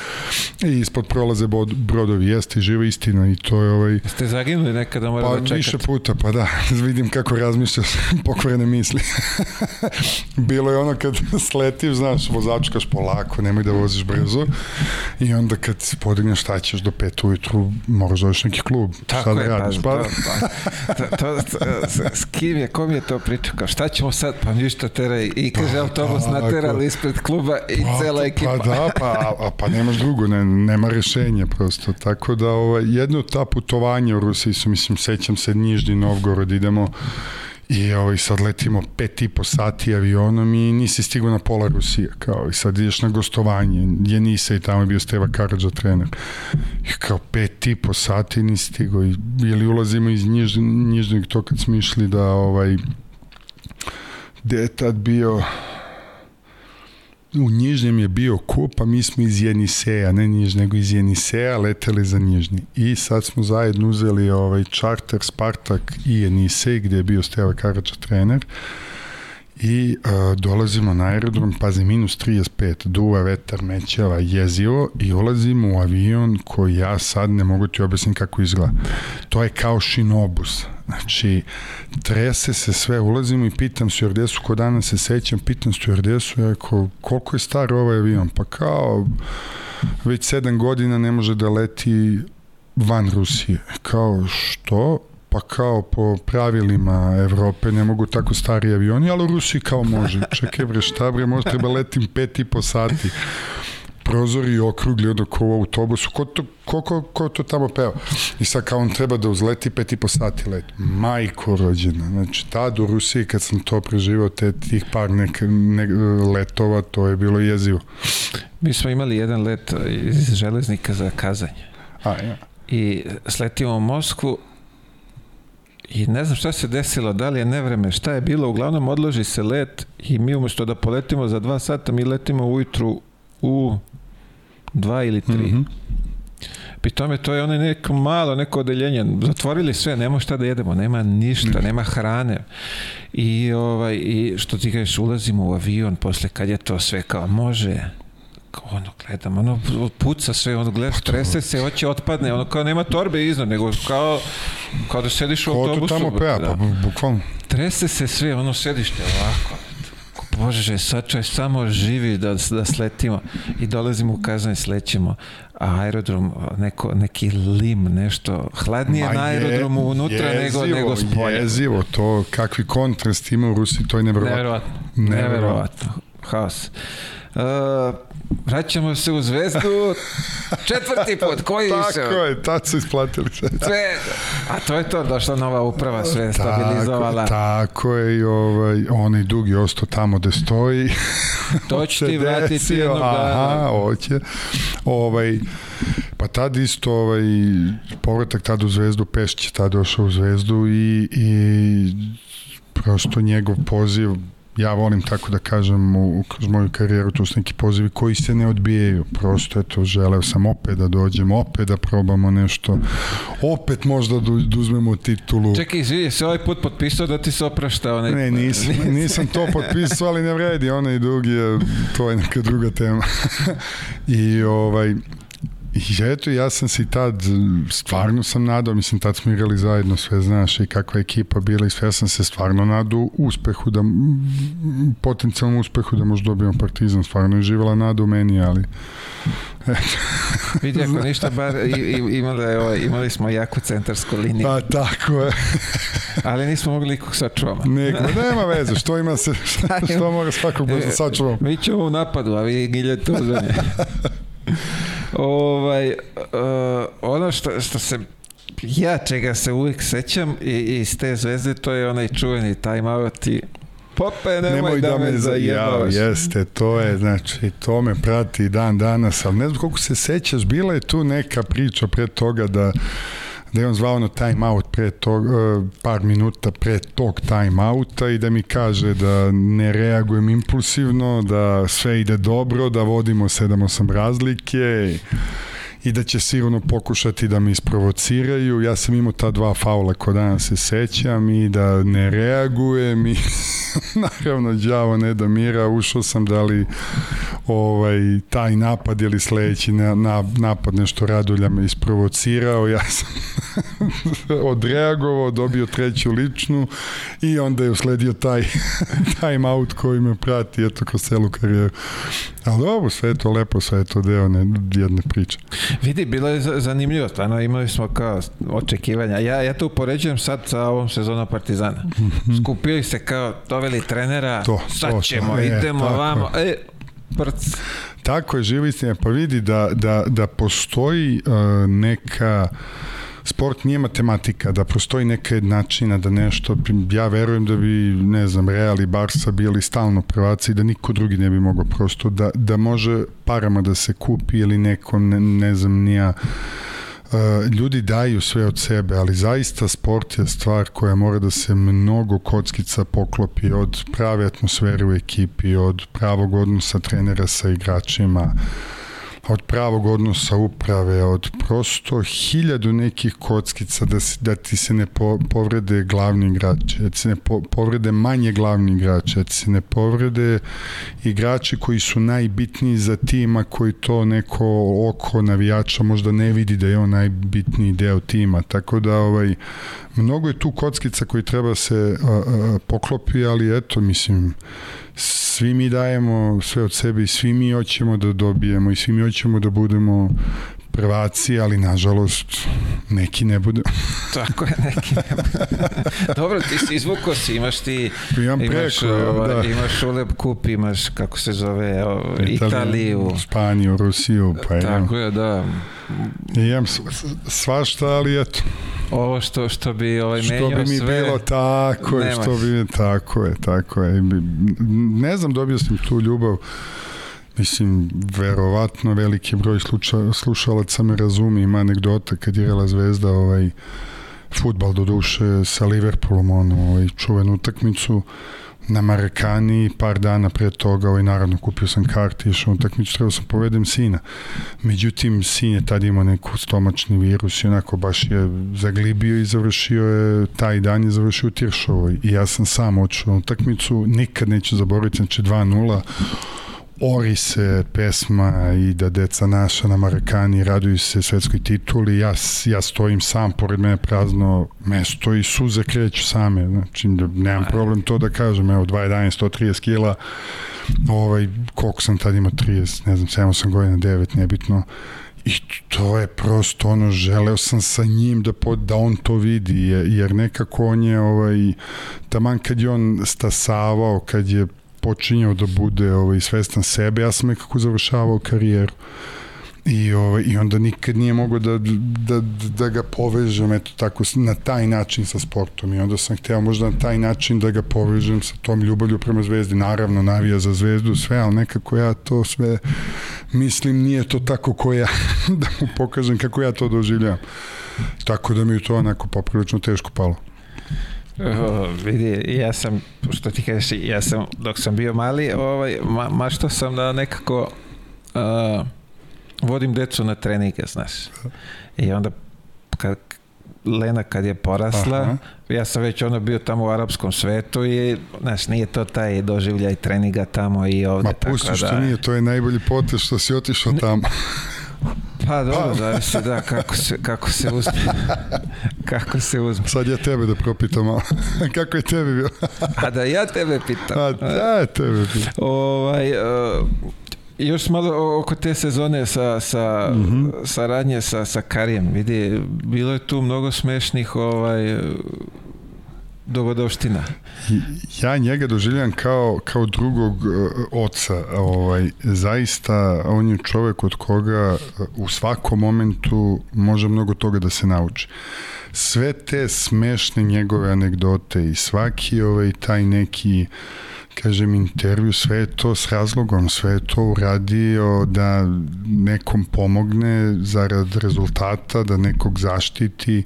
Speaker 2: I ispod prolaze bod, brodovi, jeste živa istina i to je ovaj...
Speaker 1: Ste zaginuli nekada, mora
Speaker 2: pa,
Speaker 1: da čekate?
Speaker 2: više puta, pa da, vidim kako razmišljaš pokvarene misli. Bilo je ono kad sletiv, znaš, vozačkaš polako, nemoj da voziš brzo i onda kad podigneš šta će ćeš do pet ujutru, moraš da neki klub.
Speaker 1: Tako šta da je, da radiš? Pa, pa, to, to, to, s kim je, kom je to pričao? Kao, šta ćemo sad? Pa ništa, tera i kaže pa, autobus pa, naterali ispred kluba i pa, cela ekipa.
Speaker 2: Pa da, pa, a, pa nemaš drugo, ne, nema rešenja prosto. Tako da ovaj, jedno ta putovanja u Rusiji su, mislim, sećam se Nižni Novgorod, idemo I ovaj, sad letimo pet i po sati avionom i nisi stigao na pola Rusije, kao i sad ideš na gostovanje, je nisa i tamo je bio Steva Karadža trener. I kao pet i po sati nisi stigao i ili ulazimo iz njiž, njižnog to kad smo išli da ovaj gde je tad bio u Njižnjem je bio kup, a mi smo iz Jeniseja, ne Njiž, nego iz Jeniseja leteli za Njižni. I sad smo zajedno uzeli ovaj čarter Spartak i Jenisej, gde je bio Steva Karača trener i uh, dolazimo na aerodrom, pazi, minus 35, duva, vetar, mećava, jezivo i ulazimo u avion koji ja sad ne mogu ti objasniti kako izgleda. To je kao šinobus. Znači, trese se sve, ulazimo i pitam stjuardesu, ko danas se sećam, pitam stjuardesu, ja ko, koliko je star ovaj avion? Pa kao, već sedam godina ne može da leti van Rusije. Kao, što? Pa kao po pravilima Evrope ne mogu tako stari avioni, ali u Rusiji kao može. Čekaj bre, šta bre, može treba letim pet i po sati prozori okrugli onda ko u autobusu, ko to, ko, ko, ko to tamo peva. I sad kao on treba da uzleti pet i po sati let. Majko rođena. Znači, tad u Rusiji kad sam to preživao, te, tih par nek, ne, letova, to je bilo jezivo.
Speaker 1: Mi smo imali jedan let iz železnika za kazanje.
Speaker 2: A, ja.
Speaker 1: I sletimo u Moskvu I ne znam šta se desilo, da li je nevreme, šta je bilo, uglavnom odloži se let i mi umesto da poletimo za dva sata, mi letimo ujutru u dva ili tri. Mm -hmm. Pri tome to je ono neko malo, neko odeljenje. Zatvorili sve, nema šta da jedemo, nema ništa, nema hrane. I, ovaj, i što ti kažeš, ulazimo u avion posle kad je to sve kao može ono gledam, ono puca sve, ono gledaš, pa trese se, hoće otpadne, ono kao nema torbe iznad, nego kao, kao da sediš u autobusu.
Speaker 2: Ko to tamo pea,
Speaker 1: da.
Speaker 2: pa bukvalno.
Speaker 1: Trese se sve, ono sedište ovako, Bože, sad čaj samo živi da, da sletimo i dolazimo u Kazan slećemo a aerodrom neko, neki lim, nešto hladnije Ma na aerodromu unutra jezivo, nego, nego spolje.
Speaker 2: Jezivo, to kakvi kontrast ima u Rusiji, to je nevjerovatno.
Speaker 1: Neverovatno, neverovatno. Haos. Uh, vraćamo se u zvezdu četvrti put, koji
Speaker 2: Tako
Speaker 1: se?
Speaker 2: Tako je, tad su isplatili sve.
Speaker 1: sve. A to je to, došla nova uprava, sve stabilizovala.
Speaker 2: Tako, tako je i ovaj, onaj dugi ostao tamo gde stoji.
Speaker 1: To će ti vratiti jednog.
Speaker 2: Aha, hoće. Ovaj, pa tad isto ovaj, povratak tad u zvezdu, Pešć je tad došao u zvezdu i, i prosto njegov poziv ja volim tako da kažem u, kroz moju karijeru to su neki pozivi koji se ne odbijaju. Prosto eto želeo sam opet da dođem opet da probamo nešto opet možda da, da uzmemo titulu.
Speaker 1: Čekaj izvije se ovaj put potpisao da ti se oprašta onaj...
Speaker 2: ne nisam, nisam to potpisao ali ne vredi onaj dug je to je neka druga tema. I ovaj I eto, ja sam se tad, stvarno sam nadao, mislim, tad smo igrali zajedno, sve znaš, i kakva je ekipa bila i sve, ja sam se stvarno nadao uspehu, da, potencijalnom uspehu da možda dobijemo Partizan, stvarno je živjela nada u meni, ali
Speaker 1: Vidi, ako ništa, bar imali, imali smo jaku centarsku liniju.
Speaker 2: Pa, tako je.
Speaker 1: Ali nismo mogli nikog sačuvama.
Speaker 2: Niko, nema veze, što ima se, što, što mora svakog da sačuvamo.
Speaker 1: Mi ćemo u napadu, a vi giljete uzvanje. Ovaj, uh, ono što, što se ja čega se uvijek sećam i, iz te zvezde to je onaj čuveni time out i Pope, nemoj, nemoj da, da me zajebavaš.
Speaker 2: Jeste, to je, znači, to me prati dan danas, ali ne znam koliko se sećaš, bila je tu neka priča pre toga da da je on zvao na time out pre tog, uh, par minuta pre tog time outa i da mi kaže da ne reagujem impulsivno, da sve ide dobro, da vodimo 7-8 razlike i da će sigurno pokušati da me isprovociraju. Ja sam imao ta dva faula ko danas se sećam i da ne reagujem i naravno đavo ne da mira, ušao sam da li ovaj, taj napad ili sledeći na, na, napad nešto Radulja me isprovocirao, ja sam odreagovao, dobio treću ličnu i onda je usledio taj time out koji me prati eto kroz celu karijeru. Ali ovo sve je to lepo, sve je to deo ne, jedne priče.
Speaker 1: Vidi, bilo je zanimljivo, stvarno imali smo kao očekivanja. Ja, ja to upoređujem sad sa ovom sezonom Partizana. Mhm. Skupili se kao, doveli trenera, to, sad to, ćemo, to, idemo je, vamo. E, prc.
Speaker 2: Tako je, živi istina. Pa vidi da, da, da postoji uh, neka sport nije matematika, da postoji neka jednačina, da nešto, ja verujem da bi, ne znam, Real i Barca bili stalno prvaci da niko drugi ne bi mogao prosto, da, da može parama da se kupi ili neko, ne, ne znam, nija. Ljudi daju sve od sebe, ali zaista sport je stvar koja mora da se mnogo kockica poklopi od prave atmosfere u ekipi, od pravog odnosa trenera sa igračima, od pravog odnosa uprave, od prosto hiljadu nekih kockica da, si, da ti se ne po, povrede glavni igrači, da ti se ne po, povrede manje glavni igrači, da ti se ne povrede igrači koji su najbitniji za tima koji to neko oko navijača možda ne vidi da je on najbitniji deo tima, tako da ovaj, mnogo je tu kockica koji treba se a, a, poklopi, ali eto, mislim, svi mi dajemo sve od sebe i svi mi hoćemo da dobijemo i svi mi hoćemo da budemo prvaci, ali nažalost neki ne bude.
Speaker 1: Tako je, neki ne bude. Dobro, ti si izvuko si, imaš ti
Speaker 2: Imam imaš, preko,
Speaker 1: ovaj, da. imaš Uleb Kup, imaš, kako se zove, Italiju, Italiju
Speaker 2: Španiju, Rusiju, pa
Speaker 1: Tako je, da.
Speaker 2: Imam svašta, ali eto.
Speaker 1: Ovo što, što bi ovaj
Speaker 2: što
Speaker 1: menjao
Speaker 2: sve... Što bi mi
Speaker 1: sve,
Speaker 2: bilo tako je, što bi mi, tako je, tako je. Ne znam, dobio sam tu ljubav Mislim, verovatno veliki broj sluča, slušalaca me razumi, ima anegdota kad je Rela Zvezda ovaj, futbal do duše sa Liverpoolom, ono, ovaj, čuvenu utakmicu na Marekani, par dana pre toga, ovaj, naravno kupio sam karti, išao u utakmicu, trebao sam povedem sina. Međutim, sin je tad imao neku stomačni virus i onako baš je zaglibio i završio je, taj dan je završio u Tiršovoj. I ja sam sam očeo na utakmicu, nikad neću zaboraviti, znači 2-0, ori se pesma i da deca naša na Marakani raduju se svetskoj tituli, ja, ja stojim sam, pored mene prazno mesto i suze kreću same, znači nemam problem to da kažem, evo 2.11, 130 kila, ovaj, koliko sam tad imao? 30, ne znam, 7 sam godina, 9, nebitno, I to je prosto ono, želeo sam sa njim da, po, da on to vidi, jer nekako on je, ovaj, taman kad je on stasavao, kad je počinjao da bude ovaj, svestan sebe, ja sam nekako završavao karijeru. I, ovaj, I onda nikad nije mogao da, da, da ga povežem eto tako, na taj način sa sportom. I onda sam hteo možda na taj način da ga povežem sa tom ljubavlju prema zvezdi, naravno navija za zvezdu sve, ali nekako ja to sve mislim nije to tako ko ja da mu pokažem kako ja to doživljam tako da mi je to onako poprilično teško palo
Speaker 1: Uh, vidi, ja sam, što ti kažeš, ja sam, dok sam bio mali, ovaj, ma, mašto sam da nekako uh, vodim decu na treninge, znaš. I onda kad, Lena kad je porasla, Aha. ja sam već ono bio tamo u arapskom svetu i, znaš, nije to taj doživljaj treninga tamo i ovde.
Speaker 2: Ma pusti što da... nije, to je najbolji potez što si otišao tamo.
Speaker 1: Pa dobro, zavisi da kako se, kako se uzme. kako se uzme.
Speaker 2: Sad ja tebe da propitam malo. kako je tebi bilo?
Speaker 1: A da ja tebe pitam.
Speaker 2: A da tebe pitam.
Speaker 1: Ovaj, uh, još malo oko te sezone sa, sa mm -hmm. saradnje sa, sa Karijem. Vidi, bilo je tu mnogo smešnih ovaj, dogodovština.
Speaker 2: Ja njega doživljam kao, kao drugog uh, oca. Ovaj, zaista, on je čovek od koga uh, u svakom momentu može mnogo toga da se nauči. Sve te smešne njegove anegdote i svaki ovaj, taj neki kažem, intervju, sve je to s razlogom, sve je to uradio da nekom pomogne zarad rezultata, da nekog zaštiti,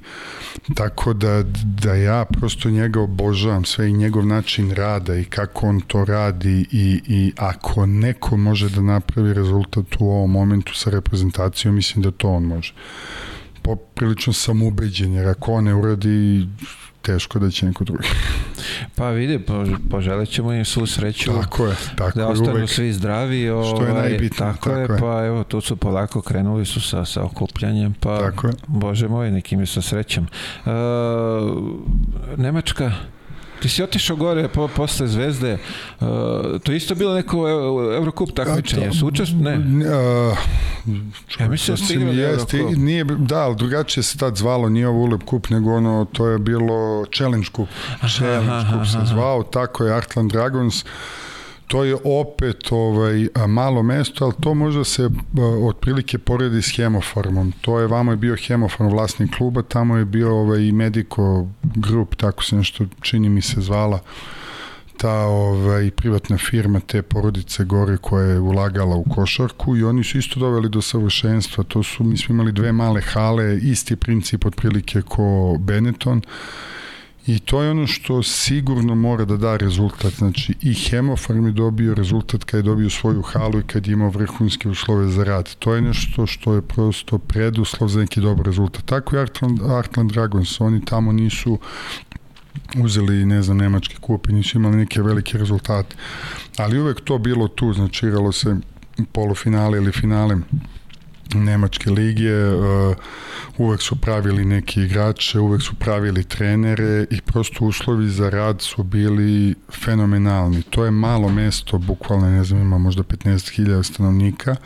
Speaker 2: tako da, da ja prosto njega obožavam, sve i njegov način rada i kako on to radi i, i ako neko može da napravi rezultat u ovom momentu sa reprezentacijom, mislim da to on može. Poprilično sam ubeđen, jer ako on ne uradi, teško da će neko drugi.
Speaker 1: Pa vidi, poželit ćemo im svu sreću.
Speaker 2: Tako je, tako
Speaker 1: da
Speaker 2: je.
Speaker 1: ostanu uvek. svi zdravi.
Speaker 2: Ovaj, što je ovaj, najbitno.
Speaker 1: Tako, tako je, je, pa evo, tu su polako krenuli su sa, sa okupljanjem, pa tako je. bože moj, nekim je sa srećom. Uh, Nemačka, Ti si otišao gore po, posle Zvezde, uh, to isto bilo neko Eurocup takmičenje, su učest? Ne. Uh, ja mislim da ste igrali jeste,
Speaker 2: nije, Da, ali drugačije se tad zvalo, nije ovo Ulep Cup, nego ono, to je bilo Challenge Cup. Challenge aha, Cup aha, se zvao, tako je Artland Dragons. Uh, to je opet ovaj malo mesto, ali to možda se otprilike poredi s Hemofarmom. To je, vamo je bio Hemofarm vlasnik kluba, tamo je bio ovaj, i Medico Group, tako se nešto čini mi se zvala ta ovaj, privatna firma te porodice gore koja je ulagala u košarku i oni su isto doveli do savršenstva. To su, mi smo imali dve male hale, isti princip otprilike ko Benetton I to je ono što sigurno mora da da rezultat. Znači, i Hemofarm je dobio rezultat kad je dobio svoju halu i kad je imao vrhunske uslove za rad. To je nešto što je prosto preduslov za neki dobar rezultat. Tako je Artland, Artland Dragons. Oni tamo nisu uzeli, ne znam, nemački kup i nisu imali neke velike rezultate. Ali uvek to bilo tu, znači igralo se polufinale ili finale Nemačke lige, uh, uvek su pravili neki igrače, uvek su pravili trenere i prosto uslovi za rad su bili fenomenalni. To je malo mesto, bukvalno ne znam, ima možda 15.000 stanovnika,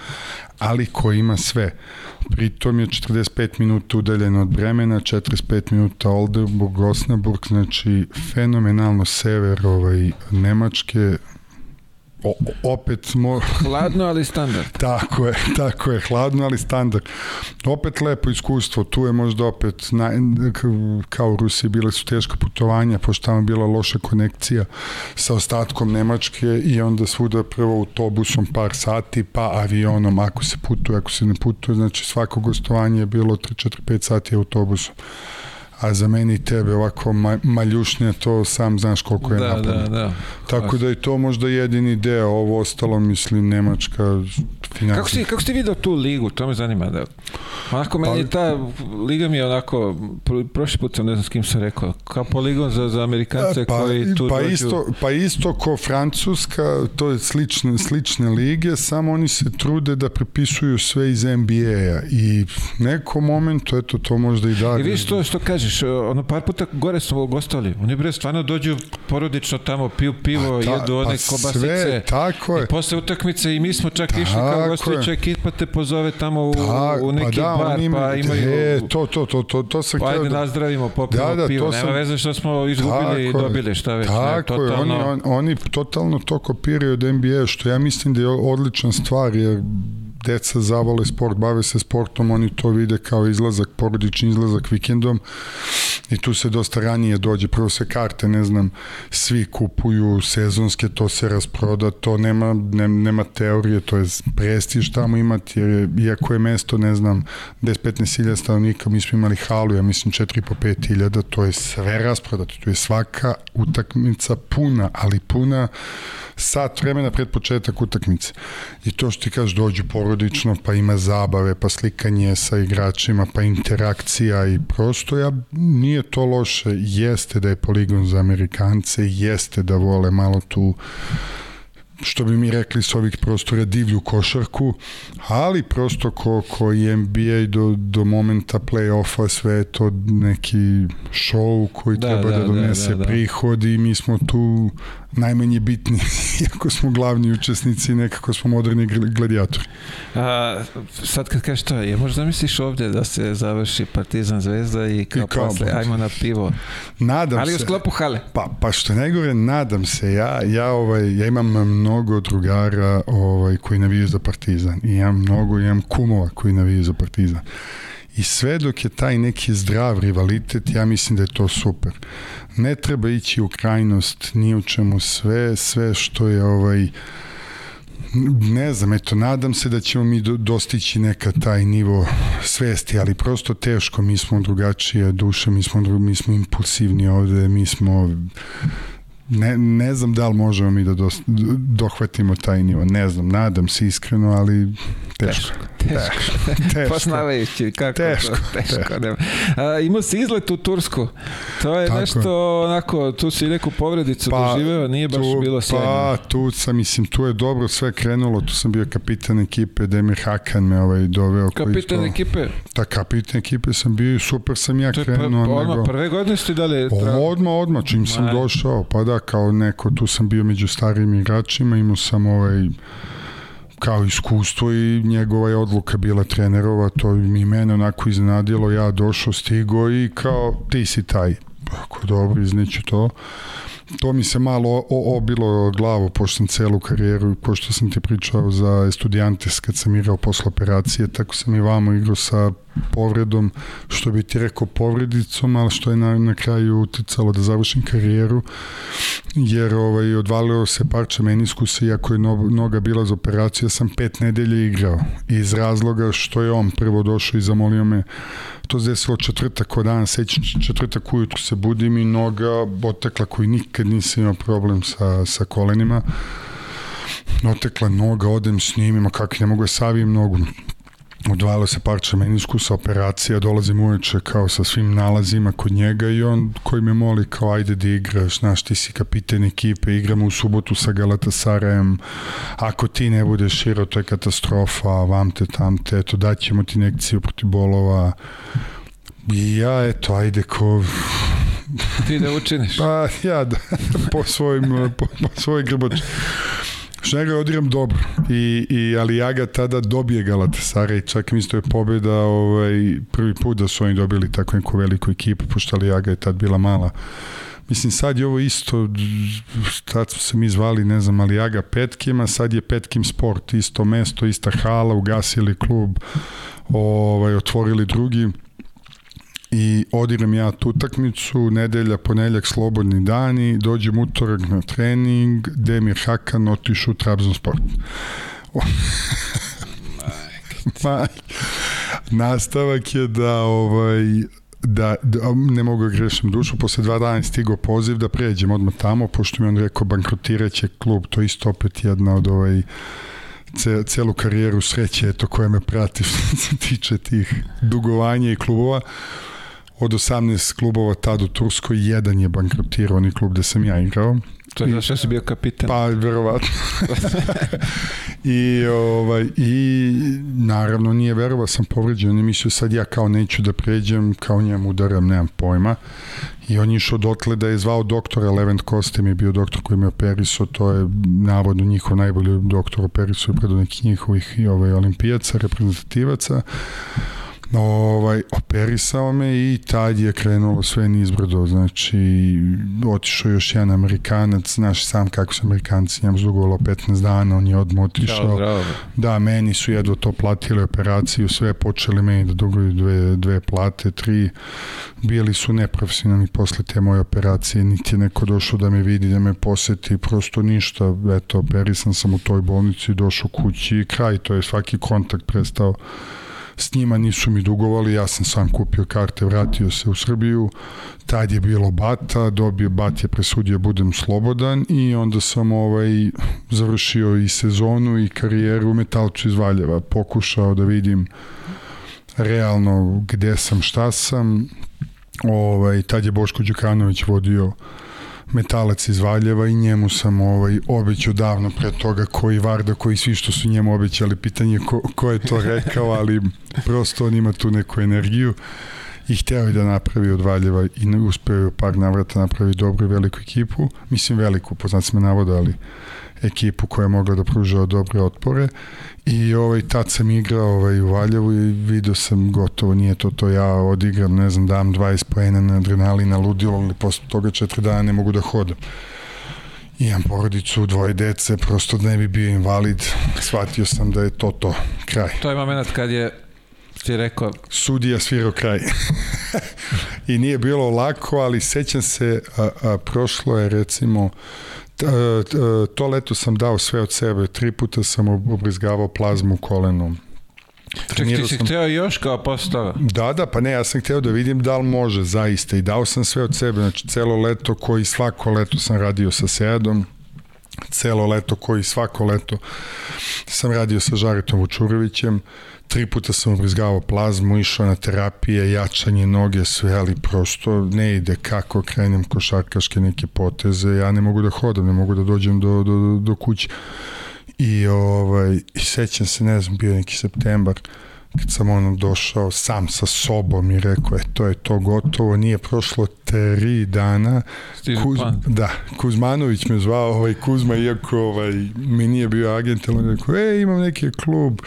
Speaker 2: ali ko ima sve. Pritom je 45 minuta udaljeno od Bremena, 45 minuta Oldenburg, Osnaburg, znači fenomenalno sever ovaj, Nemačke, o, opet mo...
Speaker 1: hladno ali standard.
Speaker 2: Tako je, tako je, hladno ali standard. Opet lepo iskustvo tu je možda opet na, kao u Rusiji bile su teška putovanja pošto tamo bila loša konekcija sa ostatkom Nemačke i onda svuda prvo autobusom par sati pa avionom ako se putuje, ako se ne putuje. Znači svako gostovanje je bilo 3, 4, 5 sati autobusom a za meni i tebe ovako ma, maljušnje, to sam znaš koliko je da, napadno. Da, da. Tako da je to možda jedini deo, ovo ostalo mislim Nemačka
Speaker 1: financija. Kako si, kako si vidio tu ligu, to me zanima da onako meni pa, ta liga mi je onako prošli put sam ne znam s kim sam rekao, kao poligon za, za Amerikance
Speaker 2: pa,
Speaker 1: koji tu
Speaker 2: pa
Speaker 1: dođu...
Speaker 2: isto, pa isto ko Francuska, to je slične, slične lige, samo oni se trude da prepisuju sve iz NBA-a i nekom momentu, eto to možda i da.
Speaker 1: I vidiš to što kažeš, vidiš, ono par puta gore smo gostali. Oni bre stvarno dođu porodično tamo, piju pivo, ta, jedu one pa kobasice. Sve,
Speaker 2: tako je.
Speaker 1: I posle utakmice i mi smo čak išli kao gostujuća ekipa te pozove tamo u, ta, u neki pa da, bar, ima, pa imaju...
Speaker 2: E, to, to, to, to, to sam
Speaker 1: pa ajde da, nazdravimo, popijemo da, da, pivo. Nema sam, veze što smo izgubili i dobili, šta već.
Speaker 2: Tako ne, totalno... je, oni, on, oni totalno to kopiraju od NBA, što ja mislim da je odlična stvar, jer deca zavole sport, bave se sportom, oni to vide kao izlazak, porodični izlazak vikendom i tu se dosta ranije dođe, prvo se karte, ne znam, svi kupuju sezonske, to se rasproda, to nema, ne, nema teorije, to je prestiž tamo imati, jer iako je mesto, ne znam, 10-15 hiljada stanovnika, mi smo imali halu, ja mislim 4-5 hiljada, to je sve rasprodato, to je svaka utakmica puna, ali puna sat vremena pred početak utakmice. I to što ti kažeš, dođu porodično, pa ima zabave, pa slikanje sa igračima, pa interakcija i prosto ja, nije to loše, jeste da je poligon za Amerikance, jeste da vole malo tu što bi mi rekli s ovih prostora divlju košarku, ali prosto ko, ko i NBA do, do momenta play-offa sve je to neki show koji da, treba da, da donese da, da, da. prihod i mi smo tu najmanje bitni, iako smo glavni učesnici, nekako smo moderni gladijatori.
Speaker 1: A, sad kad kažeš to, je možda misliš ovdje da se završi Partizan Zvezda i kao, I kao posle, ajmo na pivo.
Speaker 2: Nadam
Speaker 1: Ali
Speaker 2: se.
Speaker 1: u sklopu hale.
Speaker 2: Pa, pa što najgore, nadam se. Ja, ja, ovaj, ja imam mnogo drugara ovaj, koji naviju za Partizan. I imam mnogo, imam kumova koji naviju za Partizan. I sve dok je taj neki zdrav rivalitet, ja mislim da je to super. Ne treba ići u krajnost ni u čemu sve, sve što je ovaj ne znam, eto, nadam se da ćemo mi dostići neka taj nivo svesti, ali prosto teško, mi smo drugačije duše, mi smo, mi smo impulsivni ovde, mi smo ne, ne znam da li možemo mi da dos, dohvatimo taj nivo, ne znam, nadam se iskreno, ali teško.
Speaker 1: Teško. Teško. teško. Poznavajući kako
Speaker 2: teško,
Speaker 1: to, teško. teško. Nema. A, imao si izlet u Tursku. To je Tako. nešto onako, tu si neku povredicu pa, doživeo, nije baš tu, bilo sjajno.
Speaker 2: Pa, tu sam, mislim, tu je dobro sve krenulo, tu sam bio kapitan ekipe, Demir Hakan me ovaj doveo.
Speaker 1: Kapitan koji ekipe?
Speaker 2: Da, kapitan ekipe sam bio super sam ja krenuo.
Speaker 1: To je odmah, prve godine ste dali?
Speaker 2: Odmah, odmah, čim sam došao, pa da, kao neko, tu sam bio među starim igračima, imao sam ovaj kao iskustvo i njegova je odluka bila trenerova, to mi mene onako iznadilo, ja došao, stigo i kao ti si taj. Ako dobro, izneću to. To mi se malo obilo glavu, pošto sam celu karijeru, pošto sam ti pričao za estudijantes kad sam igrao posle operacije, tako sam i vamo igrao sa povredom, što bi ti rekao povredicom, ali što je na, na kraju uticalo da završim karijeru, jer ovaj, odvalio se parče meniskusa, iako je noga bila za operaciju, ja sam pet nedelje igrao, iz razloga što je on prvo došao i zamolio me, to se desilo četvrtak od dana, sećam četvrtak ujutru se budim i noga otekla koji nikad nisam imao problem sa, sa kolenima, otekla noga, odem s njim, ima kako ne mogu da savijem nogu, odvajalo se parča meniskusa, operacija, dolazim uveče kao sa svim nalazima kod njega i on koji me moli kao ajde da igraš, znaš ti si kapiten ekipe, igramo u subotu sa Galatasarajem, ako ti ne budeš širo, to je katastrofa, vam te, tam te, eto daćemo ti nekciju protiv bolova. I ja eto, ajde ko
Speaker 1: ti da učiniš?
Speaker 2: Pa ja da, po svojim, po, po svoj grbač. Šnega odigram dobro, I, i, ali ja ga tada dobije Galatasaray, čak mi to je pobjeda ovaj, prvi put da su oni dobili tako neku veliku ekipu, pošto Alijaga je tad bila mala. Mislim, sad je ovo isto, tad smo se mi zvali, ne znam, Alijaga Petkima, sad je Petkim Sport, isto mesto, ista hala, ugasili klub, ovaj, otvorili drugi i odigram ja tu utakmicu, nedelja, ponedeljak, slobodni dani, dođem utorak na trening, Demir Hakan otišu u Trabzonsport. Nastavak je da ovaj da, da ne mogu da grešim dušu, posle dva dana stigo poziv da pređem odmah tamo, pošto mi on rekao bankrotiraće klub, to isto opet jedna od ovaj ce, celu karijeru sreće eto koja me prati što se tiče tih dugovanja i klubova od 18 klubova tad u Turskoj, jedan je bankrotirao, onaj klub gde sam ja igrao.
Speaker 1: To je zašto si bio kapitan?
Speaker 2: Pa, verovatno. I, ovaj, I naravno nije verovao sam povređen i mislio sad ja kao neću da pređem, kao njem udaram, nemam pojma. I on je išao dotle da je zvao doktora, Levent Kostem je bio doktor koji me operisao, to je navodno njihov najbolji doktor operisao pred nekih njihovih ovaj, olimpijaca, reprezentativaca ovaj, operisao me i tad je krenulo sve nizbrdo, znači otišao još jedan Amerikanac, znaš sam kako su Amerikanci, njemu zdugovalo 15 dana, on je odmah otišao.
Speaker 1: Da,
Speaker 2: da, meni su jedvo to platili operaciju, sve počeli meni da duguju dve, dve plate, tri, bili su neprofesionalni posle te moje operacije, niti je neko došao da me vidi, da me poseti, prosto ništa, eto, operisan sam u toj bolnici, došao kući i kraj, to je svaki kontakt prestao s njima nisu mi dugovali, ja sam sam kupio karte, vratio se u Srbiju, tad je bilo Bata, dobio Bat je presudio budem slobodan i onda sam ovaj završio i sezonu i karijeru u Metalču iz Valjeva, pokušao da vidim realno gde sam, šta sam, ovaj, tad je Boško Đukanović vodio metalac iz Valjeva i njemu sam ovaj, obećao davno pre toga koji Varda, koji svi što su njemu obećali, pitanje ko, ko je to rekao, ali prosto on ima tu neku energiju i hteo je da napravi od Valjeva i uspeo je par navrata napravi dobru i veliku ekipu, mislim veliku, po znacima navoda, ali ekipu koja je mogla da pruža dobre otpore i ovaj, tad sam igrao ovaj, u Valjevu i vidio sam gotovo, nije to to ja odigram, ne znam, dam 20 pojena na adrenalina, ludilo, ali posle toga četiri dana ne mogu da hodam imam porodicu, dvoje dece, prosto da ne bi bio invalid, shvatio sam da je to to, kraj.
Speaker 1: To je moment kad je ti rekao...
Speaker 2: Sudija svirao kraj. I nije bilo lako, ali sećam se, a, a, prošlo je recimo, to leto sam dao sve od sebe, tri puta sam obrizgavao plazmu kolenom.
Speaker 1: Ček, ti si sam... hteo još kao postava?
Speaker 2: Da, da, pa ne, ja sam hteo da vidim da li može zaista i dao sam sve od sebe, znači celo leto koji svako leto sam radio sa Seadom, celo leto koji svako leto sam radio sa Žaretom Vučurovićem, tri puta sam obrizgavao plazmu, išao na terapije, jačanje noge, sve, ali prosto ne ide kako krenem košarkaške neke poteze, ja ne mogu da hodam, ne mogu da dođem do, do, do kuće. I, ovaj, i sećam se, ne znam, bio neki septembar, kad sam ono došao sam sa sobom i rekao, e, to je to gotovo, nije prošlo tri dana.
Speaker 1: Kuz,
Speaker 2: da, Kuzmanović me zvao, ovaj Kuzma, iako ovaj, mi nije bio agent, ali on rekao, e, imam neki klub,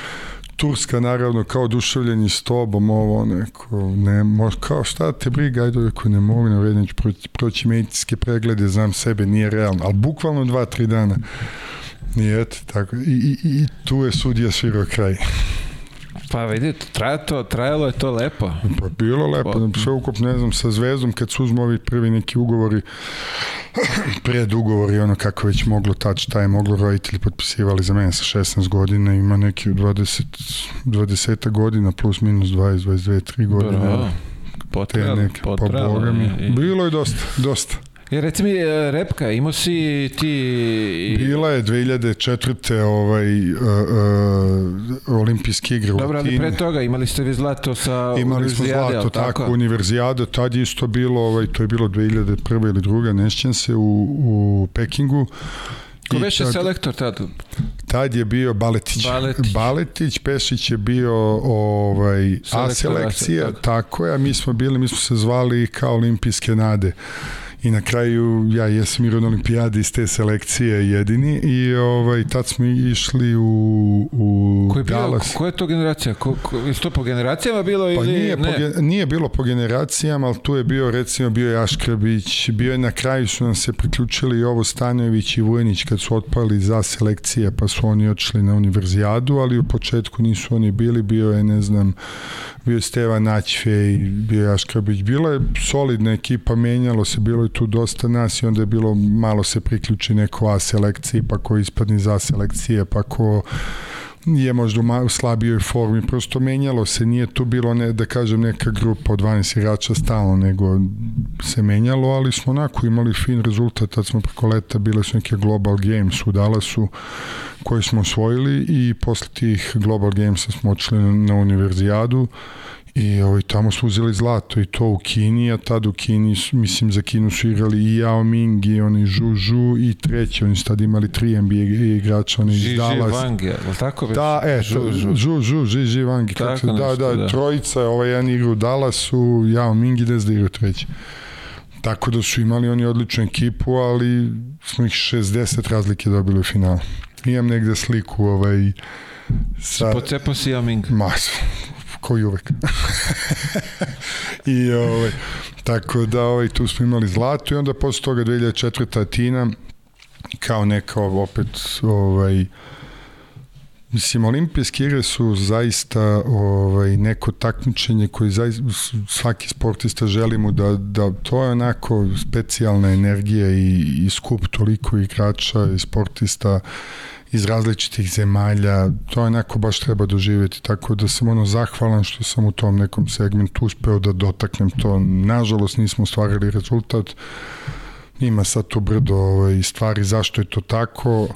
Speaker 2: Turska naravno kao oduševljeni s tobom, ovo neko, ne, mož, kao šta te briga, ajde, rekao, ne mogu na vrednić proći, proći medicinske preglede, znam sebe, nije realno, ali bukvalno dva, tri dana. I eto, tako, i, i, i tu je sudija svirao kraj.
Speaker 1: Pa vidite, traje to, trajalo je to lepo.
Speaker 2: Pa bilo lepo, sve ukupno, ne znam, sa Zvezdom, kad su uzmo ovi prvi neki ugovori, pred ugovori, ono kako već moglo tad, šta je moglo roditelji potpisivali za mene sa 16 godina, ima neki 20, 20 godina, plus minus 20, 22, 3 godine. Bravo.
Speaker 1: Neke, pa potrelo. Pa boga mi,
Speaker 2: bilo je dosta, dosta.
Speaker 1: I reci mi, e, Repka, imao si ti...
Speaker 2: Bila je 2004. ovaj, uh, uh, olimpijski igre
Speaker 1: u Dobro, ali pre toga imali ste vi zlato sa
Speaker 2: Imali smo zlato, tako, tako univerzijada, tad je isto bilo, ovaj, to je bilo 2001. ili druga, nešćem se, u, u Pekingu.
Speaker 1: Ko beše selektor tad?
Speaker 2: Tad je bio Baletić.
Speaker 1: Baletić.
Speaker 2: Baletić, Pešić je bio ovaj, selektor, A selekcija, tako. tako je, a mi smo bili, mi smo se zvali kao olimpijske nade i na kraju ja jesam i na olimpijadi iz te selekcije jedini i ovaj, tad smo išli u, u
Speaker 1: ko je bio,
Speaker 2: Dallas.
Speaker 1: Koja je to generacija? Ko, ko, je to po generacijama bilo
Speaker 2: pa
Speaker 1: ili
Speaker 2: nije,
Speaker 1: ne?
Speaker 2: Po, nije bilo po generacijama, ali tu je bio recimo bio je Aškrabić, bio je na kraju su nam se priključili i ovo Stanojević i Vujenić kad su otpali za selekcije pa su oni otišli na univerzijadu, ali u početku nisu oni bili, bio je ne znam bio je Stevan Naćfej, bio je Aškrabić, bila je solidna ekipa, menjalo se, bilo je tu dosta nas i onda je bilo malo se priključi neko A selekciji, pa ko ispadni za selekcije, pa ko je možda u slabijoj formi, prosto menjalo se, nije tu bilo ne, da kažem neka grupa od 12 igrača stalno, nego se menjalo, ali smo onako imali fin rezultat, tad smo preko leta bile su neke Global Games u Dallasu koje smo osvojili i posle tih Global Gamesa smo očeli na, na univerzijadu I ovaj, tamo su uzeli zlato i to u Kini, a tad u Kini, mislim, za Kinu su igrali i Yao Ming i oni Zhu Zhu i treći, oni su tad imali tri NBA igrača, oni iz Dallas.
Speaker 1: Zhi Wang je, tako
Speaker 2: već? Da, e, Zhu Zhu, Zhu, Zhi Zhi Wang, tako, da, da, da, trojica, ovaj jedan igra u Dallasu, Yao Ming i da igra treći. Tako da su imali oni odličnu ekipu, ali smo ih 60 razlike dobili u finalu. Imam negde sliku ovaj,
Speaker 1: sa... Pocepo si Yao Ming?
Speaker 2: Mas, kao i uvek. I ovaj, tako da ovaj, tu smo imali zlato i onda posle toga 2004. Atina kao neka opet ovaj, Mislim, olimpijske igre su zaista ovaj, neko takmičenje koje zaista, svaki sportista želimo da, da to je onako specijalna energija i, i skup toliko igrača i sportista iz različitih zemalja, to je neko baš treba doživjeti, tako da sam ono zahvalan što sam u tom nekom segmentu uspeo da dotaknem to. Nažalost nismo stvarili rezultat, ima sad tu brdo ovaj, stvari. Zašto je to tako,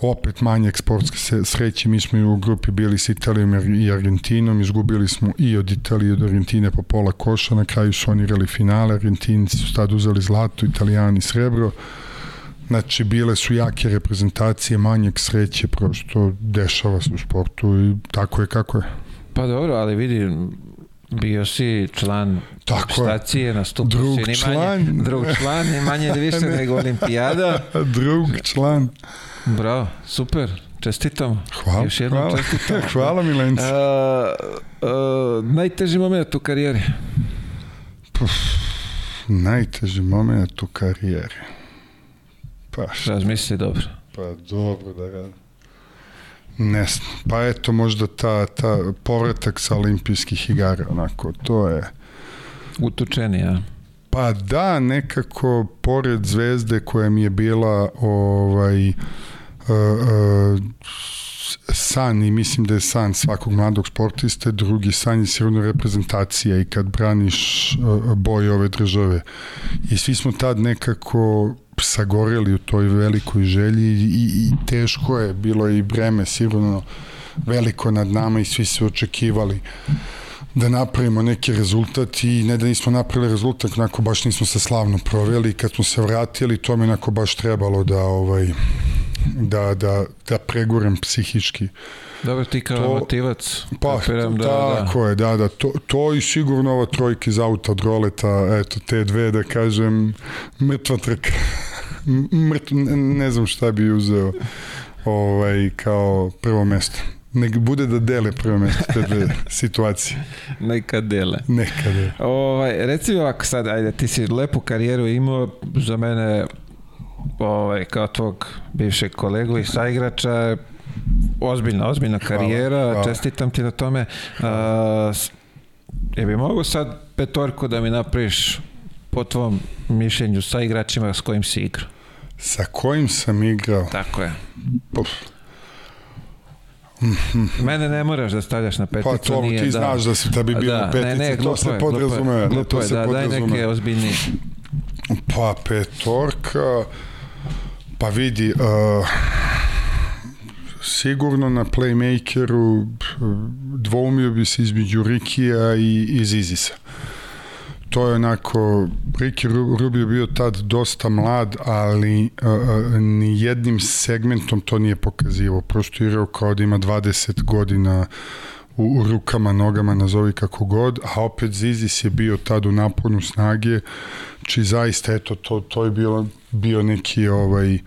Speaker 2: opet manje sportske sreće, mi smo i u grupi bili s Italijom i Argentinom, izgubili smo i od Italije i od Argentine po pola koša, na kraju su oni igrali finale, Argentinci su tad uzeli zlato, Italijani srebro, Znači, bile su jake reprezentacije, manjeg sreće, prosto dešava se u sportu i tako je kako je.
Speaker 1: Pa dobro, ali vidi, bio si član
Speaker 2: Tako
Speaker 1: stacije, nastupio
Speaker 2: Drug
Speaker 1: si ni
Speaker 2: član.
Speaker 1: manje, drug član, ni manje ni više nego olimpijada.
Speaker 2: Drug član.
Speaker 1: Bravo, super, čestitam.
Speaker 2: Hvala,
Speaker 1: Još jednom
Speaker 2: hvala.
Speaker 1: čestitam.
Speaker 2: hvala Milenci.
Speaker 1: A, a, najteži moment u karijeri?
Speaker 2: Najteži moment u karijeri. Pa šta?
Speaker 1: Razmisli dobro.
Speaker 2: Pa dobro da radim. Ne znam. Pa eto možda ta, ta povratak sa olimpijskih igara, onako, to je...
Speaker 1: Utučeni.
Speaker 2: Pa da, nekako pored zvezde koja mi je bila ovaj uh, uh, san i mislim da je san svakog mladog sportiste, drugi san je sigurno reprezentacija i kad braniš uh, boje ove države. I svi smo tad nekako sagoreli u toj velikoj želji i, i teško je, bilo je i breme sigurno veliko nad nama i svi su očekivali da napravimo neki rezultat i ne da nismo napravili rezultat, onako baš nismo se slavno proveli kad smo se vratili, to mi onako baš trebalo da ovaj da, da, da pregurem psihički.
Speaker 1: Dobro, ti kao
Speaker 2: To-
Speaker 1: motivac.
Speaker 2: Pa,
Speaker 1: kapiram da,
Speaker 2: tako je, da, da, to, to i sigurno ova trojka iz auta od roleta, eto, te dve, da kažem, mrtva trka. Mrtv, ne, znam šta bi uzeo ovaj, kao prvo mesto. Nek bude da dele prvo mesto te dve situacije.
Speaker 1: Da, neka dele.
Speaker 2: Nekada.
Speaker 1: Ovaj, reci mi ovako sad, ajde, ti si lepu karijeru imao, za mene, ovaj, kao tvog bivšeg kolegu i saigrača, ozbiljna, ozbiljna karijera,
Speaker 2: hvala.
Speaker 1: čestitam ti na tome. A, je bi mogu sad petorku da mi napraviš po tvom mišljenju sa igračima s kojim si igrao?
Speaker 2: Sa kojim sam igrao?
Speaker 1: Tako je.
Speaker 2: Puf,
Speaker 1: Mene ne moraš da stavljaš na peticu.
Speaker 2: Pa to
Speaker 1: nije,
Speaker 2: ti
Speaker 1: da.
Speaker 2: znaš da se tebi bilo
Speaker 1: da,
Speaker 2: petici,
Speaker 1: ne, ne,
Speaker 2: to se
Speaker 1: je,
Speaker 2: ne,
Speaker 1: Glupo je, da, daj neke ozbiljnije.
Speaker 2: Pa petorka, pa vidi, uh, sigurno na playmakeru dvoumio bi se između Rikija i, i Zizisa. To je onako, Riki Ru- Rubio bio tad dosta mlad, ali uh, uh, ni jednim segmentom to nije pokazivo. Prosto igrao kao da ima 20 godina u, u rukama, nogama, nazovi kako god, a opet Zizis je bio tad u naponu snage, či zaista, eto, to, to je bilo, bio neki ovaj,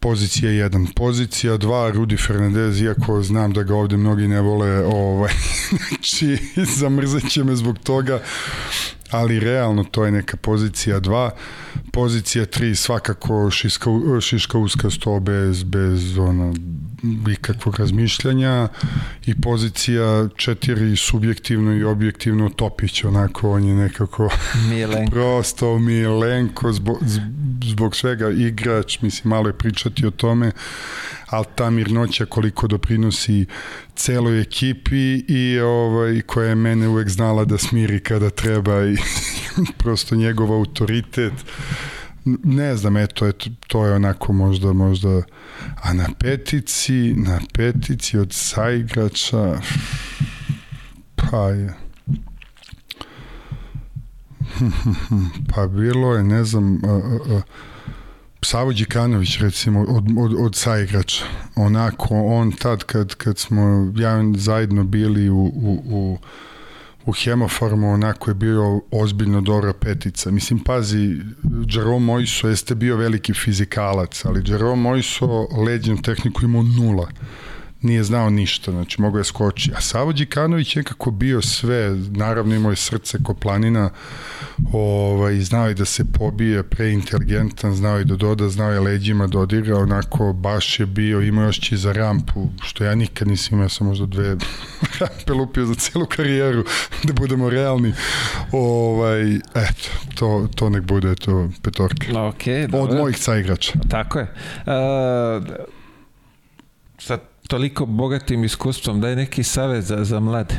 Speaker 2: pozicija 1. Pozicija 2, Rudi Fernandez, iako znam da ga ovde mnogi ne vole, ovaj, znači, zamrzat će me zbog toga, ali realno to je neka pozicija 2. Pozicija 3 svakako šiška, šiška uska sto bez, bez ono, ikakvog razmišljanja i pozicija 4 subjektivno i objektivno Topić, onako on je nekako
Speaker 1: Milenko.
Speaker 2: prosto Milenko zbog, zbog svega igrač, mislim malo je pričati o tome, ali ta mirnoća koliko doprinosi celoj ekipi i ovaj, koja je mene uvek znala da smiri kada treba i prosto njegov autoritet. Ne znam, eto, eto, to je onako možda, možda, a na petici, na petici od saigrača, pa je, pa bilo je, ne znam, a, a, a, Savo Đikanović recimo od, od, od saigrača onako on tad kad, kad smo ja zajedno bili u, u, u u Hemofarmu onako je bio ozbiljno dobra petica. Mislim, pazi, Jerome Moiso jeste bio veliki fizikalac, ali Jerome Moiso leđenu tehniku imao nula nije znao ništa, znači mogao je skoči. A Savo Đikanović je kako bio sve, naravno imao je srce ko planina, ovaj, znao je da se pobije, preinteligentan, znao je da doda, znao je leđima da odigra, onako baš je bio, imao još će za rampu, što ja nikad nisam imao, ja sam možda dve rampe lupio za celu karijeru, da budemo realni. Ovaj, eto, to, to nek bude to petorka.
Speaker 1: Ok,
Speaker 2: Od
Speaker 1: dobro.
Speaker 2: mojih saigrača.
Speaker 1: Tako je. A, sa toliko bogatim iskustvom, daj neki savjet za, za mlade.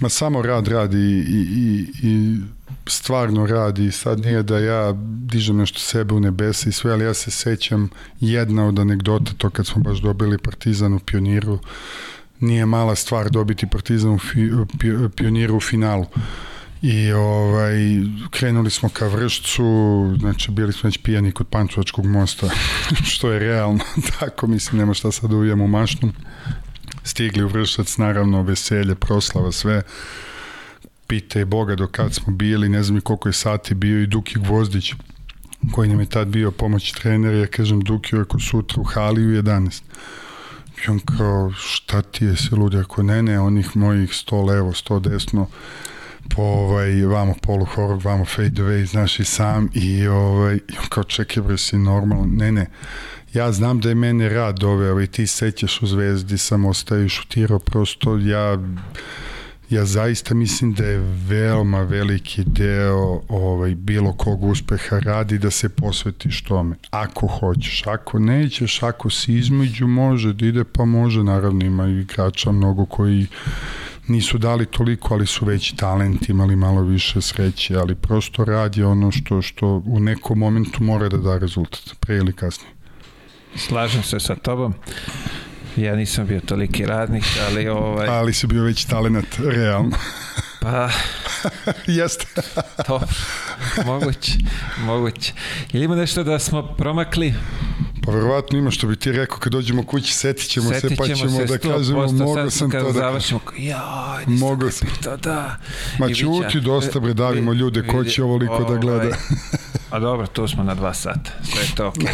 Speaker 2: Ma samo rad radi i, i, i stvarno radi. Sad nije da ja dižem nešto sebe u nebesa i sve, ali ja se sećam jedna od anegdota, to kad smo baš dobili Partizan u pioniru, nije mala stvar dobiti Partizan u fi, pi, pioniru u finalu. I ovaj, krenuli smo ka Vršcu, znači bili smo već pijani kod Pančevačkog mosta, što je realno, tako mislim, nema šta sad uvijemo u mašnu. stigli u Vršac, naravno veselje, proslava, sve pite Boga do kad smo bili, ne znam i koliko je sati bio i Duki Gvozdić koji nam je tad bio pomoć trener, ja kažem Duki ako sutra u hali u 11 i on kao šta ti je se ljudi ako ne ne onih mojih 100 levo 100 desno po ovaj, vamo polu horog, vamo fade away, znaš i sam i ovaj, kao čekaj bre si normalno, ne ne ja znam da je mene rad doveo i ovaj, ti sećaš u zvezdi sam ostaju šutirao prosto ja ja zaista mislim da je veoma veliki deo ovaj, bilo kog uspeha radi da se posvetiš tome. Ako hoćeš, ako nećeš, ako si između, može da ide, pa može, naravno ima igrača mnogo koji nisu dali toliko, ali su veći talent, imali malo više sreće, ali prosto rad je ono što, što u nekom momentu mora da da rezultat, pre ili kasnije.
Speaker 1: Slažem se sa tobom. Ja nisam bio toliki radnik, ali ovaj...
Speaker 2: Ali si bio već talenat, realno.
Speaker 1: Pa...
Speaker 2: Jeste.
Speaker 1: to, moguće, moguće. Ili ima nešto da smo promakli?
Speaker 2: Pa verovatno ima što bi ti rekao kad dođemo kući setit ćemo
Speaker 1: Setit
Speaker 2: se pa ćemo
Speaker 1: se
Speaker 2: da kažemo mogo sam to da
Speaker 1: završimo, ja,
Speaker 2: mogo sam
Speaker 1: to da.
Speaker 2: Ma čuti dosta bre davimo ljude ko će ovoliko da gleda. Ovaj,
Speaker 1: a dobro, tu smo na dva sata. Sve je to. Okay.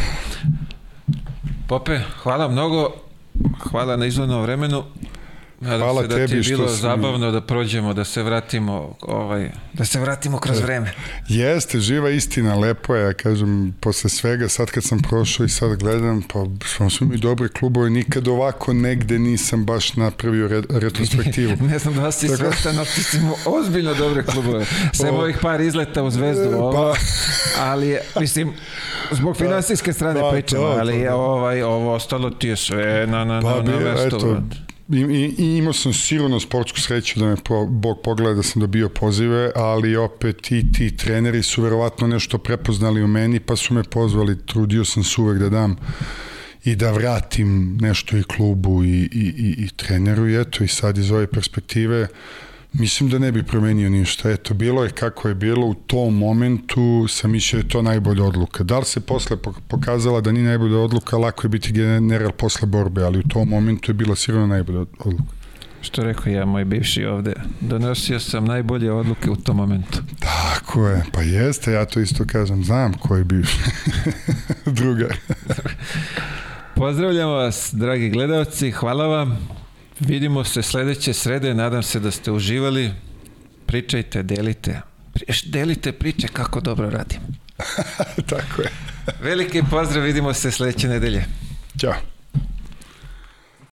Speaker 1: Pope, hvala mnogo hvala na izvodnom vremenu. Nadam Hvala se da tebi ti je bilo sam... zabavno da prođemo, da se vratimo, ovaj, da se vratimo kroz e, vreme.
Speaker 2: Jeste, živa istina, lepo je, ja kažem, posle svega, sad kad sam prošao i sad gledam, pa smo su mi dobre klubove, nikad ovako negde nisam baš napravio re, retrospektivu.
Speaker 1: ne znam da si Tako... svestan, ali ti smo ozbiljno dobre klubove. Sve ovih par izleta u zvezdu, ovo, pa... ali, mislim, zbog pa, finansijske strane pa, pričamo, ali je ovaj, ovo ostalo ti je sve na, na, pa, na, na mestu. Eto,
Speaker 2: i, i imao sam sigurno sportsku sreću da me po, Bog pogleda da sam dobio pozive, ali opet i ti treneri su verovatno nešto prepoznali u meni, pa su me pozvali, trudio sam se uvek da dam i da vratim nešto i klubu i, i, i, i treneru i eto i sad iz ove perspektive uh, Mislim da ne bi promenio ništa. Eto, bilo je kako je bilo u tom momentu, sam mišljao da je to najbolja odluka. Da li se posle pokazala da ni najbolja odluka, lako je biti general posle borbe, ali u tom momentu je bila sigurno najbolja odluka.
Speaker 1: Što rekao ja, moj bivši ovde, donosio sam najbolje odluke u tom momentu.
Speaker 2: Tako je, pa jeste, ja to isto kažem, znam ko je bivši. Druga.
Speaker 1: Pozdravljamo vas, dragi gledalci, hvala vam. Vidimo se sledeće srede, nadam se da ste uživali. Pričajte, delite. Delite priče kako dobro radim.
Speaker 2: Tako je.
Speaker 1: Veliki pozdrav, vidimo se sledeće nedelje.
Speaker 2: Ćao.